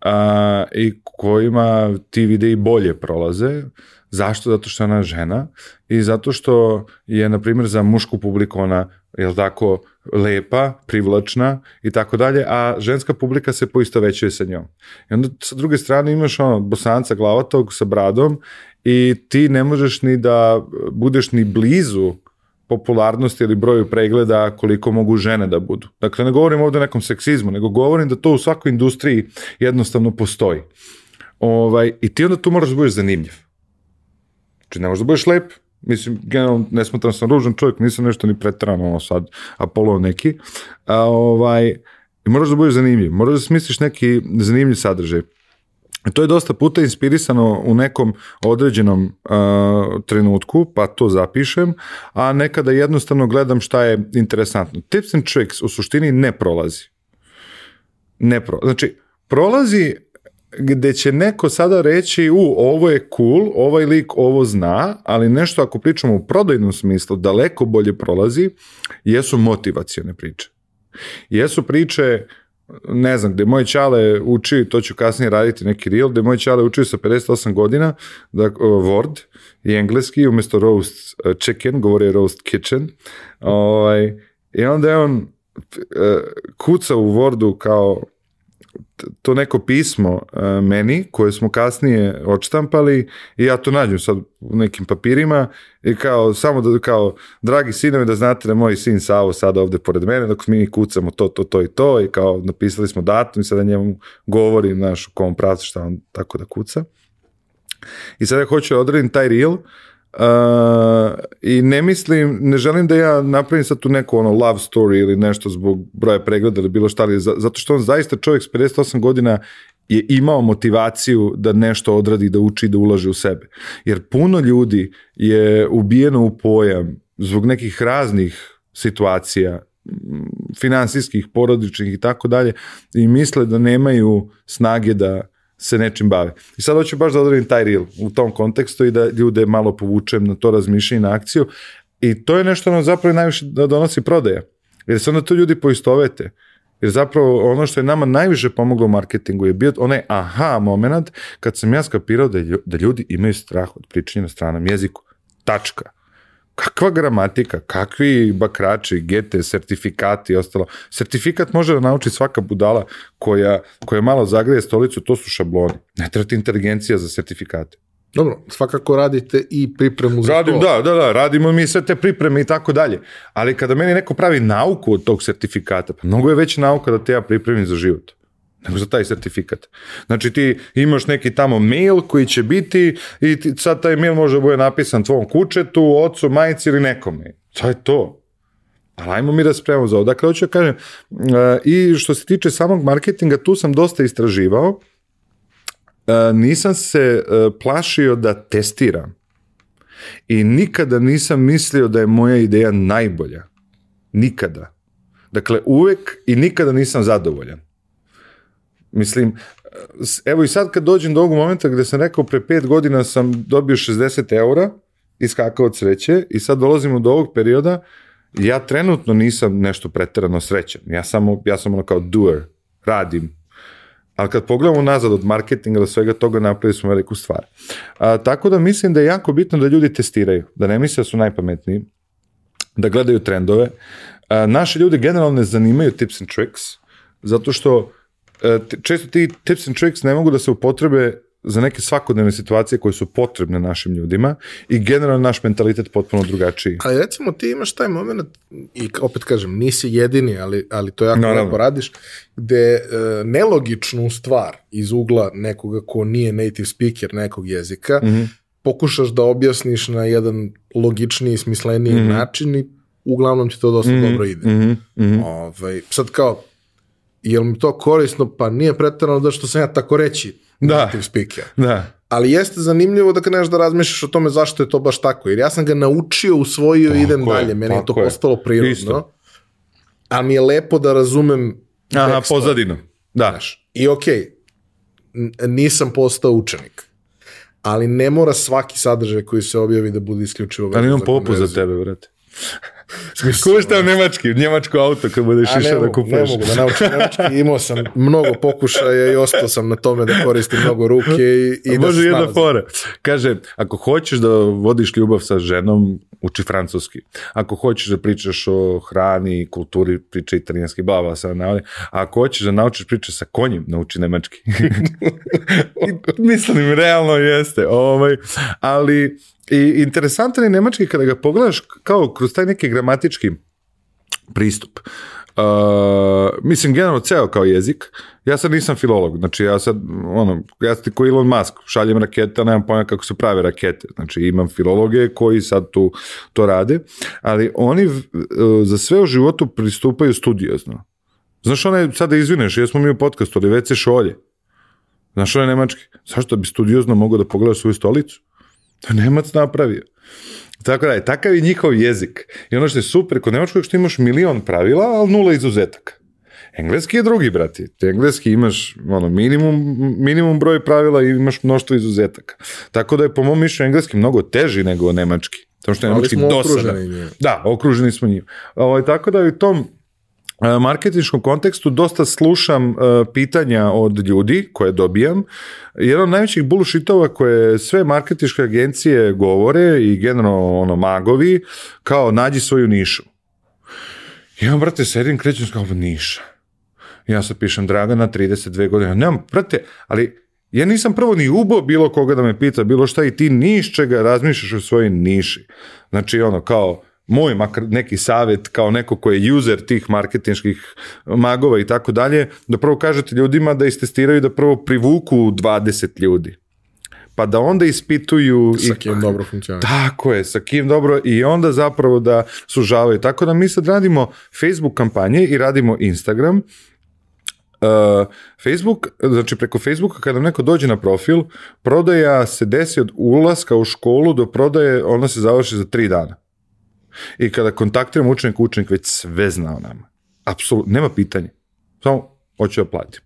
a, i kojima ti videi bolje prolaze. Zašto? Zato što je ona žena i zato što je, na primjer, za mušku publiku ona, jel tako, lepa, privlačna i tako dalje, a ženska publika se poistovećuje sa njom. I onda sa druge strane imaš ono, bosanca glavatog sa bradom i ti ne možeš ni da budeš ni blizu popularnosti ili broju pregleda koliko mogu žene da budu. Dakle, ne govorim ovdje o nekom seksizmu, nego govorim da to u svakoj industriji jednostavno postoji. Ovaj, I ti onda tu moraš da budeš zanimljiv. Znači, ne možeš da budeš lep, Mislim, generalno ne smatram sam ružan čovjek, nisam nešto ni pretrano ono sad, Apollo neki. A, ovaj, i moraš da budeš zanimljiv, moraš da smisliš neki zanimljiv sadržaj. To je dosta puta inspirisano u nekom određenom uh, trenutku, pa to zapišem, a nekada jednostavno gledam šta je interesantno. Tips and tricks u suštini ne prolazi. Ne pro, znači, prolazi gde će neko sada reći, u, ovo je cool, ovaj lik ovo zna, ali nešto ako pričamo u prodajnom smislu, daleko bolje prolazi, jesu motivacijone priče. Jesu priče ne znam, gde moj čale uči, to ću kasnije raditi neki reel, gde moj čale učio sa 58 godina, da, uh, Word i engleski, umesto roast uh, chicken, govori roast kitchen. Ovaj, I onda je on uh, kuca u Wordu kao to neko pismo uh, meni koje smo kasnije odštampali i ja to nađem sad u nekim papirima i kao samo da kao dragi sinovi da znate da moj sin Savo sad ovde pored mene dok mi kucamo to to to i to i kao napisali smo datum i sada njemu govorim naš u kom pravcu šta on tako da kuca. I sada hoću da odradim taj reel Uh, I ne mislim, ne želim da ja napravim sad tu neku ono love story ili nešto zbog broja pregleda ili bilo šta, ali zato što on zaista čovjek s 58 godina je imao motivaciju da nešto odradi, da uči, da ulaže u sebe. Jer puno ljudi je ubijeno u pojam zbog nekih raznih situacija, finansijskih, porodičnih i tako dalje i misle da nemaju snage da se nečim bave. I sad hoću baš da odradim taj reel u tom kontekstu i da ljude malo povučem na to razmišljanje na akciju i to je nešto nam zapravo najviše da donosi prodaja. Jer se onda to ljudi poistovete. Jer zapravo ono što je nama najviše pomoglo u marketingu je bio onaj aha moment kad sam ja skapirao da, da ljudi imaju strah od pričanja na stranom jeziku. Tačka kakva gramatika, kakvi bakrači, gete, sertifikati i ostalo. Sertifikat može da nauči svaka budala koja, koja malo zagreje stolicu, to su šabloni. Ne treba inteligencija za sertifikate. Dobro, svakako radite i pripremu za Radim, to. Da, da, da, radimo mi sve te pripreme i tako dalje. Ali kada meni neko pravi nauku od tog sertifikata, pa mnogo je već nauka da te ja pripremim za život nego za taj sertifikat. Znači ti imaš neki tamo mail koji će biti i ti, sad taj mail može da bude napisan tvom kučetu, ocu, majici ili nekome. To je to. Ali ajmo mi da spremamo za ovo. Dakle, hoću da kažem, uh, i što se tiče samog marketinga, tu sam dosta istraživao, uh, nisam se uh, plašio da testiram. I nikada nisam mislio da je moja ideja najbolja. Nikada. Dakle, uvek i nikada nisam zadovoljan. Mislim, evo i sad kad dođem do ovog momenta gde sam rekao pre pet godina sam dobio 60 eura iskakao od sreće i sad dolazimo do ovog perioda ja trenutno nisam nešto preterano srećan. Ja, samo, ja sam ono kao doer, radim. Ali kad pogledamo nazad od marketinga do svega toga napravili smo veliku stvar. A, tako da mislim da je jako bitno da ljudi testiraju, da ne misle da su najpametniji, da gledaju trendove. A, naši ljudi generalno ne zanimaju tips and tricks, zato što često ti tips and tricks ne mogu da se upotrebe za neke svakodnevne situacije koje su potrebne našim ljudima i generalno naš mentalitet potpuno drugačiji. Ali recimo ti imaš taj moment i opet kažem nisi jedini, ali, ali to jako Naravno. lepo radiš, gde e, nelogičnu stvar iz ugla nekoga ko nije native speaker nekog jezika mm -hmm. pokušaš da objasniš na jedan logičniji, smisleniji mm -hmm. način i uglavnom ti to dosta mm -hmm. dobro ide. Mm -hmm. Ovaj, sad kao jel mi to korisno? Pa nije pretarano da što sam ja tako reći da. speaker. Da. Ali jeste zanimljivo da kreneš da razmišljaš o tome zašto je to baš tako. Jer ja sam ga naučio, usvojio i idem dalje. Meni je to je. postalo prirodno. Isto. Ali mi je lepo da razumem Aha, pozadinu. Da. Znaš, I okej, okay, nisam postao učenik. Ali ne mora svaki sadržaj koji se objavi da bude isključivo Ali imam popust za tebe, vrate. Ko šta nemački, njemačko auto kad budeš išao da kupuješ. Ne mogu da naučim nemački, imao sam mnogo pokušaja i ostao sam na tome da koristim mnogo ruke i, i da Može jedna fora. Kaže, ako hoćeš da vodiš ljubav sa ženom, uči francuski. Ako hoćeš da pričaš o hrani, kulturi, priča italijanski, baba sa navode. A ako hoćeš da naučiš priča sa konjem, nauči nemački. Mislim, realno jeste. Ovaj, ali I interesantan je nemački kada ga pogledaš kao kroz taj neki gramatički pristup. Uh, mislim, generalno ceo kao jezik, ja sad nisam filolog, znači ja sad, ono, ja sam ko Elon Musk, šaljem rakete, nemam pojma kako se prave rakete, znači imam filologe koji sad tu to rade, ali oni uh, za sve u životu pristupaju studiozno. Znaš onaj, sad da izvineš, jesmo mi u podcastu, ali već se šolje. Znaš onaj nemački, zašto bi studiozno mogao da pogleda svoju stolicu? To je Nemac napravio. Tako da je, takav je njihov jezik. I ono što je super, kod nemačkog što imaš milion pravila, ali nula izuzetaka. Engleski je drugi, brati. Engleski imaš ono, minimum, minimum broj pravila i imaš mnoštvo izuzetaka. Tako da je po mom mišljenju engleski mnogo teži nego nemački. Zato što je nemački dosadan. Da, okruženi smo njim. Ovo, ovaj, tako da u tom marketinškom kontekstu dosta slušam uh, pitanja od ljudi koje dobijam. Jedan od najvećih bullshitova koje sve marketinške agencije govore i generalno ono magovi kao nađi svoju nišu. Ja, brate, sedim, krećem kao niša. Ja sad pišem Dragana, 32 godine. Nemam, brate, ali ja nisam prvo ni ubo bilo koga da me pita bilo šta i ti niš čega razmišljaš o svojoj niši. Znači, ono, kao, moj makar neki savjet kao neko ko je user tih marketinških magova i tako dalje, da prvo kažete ljudima da istestiraju da prvo privuku 20 ljudi. Pa da onda ispituju... Sa kim i, dobro funkcionira. Tako je, sa kim dobro i onda zapravo da sužavaju. Tako da mi sad radimo Facebook kampanje i radimo Instagram. Uh, Facebook, znači preko Facebooka kada neko dođe na profil, prodaja se desi od ulaska u školu do prodaje, ona se završi za tri dana. I kada kontaktiram učenik, učenik već sve zna o nama. Apsolutno, nema pitanja. Samo hoću da platim.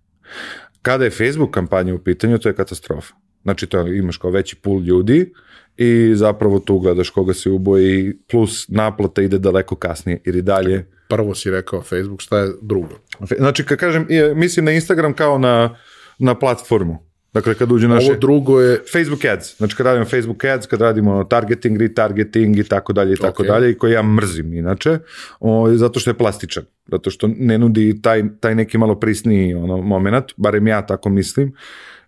Kada je Facebook kampanja u pitanju, to je katastrofa. Znači, to imaš kao veći pool ljudi i zapravo tu gledaš koga se uboji, plus naplata ide daleko kasnije, jer i dalje... Prvo si rekao Facebook, šta je drugo? Znači, kad kažem, mislim na Instagram kao na, na platformu. Dakle, kad uđe naše... Ovo drugo je... Facebook ads. Znači, kad radimo Facebook ads, kad radimo targeting, retargeting i tako dalje i tako dalje, i koji ja mrzim inače, o, zato što je plastičan. Zato što ne nudi taj, taj neki malo prisniji ono, moment, barem ja tako mislim.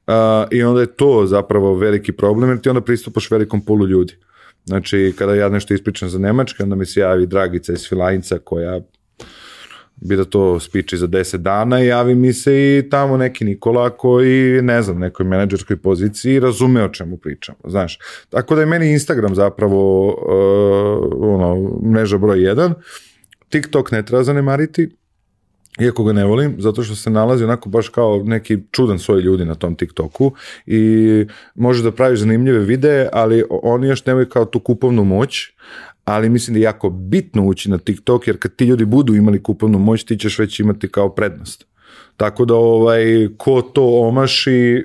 Uh, I onda je to zapravo veliki problem, jer ti onda pristupaš velikom polu ljudi. Znači, kada ja nešto ispričam za Nemačke, onda mi se javi Dragica iz Filajnca koja bi da to spiči za 10 dana i javi mi se i tamo neki Nikola koji, ne znam, nekoj menadžerskoj poziciji razume o čemu pričamo, znaš. Tako da je meni Instagram zapravo uh, ono, mreža broj 1, TikTok ne treba zanemariti, iako ga ne volim, zato što se nalazi onako baš kao neki čudan svoj ljudi na tom TikToku i može da praviš zanimljive videe, ali oni još nemaju kao tu kupovnu moć, ali mislim da je jako bitno ući na TikTok, jer kad ti ljudi budu imali kupovnu moć, ti ćeš već imati kao prednost. Tako da ovaj, ko to omaši,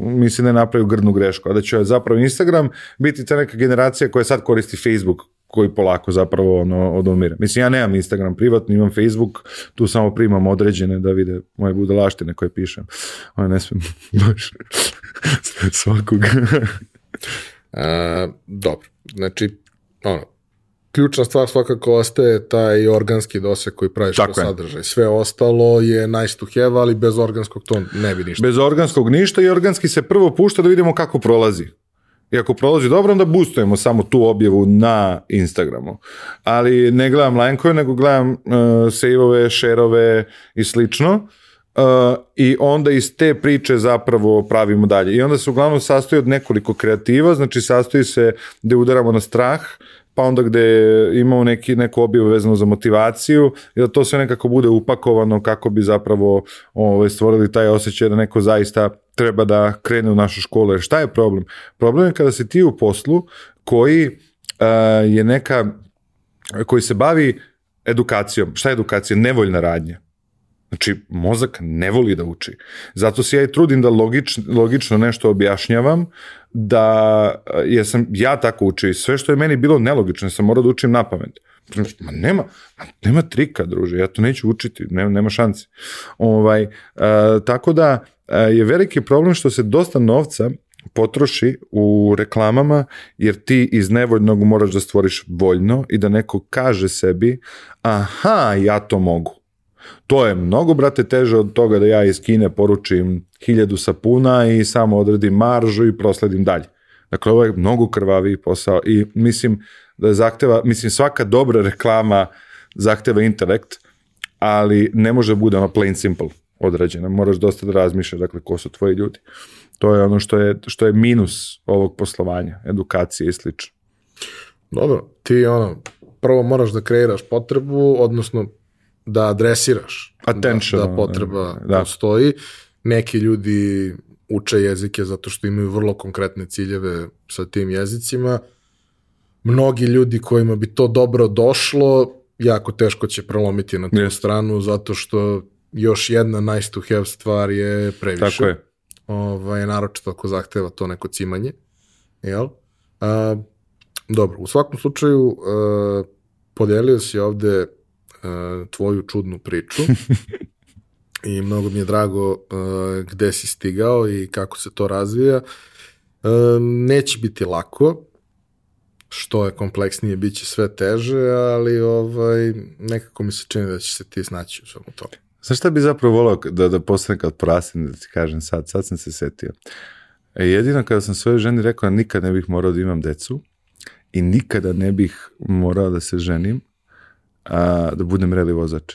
mislim da je napravio grdnu grešku. A da će zapravo Instagram biti ta neka generacija koja sad koristi Facebook, koji polako zapravo ono, odumire. Mislim, ja nemam Instagram privatno, imam Facebook, tu samo primam određene da vide moje budalaštine koje pišem. Ono ne smijem baš svakog. A, dobro, znači, ono, ključna stvar svakako ostaje taj organski doseg koji praviš Tako po sadržaj. Sve ostalo je nice to have, ali bez organskog to ne bi ništa. Bez organskog ništa i organski se prvo pušta da vidimo kako prolazi. I ako prolazi dobro, onda boostujemo samo tu objavu na Instagramu. Ali ne gledam lajnkove, nego gledam uh, save-ove, share-ove i slično. Uh, I onda iz te priče zapravo pravimo dalje. I onda se uglavnom sastoji od nekoliko kreativa, znači sastoji se da udaramo na strah, pa onda gde imamo neki, neku objavu vezano za motivaciju i da to sve nekako bude upakovano kako bi zapravo ovaj, stvorili taj osjećaj da neko zaista treba da krene u našu školu. Jer šta je problem? Problem je kada si ti u poslu koji uh, je neka, koji se bavi edukacijom. Šta je edukacija? Nevoljna radnja. Znači, mozak ne voli da uči. Zato se ja i trudim da logič, logično nešto objašnjavam, da jer sam ja tako učio i sve što je meni bilo nelogično, sam morao da učim na pamet. Ma nema, nema trika, druže, ja to neću učiti, nema, nema šanci. Ovaj, a, tako da a, je veliki problem što se dosta novca potroši u reklamama, jer ti iz nevoljnog moraš da stvoriš voljno i da neko kaže sebi, aha, ja to mogu. To je mnogo, brate, teže od toga da ja iz Kine poručim hiljadu sapuna i samo odredim maržu i prosledim dalje. Dakle, ovo je mnogo krvaviji posao i mislim da zahteva, mislim svaka dobra reklama zahteva intelekt, ali ne može da bude ono plain simple odrađena. Moraš dosta da razmišljaš, dakle, ko su tvoji ljudi. To je ono što je, što je minus ovog poslovanja, edukacije i slično. Dobro, ti ono, prvo moraš da kreiraš potrebu, odnosno da adresiraš Attention, da, da potreba da. da. postoji. Neki ljudi uče jezike zato što imaju vrlo konkretne ciljeve sa tim jezicima. Mnogi ljudi kojima bi to dobro došlo, jako teško će prelomiti na tu Yes. stranu zato što još jedna nice to have stvar je previše. Tako je. Ovaj, naročito ako zahteva to neko cimanje. Jel? A, dobro, u svakom slučaju a, podelio si ovde tvoju čudnu priču i mnogo mi je drago a, gde si stigao i kako se to razvija. A, neće biti lako, što je kompleksnije, bit će sve teže, ali ovaj, nekako mi se čini da će se ti snaći u svemu tome. Znaš šta bi zapravo volao da, da postane kad porastim, da ti kažem sad, sad sam se setio. E, jedino kada sam svojoj ženi rekao da nikad ne bih morao da imam decu i nikada ne bih morao da se ženim, a, da budem reli vozač.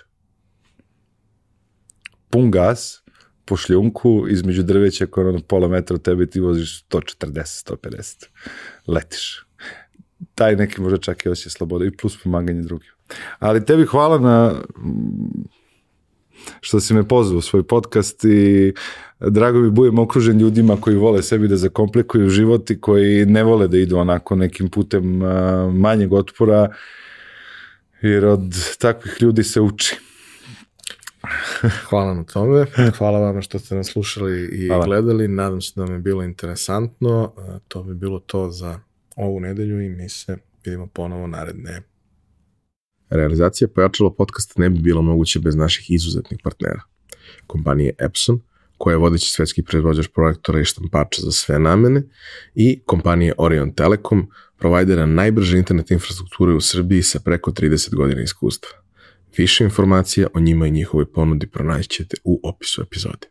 Pun gas, po šljunku, između drveća koja je ono pola metra od tebe ti voziš 140, 150. Letiš. Taj neki možda čak i osjećaj slobode i plus pomaganje drugim. Ali tebi hvala na što si me pozvao u svoj podcast i drago mi budem okružen ljudima koji vole sebi da zakomplikuju život i koji ne vole da idu onako nekim putem manjeg otpora jer od takvih ljudi se uči. Hvala na tome. Hvala vam što ste nas slušali i Hvala. gledali. Nadam se da vam je bilo interesantno. E, To bi bilo to za ovu nedelju i mi se vidimo ponovo naredne. Realizacija pojačalo podcasta ne bi bila moguća bez naših izuzetnih partnera. Kompanije Epson, koja je vodeći svetski proizvođač projektora i štampača za sve namene, i kompanije Orion Telekom, provajdera najbrže internet infrastrukture u Srbiji sa preko 30 godina iskustva. Više informacija o njima i njihovoj ponudi pronaći ćete u opisu epizode.